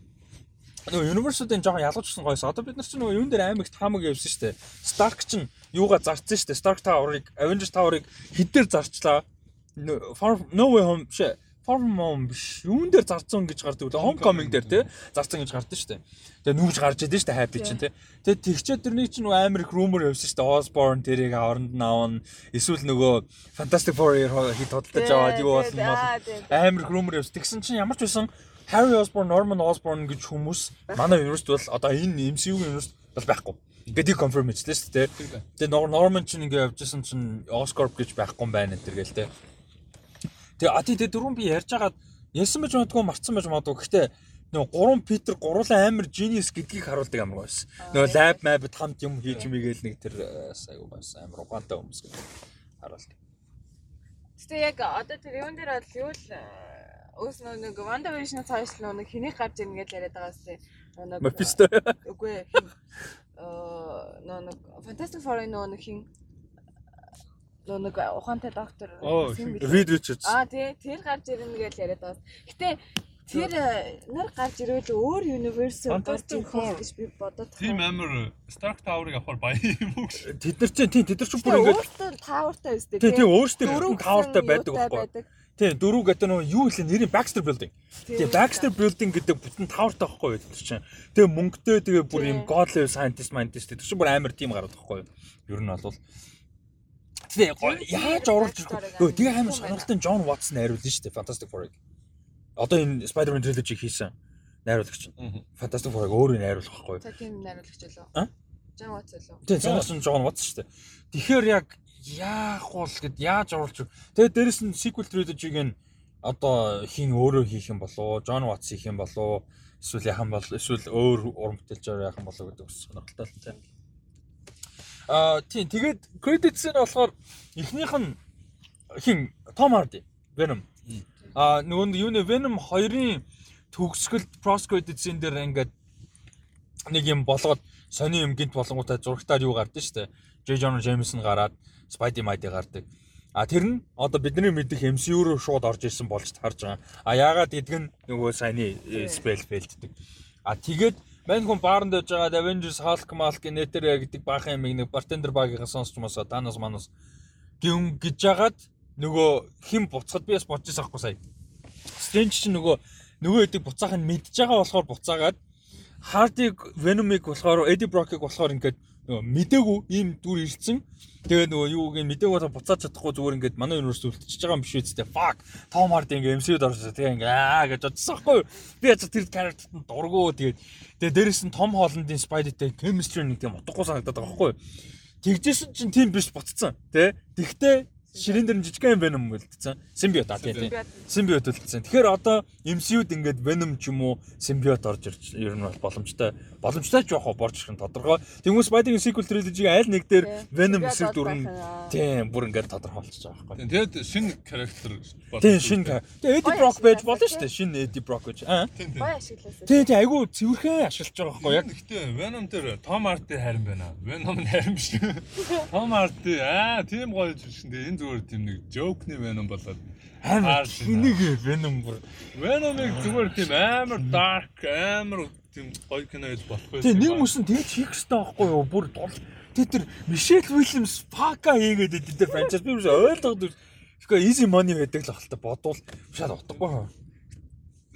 нөгөө Universe-уудын жоохон ялгажсэн гоёс. Одоо бид нар чинь нөгөө юун дээр аймагт хамаг явсан шүү дээ. Stark чинь юугаа зарцсан шүү дээ. Stark Tower-ыг Avengers Tower-ыг хэд дээр зарчлаа. No Way Home шээ Farm Mom биш. Юун дээр зарцсан гэж гардаг үү? Homecoming дээр тий зарцсан гэж гардаг шүү дээ. Тэгээ нүүж гарч идэв шүү дээ хайп чинь тий. Тэгээ тэгчээд тэрний чинь амар их rumor явсан шүү дээ. Osborne тэрийг оронд нь авна. Эсвэл нөгөө Fantastic Four-ээр хит тодтолж аваад юу болсон бол амар их rumor явсан. Тэгсэн чинь ямар ч байсан Harry Osborn, Norman Osborn гэж хүмүүс манай university бол одоо энэ MCU university бол байхгүй. Ингээд их confirm хийчихлээ шүү дээ. Тэгээ Norman чинь ингээд явжсэн чинь Oscorp гэж байхгүй юм байна энэ төр гээл те. Тэгээ а тий дөрөв би ярьж хагаад ярьсан байж магадгүй марцсан байж магадгүй. Гэхдээ нөгөө гурван Питер гуруулан амар genius гэдгийг харуулдаг амар байсан. Нөгөө lab map хамт юм хийж мийгээл нэг тэр аюу байсан амар угаантай хүмүүс гэдэг харуулдаг. Гэтэ яг одоо тэр юун дээр бол юу л өөс нэг Wonder Vision-аас хойш нэг хэнийг гарч ирнэ гэж яриад байгаа сте. Нэг Mephisto. Үгүй ээ. Аа нэг Fantastic Four-ын нэг хин нөө нэг ухаантай доктор Reed Richards. Аа тий, тэр гарч ирнэ гэж яриад байгаа. Гэтэ тэр э, нар гарч ирвэл өөр universe гарч ирэх гэж би байна. Тийм амар Stark Tower-ыг авахар баян юм уу? Тэд нар чинь тий, тэд нар чинь бүр ингэж өөртөө Tower-тай өстэй. Тий, тий, өөртөө Tower-тай байдаг байхгүй. Тий, дөрөв гэдэг нь юу хэлээ нэрийн Baxter Building. Тэгээ Baxter Building гэдэг бүтэн Tower-тай байхгүй байдаг чинь. Тэгээ мөнгөтэй тэгээ бүр юм God level scientist scientist тэр чинь бүр амар тим гараад байхгүй. Ер нь бол Тэгээ яаж оруулж ирэх вэ? Тэгээ амар сонирхолтой Джон Ватсон найруулсан шүү дээ Fantastic Four-ыг. Одоо энэ Spider-Man trilogy хийсэн найруулагч нь. Fantastic Four-ыг өөрөө найруулах байхгүй юу? За тийм найруулагч болов. А? Джон Ватсон лөө. Тийм, цаанаас нь Джон Ватсон шүү дээ. Тэгэхээр яг яах бол гэд яаж оруулж Тэгээ дээрэс нь sequel trilogy-г нь одоо хин өөрөө хийх юм болоо, Джон Ватс хийх юм болоо, эсвэл яхан бол эсвэл өөр уран бүтээлчээр яхан болоо гэдэг сонирхолтой л тийм. Аа тийм тэгээд credits нь болохоор эхнийх нь хин Том Харди Venom. Аа нөгөө юуны Venom 2-ын төгсгөлд cross credits-ийн дээр ингээд нэг юм болгоод сони юм гинт болонгуудаа зурагтаар юу гардаг штэ. J. Jonah Jameson гараад Spidey Mighty гардаг. А тэр нь одоо бидний мэдих MCU руу шууд орж ирсэн болж харж байгаа. А яагаад гэдг нь нөгөө саяны spell failддэг. А тэгээд Мань хүн бааранд байж байгаа Avengers Hulk Malk нэтэр гэдэг баахан юм нэг bartender багийнхаа сонсч мосоо танаас манаас гүн гэж жагаад нөгөө хим буцахад би бас бодож байгаа сая. Strange чинь нөгөө нөгөө эдэг буцаах нь мэдж байгаа болохоор буцаагаад Hardy Venom-ыг болохоор Eddie Brock-ыг болохоор ингээд нөгөө мдээгүй ийм дүр ирсэн. Тэгээ нөгөө юу гэх мдээгүй буцаад чадахгүй зүгээр ингээд манай юунаас үлдчихэж байгаа юм биш үстэй. Fuck. Tom Hardy ингээ MCU-д орсон. Тэгээ ингээ аа гэж бодсон байхгүй юу? Би яц тэр character-т дургуу тэгээд тэгээ дээрэс нь Tom Holland-ийн Spidey-тэй chemistry нэг тийм утгагүй санагдаад байгаа байхгүй юу? Тэгжсэн чинь тийм биш буцсан. Тэ? Тэгтээ ширэн дээр жижигхэн Venom үлдсэн. Symbiote а тийм. Symbiote үлдсэн. Тэгэхээр одоо MCU-д ингээд Venom ч юм уу Symbiote орж ирж ер нь боломжтой. Боломжтой ч яах вэ? Борж ирэх нь тодорхой. Тэгмээс Spider-Man sequel trilogy-г аль нэг дээр Venom эсрэг дүрн тийм бүр ингээд тодорхой болчихж байгаа байхгүй. Тэгээд шинэ character болж. Тийм шинэ. Тэгээд Eddie Brock байж болно шүү дээ. Шинэ Eddie Brock гэж. Аа. Гоё ашигласан. Тийм тийм айгүй цэвэрхэн ашиглаж байгаа байхгүй яг. Гэхдээ Venom дээр Tom Hardy харин байна. Venom харин биш. Tom Hardy аа тийм гоё юм энэ зүгээр тийм нэг joke-ны Venom болоод амар хэнийг Venom бүр Venom-ыг зүгээр тийм амар dark амар тийм гоё кино гэж болох байсан. Тийм нэг нь тэгж хийх хэрэгтэй байхгүй юу? Бүр дол тэр Мишель Уильямс фака хийгээд тэр франчайз би биш ойлгоод Тэгэхгүй easy money байдаг л ахalta бодвол шал утгагүй.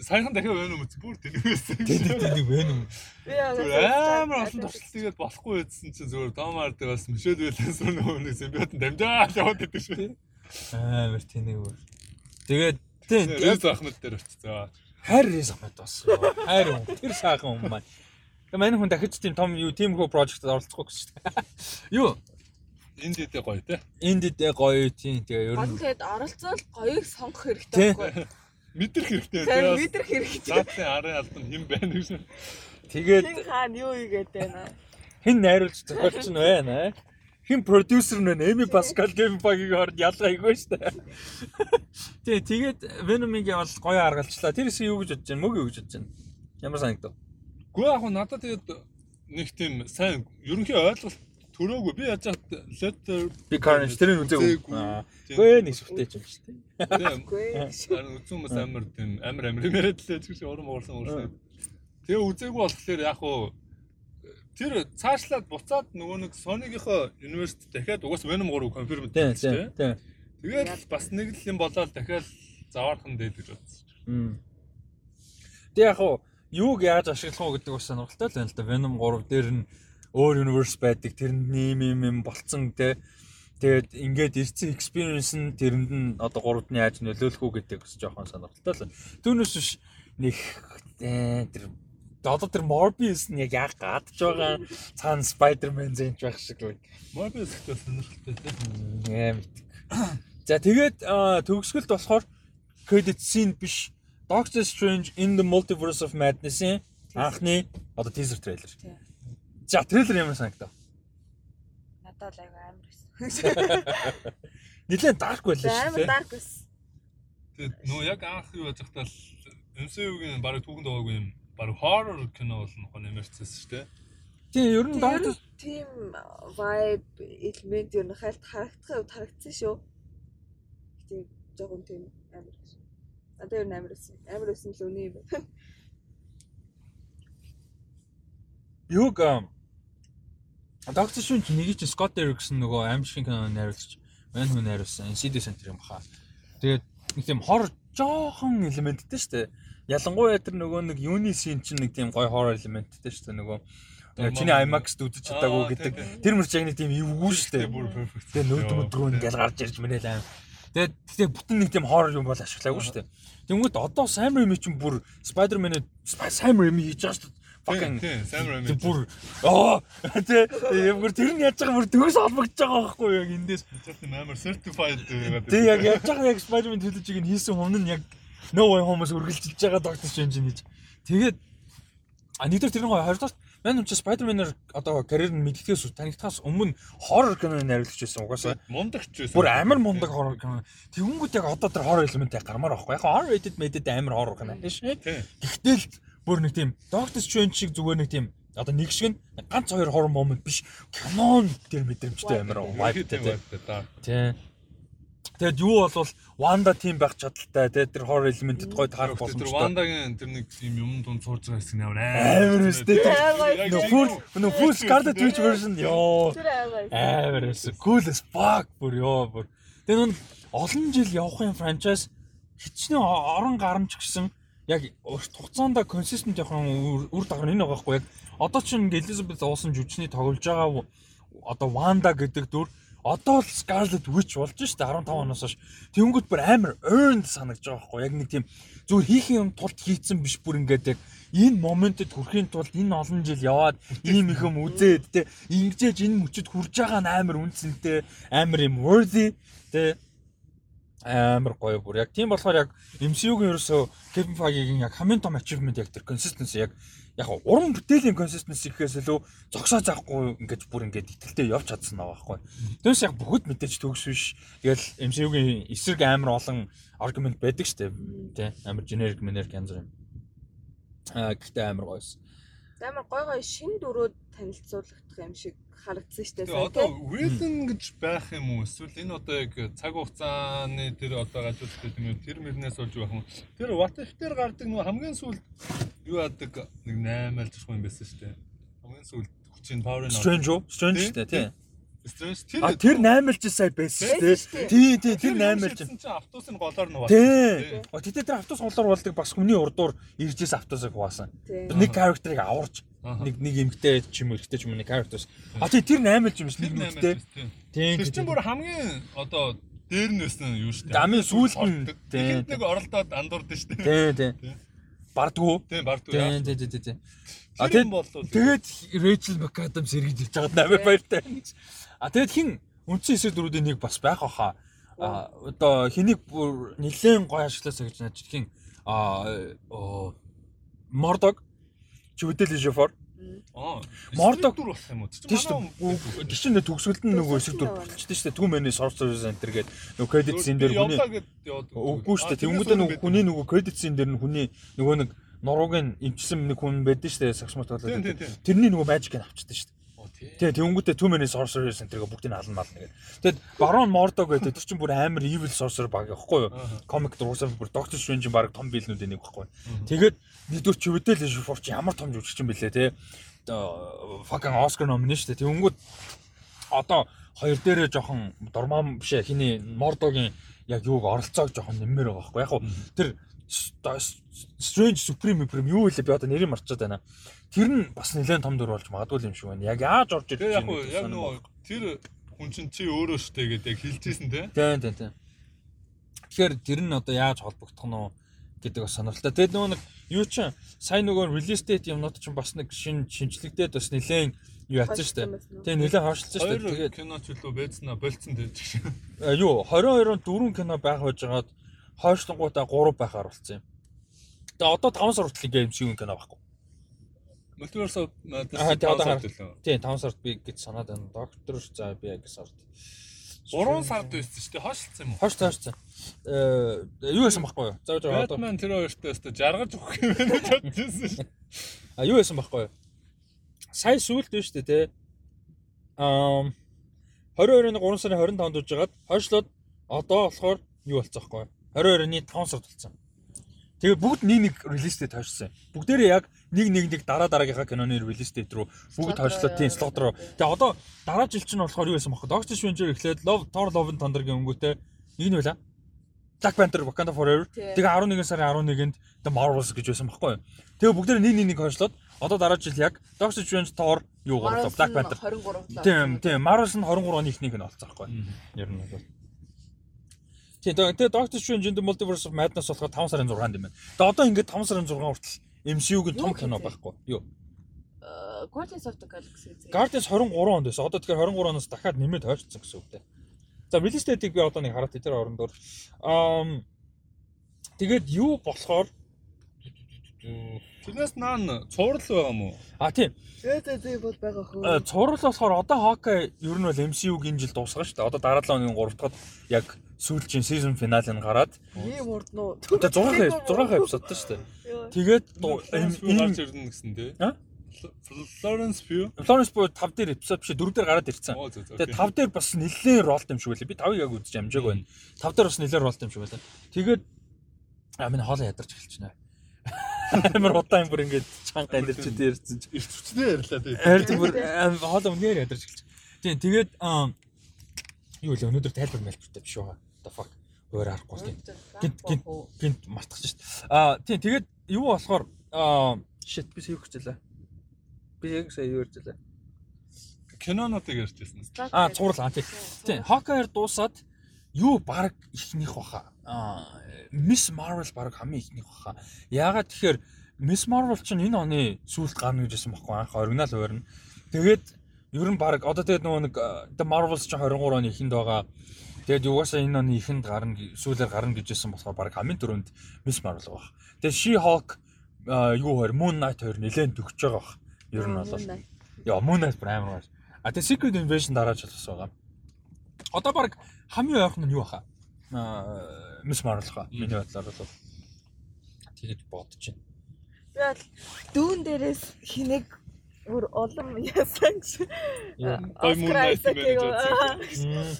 Саяхан дахиад байна уу? Бүр тэнэгсэн. Тийм тийм байна уу? Би амар олон туршилтгээд болохгүй байсан чинь зөвөр Домард бас Мишель Уильямс нөгөө нэг симбиот дамжаад яваад идэв шүү. Амар тэнэг өөр. Тэгээд тийм Рэс Ахмад дээр очсон. Хайр Рэс Ахмад бас. Хайр хүн. Тэр сайхан хүн маань. Тэгээ манай хүн дахиж тийм том юу team хөө project-д оролцохгүй шүү дээ. Юу? Энд дэдэ гоё те. Энд дэдэ гоё тийм тэгээ ер нь. Тэгээд оролцвол гоёг сонгох хэрэгтэй байхгүй. Мэдрэх хэрэгтэй тийм. Мэдрэх хэрэгтэй. Заатын арын албан хэн байна гэж. Тэгээд хэн хаана юу игээд байна. Хэн найруулж зохиолч нь байна аа? Хэн продюсер нь вэ? Эми Паскал Кевин Багийн хооронд ялгаа шүү дээ. Тий, тэгээд Venom-ыг бол гоё аргалчлаа. Тэрээс юу гэж бодож байна? Мөг юу гэж бодож байна? Ямар санагдав? Гүн яг надад тэгээд нэг тийм сайн ерөнхий ойлголт төрөөгүй. Би яаж letter би Carnage тэрийг үзээгүй. Гүй нэг сүртэй ч юм шүү дээ. Гүй. Харин үзэн хүмүүс амар тийм амар амар яриад лээ ч гэж урам уурсан уурсан. Тэгээ үзээгүй болохоор яг уу тэр цаашлаад буцаад нөгөө нэг Sony-гийнхоо University дахиад угаас Venom 3 confirm хийсэн тийм. Тэгээд бас нэг л юм болоод дахиад заваархан дээд гэж бодсон. Тэг яг хуу юуг яаж ашиглах уу гэдэг бас сонирхолтой л байна л да. Venom 3 дээр нь өөр universe байдаг. Тэрэнд нэм юм юм болцсон те. Тэгээд ингээд ирсэн experience нь тэрэнд нь одоо 3-д нь яаж нөлөөлөх үү гэдэг бас жоохон сонирхолтой л. Түүнээс биш нэг тэр одоо тэр Morbius нь яг яг гадж байгаа цаана Spider-Man зэнж байх шиг л. Morbius гэдэг сонирхолтой тийм. Яа мэдээ. За тэгээд төгсгөлд болохоор credit scene биш Doctor Strange in the Multiverse of Madness-ийн анхны одоо teaser trailer. За трейлер ямар санагдав? Надад л аяга амар байсан. Нилээн dark байлаа шүү дээ. Амар dark байсан. Тэгээд нөө яг анх юу яаж захтал MCU-гийн баг түүхэнд байгаагүй юм. Баг horror кино бол нөхөн нэмэрчсэн шүү дээ. Тийм ер нь Doctor тийм vibe элемент ер нь хайлт харагдах харагдсан шүү. Тийм жоохон тийм амар Одоо ер нь амар өссөн. Амар өссөн л үний юм байна. Юг Доктор Шүнч нэг чинь Скотт Эриксон нөгөө аимшиг кино найруулагч мань хүн найруулсан Insidious Center юм баха. Тэгээд нэг тийм хор жоохон элементтэй шүү дээ. Ялангуяа тэр нөгөө нэг юуны син чинь нэг тийм гой хоррор элементтэй шүү дээ нөгөө чиний IMAX-д үзэж чадаагүй гэдэг тэр мөр нэг тийм эвгүй шүү дээ. Тэгээ нөөд мөдрөө ингээл гарч ирж мэрэл аим. Тэгээд тэгээ бүтэн нэг тийм хоррор юм бол ашиглаагүй шүү дээ. Тэнгүүд одоо Sam Raimi чинь бүр Spider-Man-ыг Sam Raimi хийж байгаа шүү дээ. Fucking бүр оо тэ ямар тэр нь яаж байгаа бүр төгс холбогдож байгаа байхгүй яг эндээс амар certified гэдэг. Тэг яг яаж байгаа Spider-Man төлөвчийг нь хийсэн хүн нь яг No Way Home-оос үргэлжилж байгаа Doctor Strange гэж. Тэгээд а нэгдүгээр тэр нь хоёрдоос Мань юм чи Spider-Man-аар одоо карьер нь мэддгээс танигдахаас өмнө хоррор кино найруулагч байсан угаасаа. Мундагч байсан. Бүр амар мундаг хоррор кино. Тэнгүүд яг одоо тэр хоррор элемент яг гармаар байхгүй. Яг horror edit мэдээд амар хоррор кино биш. Гэхдээ л бүр нэг тийм Doctor Strange шиг зүгээр нэг тийм одоо нэг шиг ганц хоёр хоррор момент биш. Кинон тэр мэдрэмжтэй амар vibe-тэй. Тийм. Тэгэд юу болвол Wanda team байх чадaltaй те тэр horror element-д гоё таарах боломжтой. Тэр Wanda-гийн тэр нэг юм юм дунд сурж байгаа хэсэг нээр амар өстэй. Нөө full нөө full Scarlet Witch version ёо. Амар өстэй. Cool as fuck бүр ёо бүр. Тэр нь олон жил явахын franchise хичнээн орон гарамж гэсэн яг урт хугацаанд consistent яхан үр дагавар энэ байгаа байхгүй. Яг одоо ч ингээ Elizabeth уусан жүжигчний тоглож байгаа одоо Wanda гэдэг дүр одоо л Scarlet Witch болж штэ 15 оноос хойш. Тэнгүүд бүр амар earned санагдаж байгаа байхгүй. Яг нэг тийм зүгээр хийх юм тулд хийцэн биш бүр ингээд яг энэ моментэд хүрэхийн тулд энэ олон жил яваад ийм их юм үзээд те ингэжээж энэ мөчөд хүрж байгаа нь амар үнцэнтэй амар юм worthy те амар гоё бүр яг тийм болохоор яг MCU-гийн ерөөсөө Kevin Feige-гийн яг хамгийн том achievement яг тэр consistency яг яг уран бүтээлийн консистенси гэхээс илүү зогсоо заахгүй ингээд бүр ингээд итгэлтэй явж чадсан байгаа байхгүй. Тэрс яг бүгд мэдээж төгс биш. Тэгэл MCU-гийн эсрэг амар олон аргумент байдаг штэ. Тэ амар generic generic янз бүр юм. Аа гэхдээ амар гоёс. Амар гой гой шин дөрөөд танилцуулагдах юм шиг харагдсан шүү дээ. Одоо villain гэж байх юм уу? Эсвэл энэ одоо яг цаг хугацааны тэр одоо ажиллаж байгаа юм тэр мөрнээс болж байх юм. Тэр what if дээр гардаг нөгөө хамгийн сүүлд юу яадаг нэг 8 айлж юм байсан шүү дээ. Хамгийн сүүлд хүчин power нь Strange уу? Strange шүү дээ тий. Strange тэр А тэр 8 айлж сая байсан шүү дээ. Тий тий тэр 8 айлж. Чинь автобусын голоор нь Тий. Тэгтээ тэр автобус голоор болдог бас хүний урдуур иржээс автобусыг хуваасан. Нэг character-ыг аварч нэг нэг эмгтэй ч юм уу эрэгтэй ч юм уу нэг characters. А тий тэр 8 л юм шиг нэг нүдтэй. Тийм. Тэр чинь бүр хамгийн одоо дээр нь байсан юу шүү дээ. Дамын сүүлд нь тийм нэг оролдоод андуурд шүү дээ. Тийм тийм. Бардгуу. Тийм бардгуу. Тийм тийм тийм тийм. А тэгээд Rachel McAdams эргэж ирж байгаа 8 баяртай. А тэгээд хин үндсэн эсрэг дөрүүдийн нэг бас байх баха. А одоо хэнийг бүр нэлээд гоё ашигласаа гэж наач хин а Мордог Чүдэл Ижофор. Аа. Мордог дүр болох юм уу? Тийш үү. Тийш нэ төгсгөлд нь нөгөө эсэг дүр болчихсон шүү дээ. Түн мэний sorcerer center гээд нөгөө credit scene дээр хүний Үгүй шүү дээ. Тэнгүүдээ нөгөө хүний нөгөө credit scene дээр нь хүний нөгөө нэг нуруугийн имчсэн нэг хүн байдаг шүү дээ. Сагсмат болоод. Тэрний нөгөө magic-ыг авчдаг шүү дээ. Тэгээ тэнгүүтээ Two Minute Sorcerer Center-ыг бүгдийг нь алан мална гэдэг. Тэгэд Baron Mordo гэдэг тэр чинь бүр амар evil sorcerer баг байхгүй юу? Comic дуусаар бүр Doctor Strange баг том биелнүүдийн нэг байхгүй. Тэгээд нэгдүгээр чи үдэл Шуфорч ямар том жүжигч юм бэлээ те. Fucking Oscar nomination шүү дээ. Тэнгүүд одоо хоёр дээрээ жоохон дурмаан биш ээ хиний Mordo-гийн яг юуг оролцоог жоохон нэмэр байгаа байхгүй. Яг хуу тэр Strange Supreme Supreme юу вэ би одоо нэрийг марчаад байна. Тэр нь бас нэлээд том дүр болж магадгүй юм шиг байна. Яг яаж орж ирж байгаа юм бэ? Яг нөгөө тэр хүн чинь чи өөрөө штэ гэдэг яг хэлжсэн те. Тийм тийм тийм. Тэгэхээр тэр нь одоо яаж холбогдох нь гэдэг бас сонирхолтой. Тэгээд нөгөө нэг юу ч сайн нөгөө release date юмнууд чинь бас нэг шин шинжлэгдээд бас нэлээд юу ятсан штэ. Тэгээ нэлээд хавшилсан штэ. Тэгээд кино ч үлээ байцнаа болцсон дээ ч шиг. Юу 22-нд дөрвөн кино байх байжгаад хойшлонгуудаа 3 байхаар болсон юм. Тэгээ одоо 5 сар хүртэл гейм шиг кино байхгүй. Multiverse of Madness тийм 5 сард би гэж санаад байна. Доктор за би яг сард. 3 сард байсан шүү дээ. Хойшлцсан юм уу? Хойш таашсан. Э юу байсан байхгүй юу? За одоо Batman тэр хоёртой өстө жаргаж өгөх юм байна гэж бодчихсон шүү. А юу байсан байхгүй юу? Сая сүулт шүү дээ, тэ. Аа 22-ны 3 сарын 25-нд үжигаад хойшлоод одоо болохоор юу болцсон байхгүй юу? 22-ны 5 сард болсон. Тэгээ бүгд нэг нэг релиз дate хойшсон. Бүгдээрээ яг нэг нэг нэг дараа дараагийнхаа киноны релиз date руу бүгд хойшлоо тийм слот руу. Тэгээ одоо дараа жил чинь болохоор юу байсан бохоо? Doctor Strange эхлээд Love Thor Love and Thunder-гийн өнгөтэй нэг нь байла. Black Panther Wakanda Forever. Тэгээ 11 сарын 11-нд The Marvels гэж байсан байхгүй юу? Тэгээ бүгдээрээ нэг нэг нэг хойшлоод одоо дараа жил яг Doctor Strange Thor юу гарлаа Black Panther 23 тийм тийм Marvels нь 23 оны ихнийх нь олцсон байхгүй юу? Ер нь бол Тийм тэгээ Doctor Strange in the Multiverse of Madness болохоор 5 сарын 6-нд юм байна. Тэгээ одоо ингээд 5 сарын 6 хүртэл MCU-гийн том кино байхгүй юу? Э, Guardians of the Galaxy. Guardians 23 онд байсан. Одоо тэгэхээр 23 оноос дахиад нэмээд хойшцсон гэсэн үг дээ. За release date-ийг би одоо нэг хараад тэр орондоор аа тэгээд юу болохоор Тэрнээс наан цуврал байгаа мó? А тийм. Тэгээ тэгээ бол байгаа хөө. Э, цуврал болохоор одоо Hawkeye ер нь бол MCU-гийн жил дуусгана шүү дээ. Одоо дараа 7 өдрийн 3 дахь яг сүүлчийн season finale нь гараад ийм урд нуу. Тэгээ 6 6 эпизодтой шүү дээ. Тэгээд энэ гарч ирнэ гэсэн тий. Florence Pugh. Florence Pugh 5 дээр эпизод биш 4 дээр гараад ирсэн. Тэгээд 5 дээр бас нэлээд ролт юм шиг байлаа. Би 5-ыг яг үзэж амжааг байна. 5 дээр бас нэлээд ролт юм шиг байлаа. Тэгээд а минь хоолоо ядарч эхэлж байна. Амар удаан бүр ингээд чанга амьдэрч дээрсэн чи. Ирчвчнээ ярьлаа тий. Харин бүр хоолоо үнээр ядарч эхэлж. Тийм тэгээд юу л өнөөдөр тайлбар мэлбэртэй биш байгаа the fuck өөр арахгүй. Гинт гинт гинт мартчих шít. Аа тийм тэгээд юу болохоор аа shit би сая юу хэлээ. Би яг сая юу хэлээ. Кинонуудыг ярьжсэн. Аа цуврал аа тийм. Тийм Hawkeye дуусаад юу баг ихнийх баха. Аа Miss Marvel баг хамгийн ихнийх баха. Яагаад тэгэхээр Miss Marvel ч энэ оны сүүлд гарна гэж хэлсэн баггүй анх оригинал хуваар нь. Тэгээд ер нь баг одоо тэгээд нөгөө нэг The Marvels ч 23 оны эхэнд байгаа Тэгээд юугаасаа энэ оны ихэнд гарна сүүлээр гарна гэжсэн болохоор баг хамгийн түрүүнд Miss Marvel баг. Тэгээд She Hulk юу хоёр Moon Knight хоёр нэлээд төгсөж байгаа баг. Ер нь бол. Яа Moon Knight амар байна. А тэгээд Secret Invasion дараач бас байгаа. Одоо баг хамгийн ойрхон нь юу баха? Аа Miss Marvel хаа. Миний бодлоор бол тэгэж бодож байна. Би бол дүүн дээрээс хинэг бүр олон яасан гэж. Оскар Айсак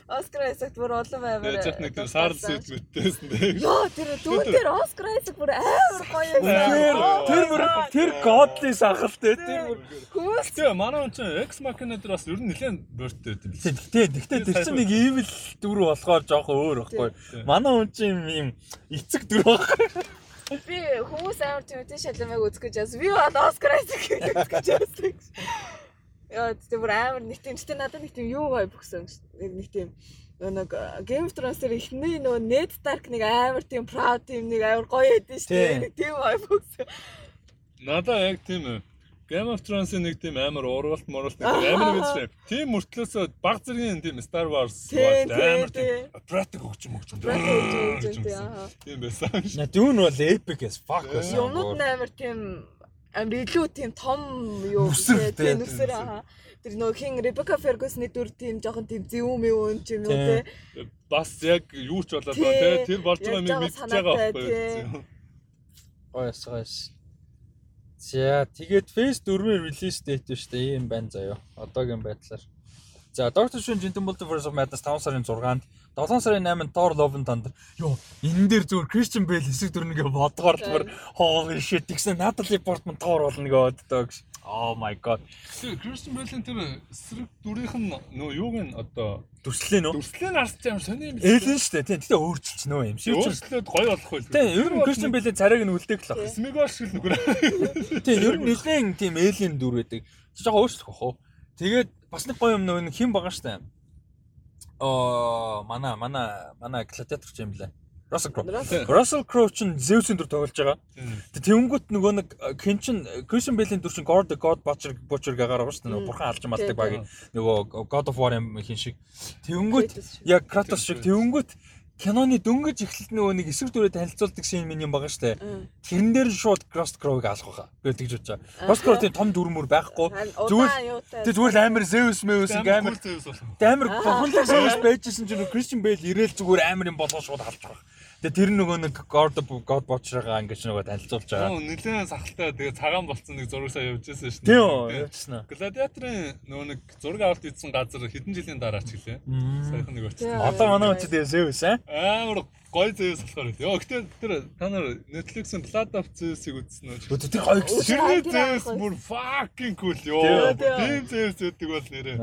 Оскар Айсак бүр олон амар. Яг нэг тэр саар сүзгүттэйсэн дээ. Йоо тэр дүүн дээр Оскар Айсак бүр амар гоё юм. Тэр бүр тэр godly сахалтай тэр бүр. Гэхдээ манай хүн чинь X Machina дээр бас ер нь нэлээд бөрттэй байт юм. Гэхдээ гэхдээ тэр чинь нэг evil дүр болохоор жоохон өөр байхгүй. Манай хүн чинь юм эцэг дүр байхгүй. Би хүмүүс амар Тимоти Шаламыг үзэх гэж яасан. Би бол Оскар Айзек үзэх гэж яасан. Яа тийм бүр амар нэг тийм ч надад нэг тийм юу бай бөхсөн. Нэг тийм нэг Game of Thrones дээр ихний нөгөө Ned Stark нэг амар тийм proud тийм нэг амар гоё хэдэж шүү дээ. Нэг тийм бай бөхсөн. Надаа яг тийм ээ Game of Thrones-ийн нэг тийм амар уургалт моралт амар гэж шээ. Тийм мөртлөөсөө баг зэргийн тийм Star Wars амар тийм practic өгч юм өгч юм. Тийм байсан. На дүүн бол epic as fuck байсан. Юмнууд амар тийм амар илүү тийм том юу тийм нүсэр аа. Тэр нөгөө хин Rebecca Ferguson-ы дүр тийм жоохон тийм зэвүүм юм юм уу те. Бас яг юу ч болоод байна те. Тэр болж байгаа юм мэдчихэж байгаа байхгүй. Гойс гойс. За тэгээд Phase 4-ийн release date шүү дээ. Ийм байна заяа. Одоогийн байдлаар. За Doctor Strange in the Multiverse of Madness 5 сарын 6-нд 7 сарын 8-нд Thor Love and Thunder. Йоо, энэ дээр зүгээр Christian Bale хэсэг дүрнэгээ бодгоор бүр хоол shit гэсэн Natalie Portman Thor болно гэж боддог гэж. Oh my god. Кристиан Бэйлэн тэр эсрэг дүрийнх нь нөө юуг нь одоо дүрслэн үү? Дүрслэн арсч юм сони юм. Ээлэн шүү дээ. Тийм. Гэтэ өөрчилч нөө юм шиг. Өөрчлөөд гоё болох байл. Тийм. Ер нь Кристиан Бэйлэн царайг нь үлдээх л байна. Смигор шиг нүгэр. Тийм. Ер нь нэлээн тийм ээлэн дүр байдаг. Жохоо өөрчлөх бах уу. Тэгээд бас нэг гоё юм нөө хэн бага шүү дээ. Аа мана мана мана гладиатор ч юм блэ. Russell Crowe. Russell Crowe ч Zeus-ийн дүр тоглож байгаа. Тэнгүүт нөгөө нэг хин чин Christian Bale-ийн дүр чин God the God Butcher Butcher гагаар байгаа шүү дээ. Бурхан алж малдаг баг. Нөгөө God of War юм хин шиг. Тэнгүүт яг Kratos шиг тэнгүүт киноны дөнгөж эхлэлт нөгөө нэг эсрэг дүрээ танилцуулдаг шин минь юм байгаа штэ. Тэрэн дээр шууд Cross Crow-ыг алах байхаа. Гэхдээ тэгж бодож байгаа. Cross Crow тийм том дүрмөр байхгүй. Зүгээр тэг зүгээр амар Zeus Meus амар амар бурханлаг Zeus байжсэн чинь Christian Bale ирээл зүгээр амар юм болгоо шууд алж байгаа. Тэгээ тэр нөгөө нэг God God Watcher-гаа ингэж нөгөө танилцуулж байгаа. Нөө нэлээд сахалтай тэгээ цагаан болцсон нэг зураг сая явжсэн шүү дээ. Тийм явжсан. Гладиаторын нөгөө нэг зураг авалт ийдсэн газар хэдэн жилийн дараа ч гэлээ. Саяхан нэг очсон. Одоо манай үчид Zeus аа. Амар гой Zeus болохоор үү. Йоо гэтээ тэр та нар Netflix-ын Blood of Zeus-ыг үзсэн үү? Үүд тэр гоё гэсэн. Тэр Zeus бүр fucking cool ёо. Тийм Zeus гэдэг бол нэрээ.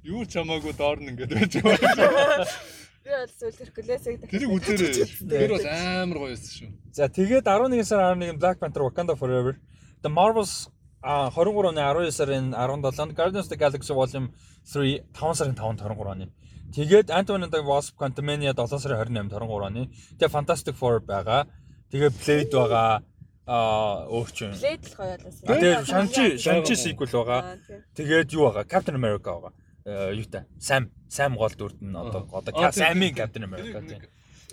Юу ч хамаагүй доор нь ингэж байж байгаа. Би бол зүйл Hercules-ийг дахиж тэрийг үзээрэй. Тэр бол амар гоё байсан шүү. За тэгээд 11 сарын 11-нд Black Panther Wakanda Forever, The Marvels а 23 оны 19 сарын 17-нд Guardians of the Galaxy Volume 3 5 сарын 5-нд 23 оны. Тэгээд Ant-Man and the Wasp Quantumania 7 сарын 28-нд 23 оны. Тэгээд Fantastic Four байгаа. Тэгээд Blade байгаа. Аа өөрчн. Blade л гоё болоос. Тэгээд Shang-Chi Shang-Chi sequel байгаа. Тэгээд юу байгаа? Captain America байгаа. Э, юу та Sam Sam гол дүрд нь одоо одоо Sam-ийн Captain America тийм.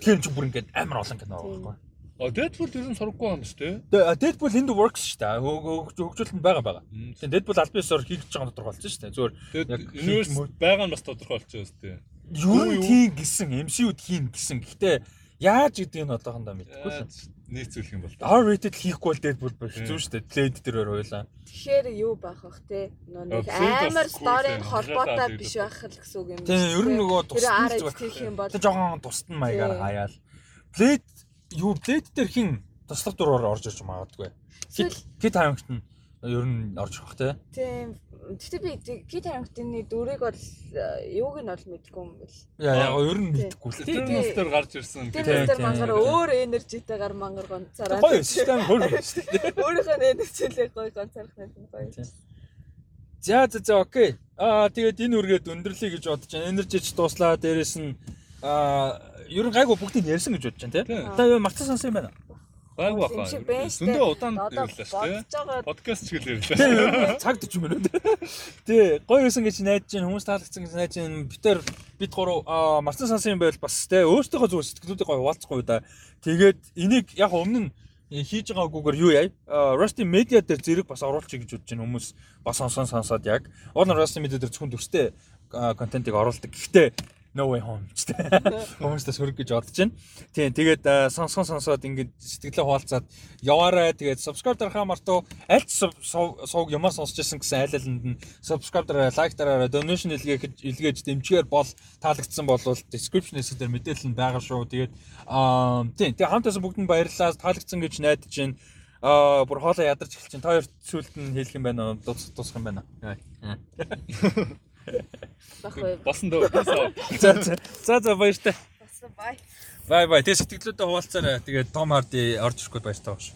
Тэгэхээр чи бүр ингээд амар олон кино байгаа байхгүй. А Deadpool ер нь сурахгүй юм шүү дээ. Тэгээ Deadpool the works шүү дээ. Хөгжүүлэлт байгаа байгаа. Тэгээ Deadpool аль биесээр хийж байгаа тодорхой болсон шүү дээ. Зүгээр яг universe байгаа нь бас тодорхой болчихсон шүү дээ. Юу тийм гисэн MCU-д хийн гэсэн. Гэхдээ яаж гэдэг нь одоохондоо мэдэхгүй л нийцүүлэх юм бол. R-rated хийхгүй бол Deadpool бол хэцүү шүү дээ. Blade дээр хоёулаа. Тэгэхээр юу байх вэ те? Нэг амар сторийн холбоотой биш байх л гэсэн үг юм. Тийм, ер нь нөгөө юм бол. Тэг жоохон тусдан маягаар хаяал. Blade юу Blade дээр хин туслах дураар орж ирж магадгүй. Кит хаягт нь ер нь орж ирэх те. Тийм Тэгтээ би Кит Харингтны дүрийг бол э, юуг нь бол мэдгүй юм бэл. Яа яа ер нь мэдгүй л. Тэр нэстер гарч ирсэн. Тэр нэстер мангар өөр энержитэйгээр мангар гонцараа. Гоё систем хөр шүү дээ. Өөрийнхөө энержитэй гоё гонцарах нь гоё. За за за окей. Аа тэгээд энэ үргээд өндөрлөе гэж бодож байна. Энержич дууслаа. Дээрээс нь аа ер нь гайгүй бүгдийг ярьсан гэж бодож байна тий. Та юу мартсан сонсон юм байна? Гайгүй баха. Зөндөө удаан ярьлаа шүү дээ. Подкаст ч гэлээ ярьлаа. Цаг 40 минут. Тий, гоё юусан гэж найдаж чинь хүмүүс таалагдсан гэж найдаж чинь битэр бит гурав марцсан сансан юм байл бас тий өөртөөхөө зүгээр сэтгэлүүдийг гоё хуваалцахгүй да. Тэгээд энийг яг өмнө нь хийж байгаагүйгээр юу яа? Rusty Media дээр зэрэг бас оруулчих гэж бодож байна хүмүүс бас сонсон сонсоод яг. Уул нь Rusty Media дээр зөвхөн төгстэй контентыг оруулдаг. Гэхдээ no way home гэдэг. Хүмүүстээ сөрөг гэж бодож байна. Тийм тэгээд сонсгон сонсоод ингээд сэтгэлээ хуваалцаад яваарай. Тэгээд subscribe дарахаа мартуу аль ч сууг юмар сонсч байсан гэсэн айл алинд нь subscribe дараарай, like дараарай, donation илгээх илгээж дэмжигээр бол таалагдсан бол description-ээс дээр мэдээлэл нь байгаа шүү. Тэгээд аа тийм тэгээд хамтаасан бүгдэнд баярлалаа. Таалагдсан гэж найдаж байна. Аа бүр хоолоо ядарч эхэлж чинь. Та хоёр сүлд нь хэлэх юм байна уу? Дуусах юм байна. Босон дөө. За за. За за баяртай. Босон бай. Бай бай. Тэгээ сэтгэлдээ хуваалцаарай. Тэгээ Том Харди орж ирэхгүй баяртай багш.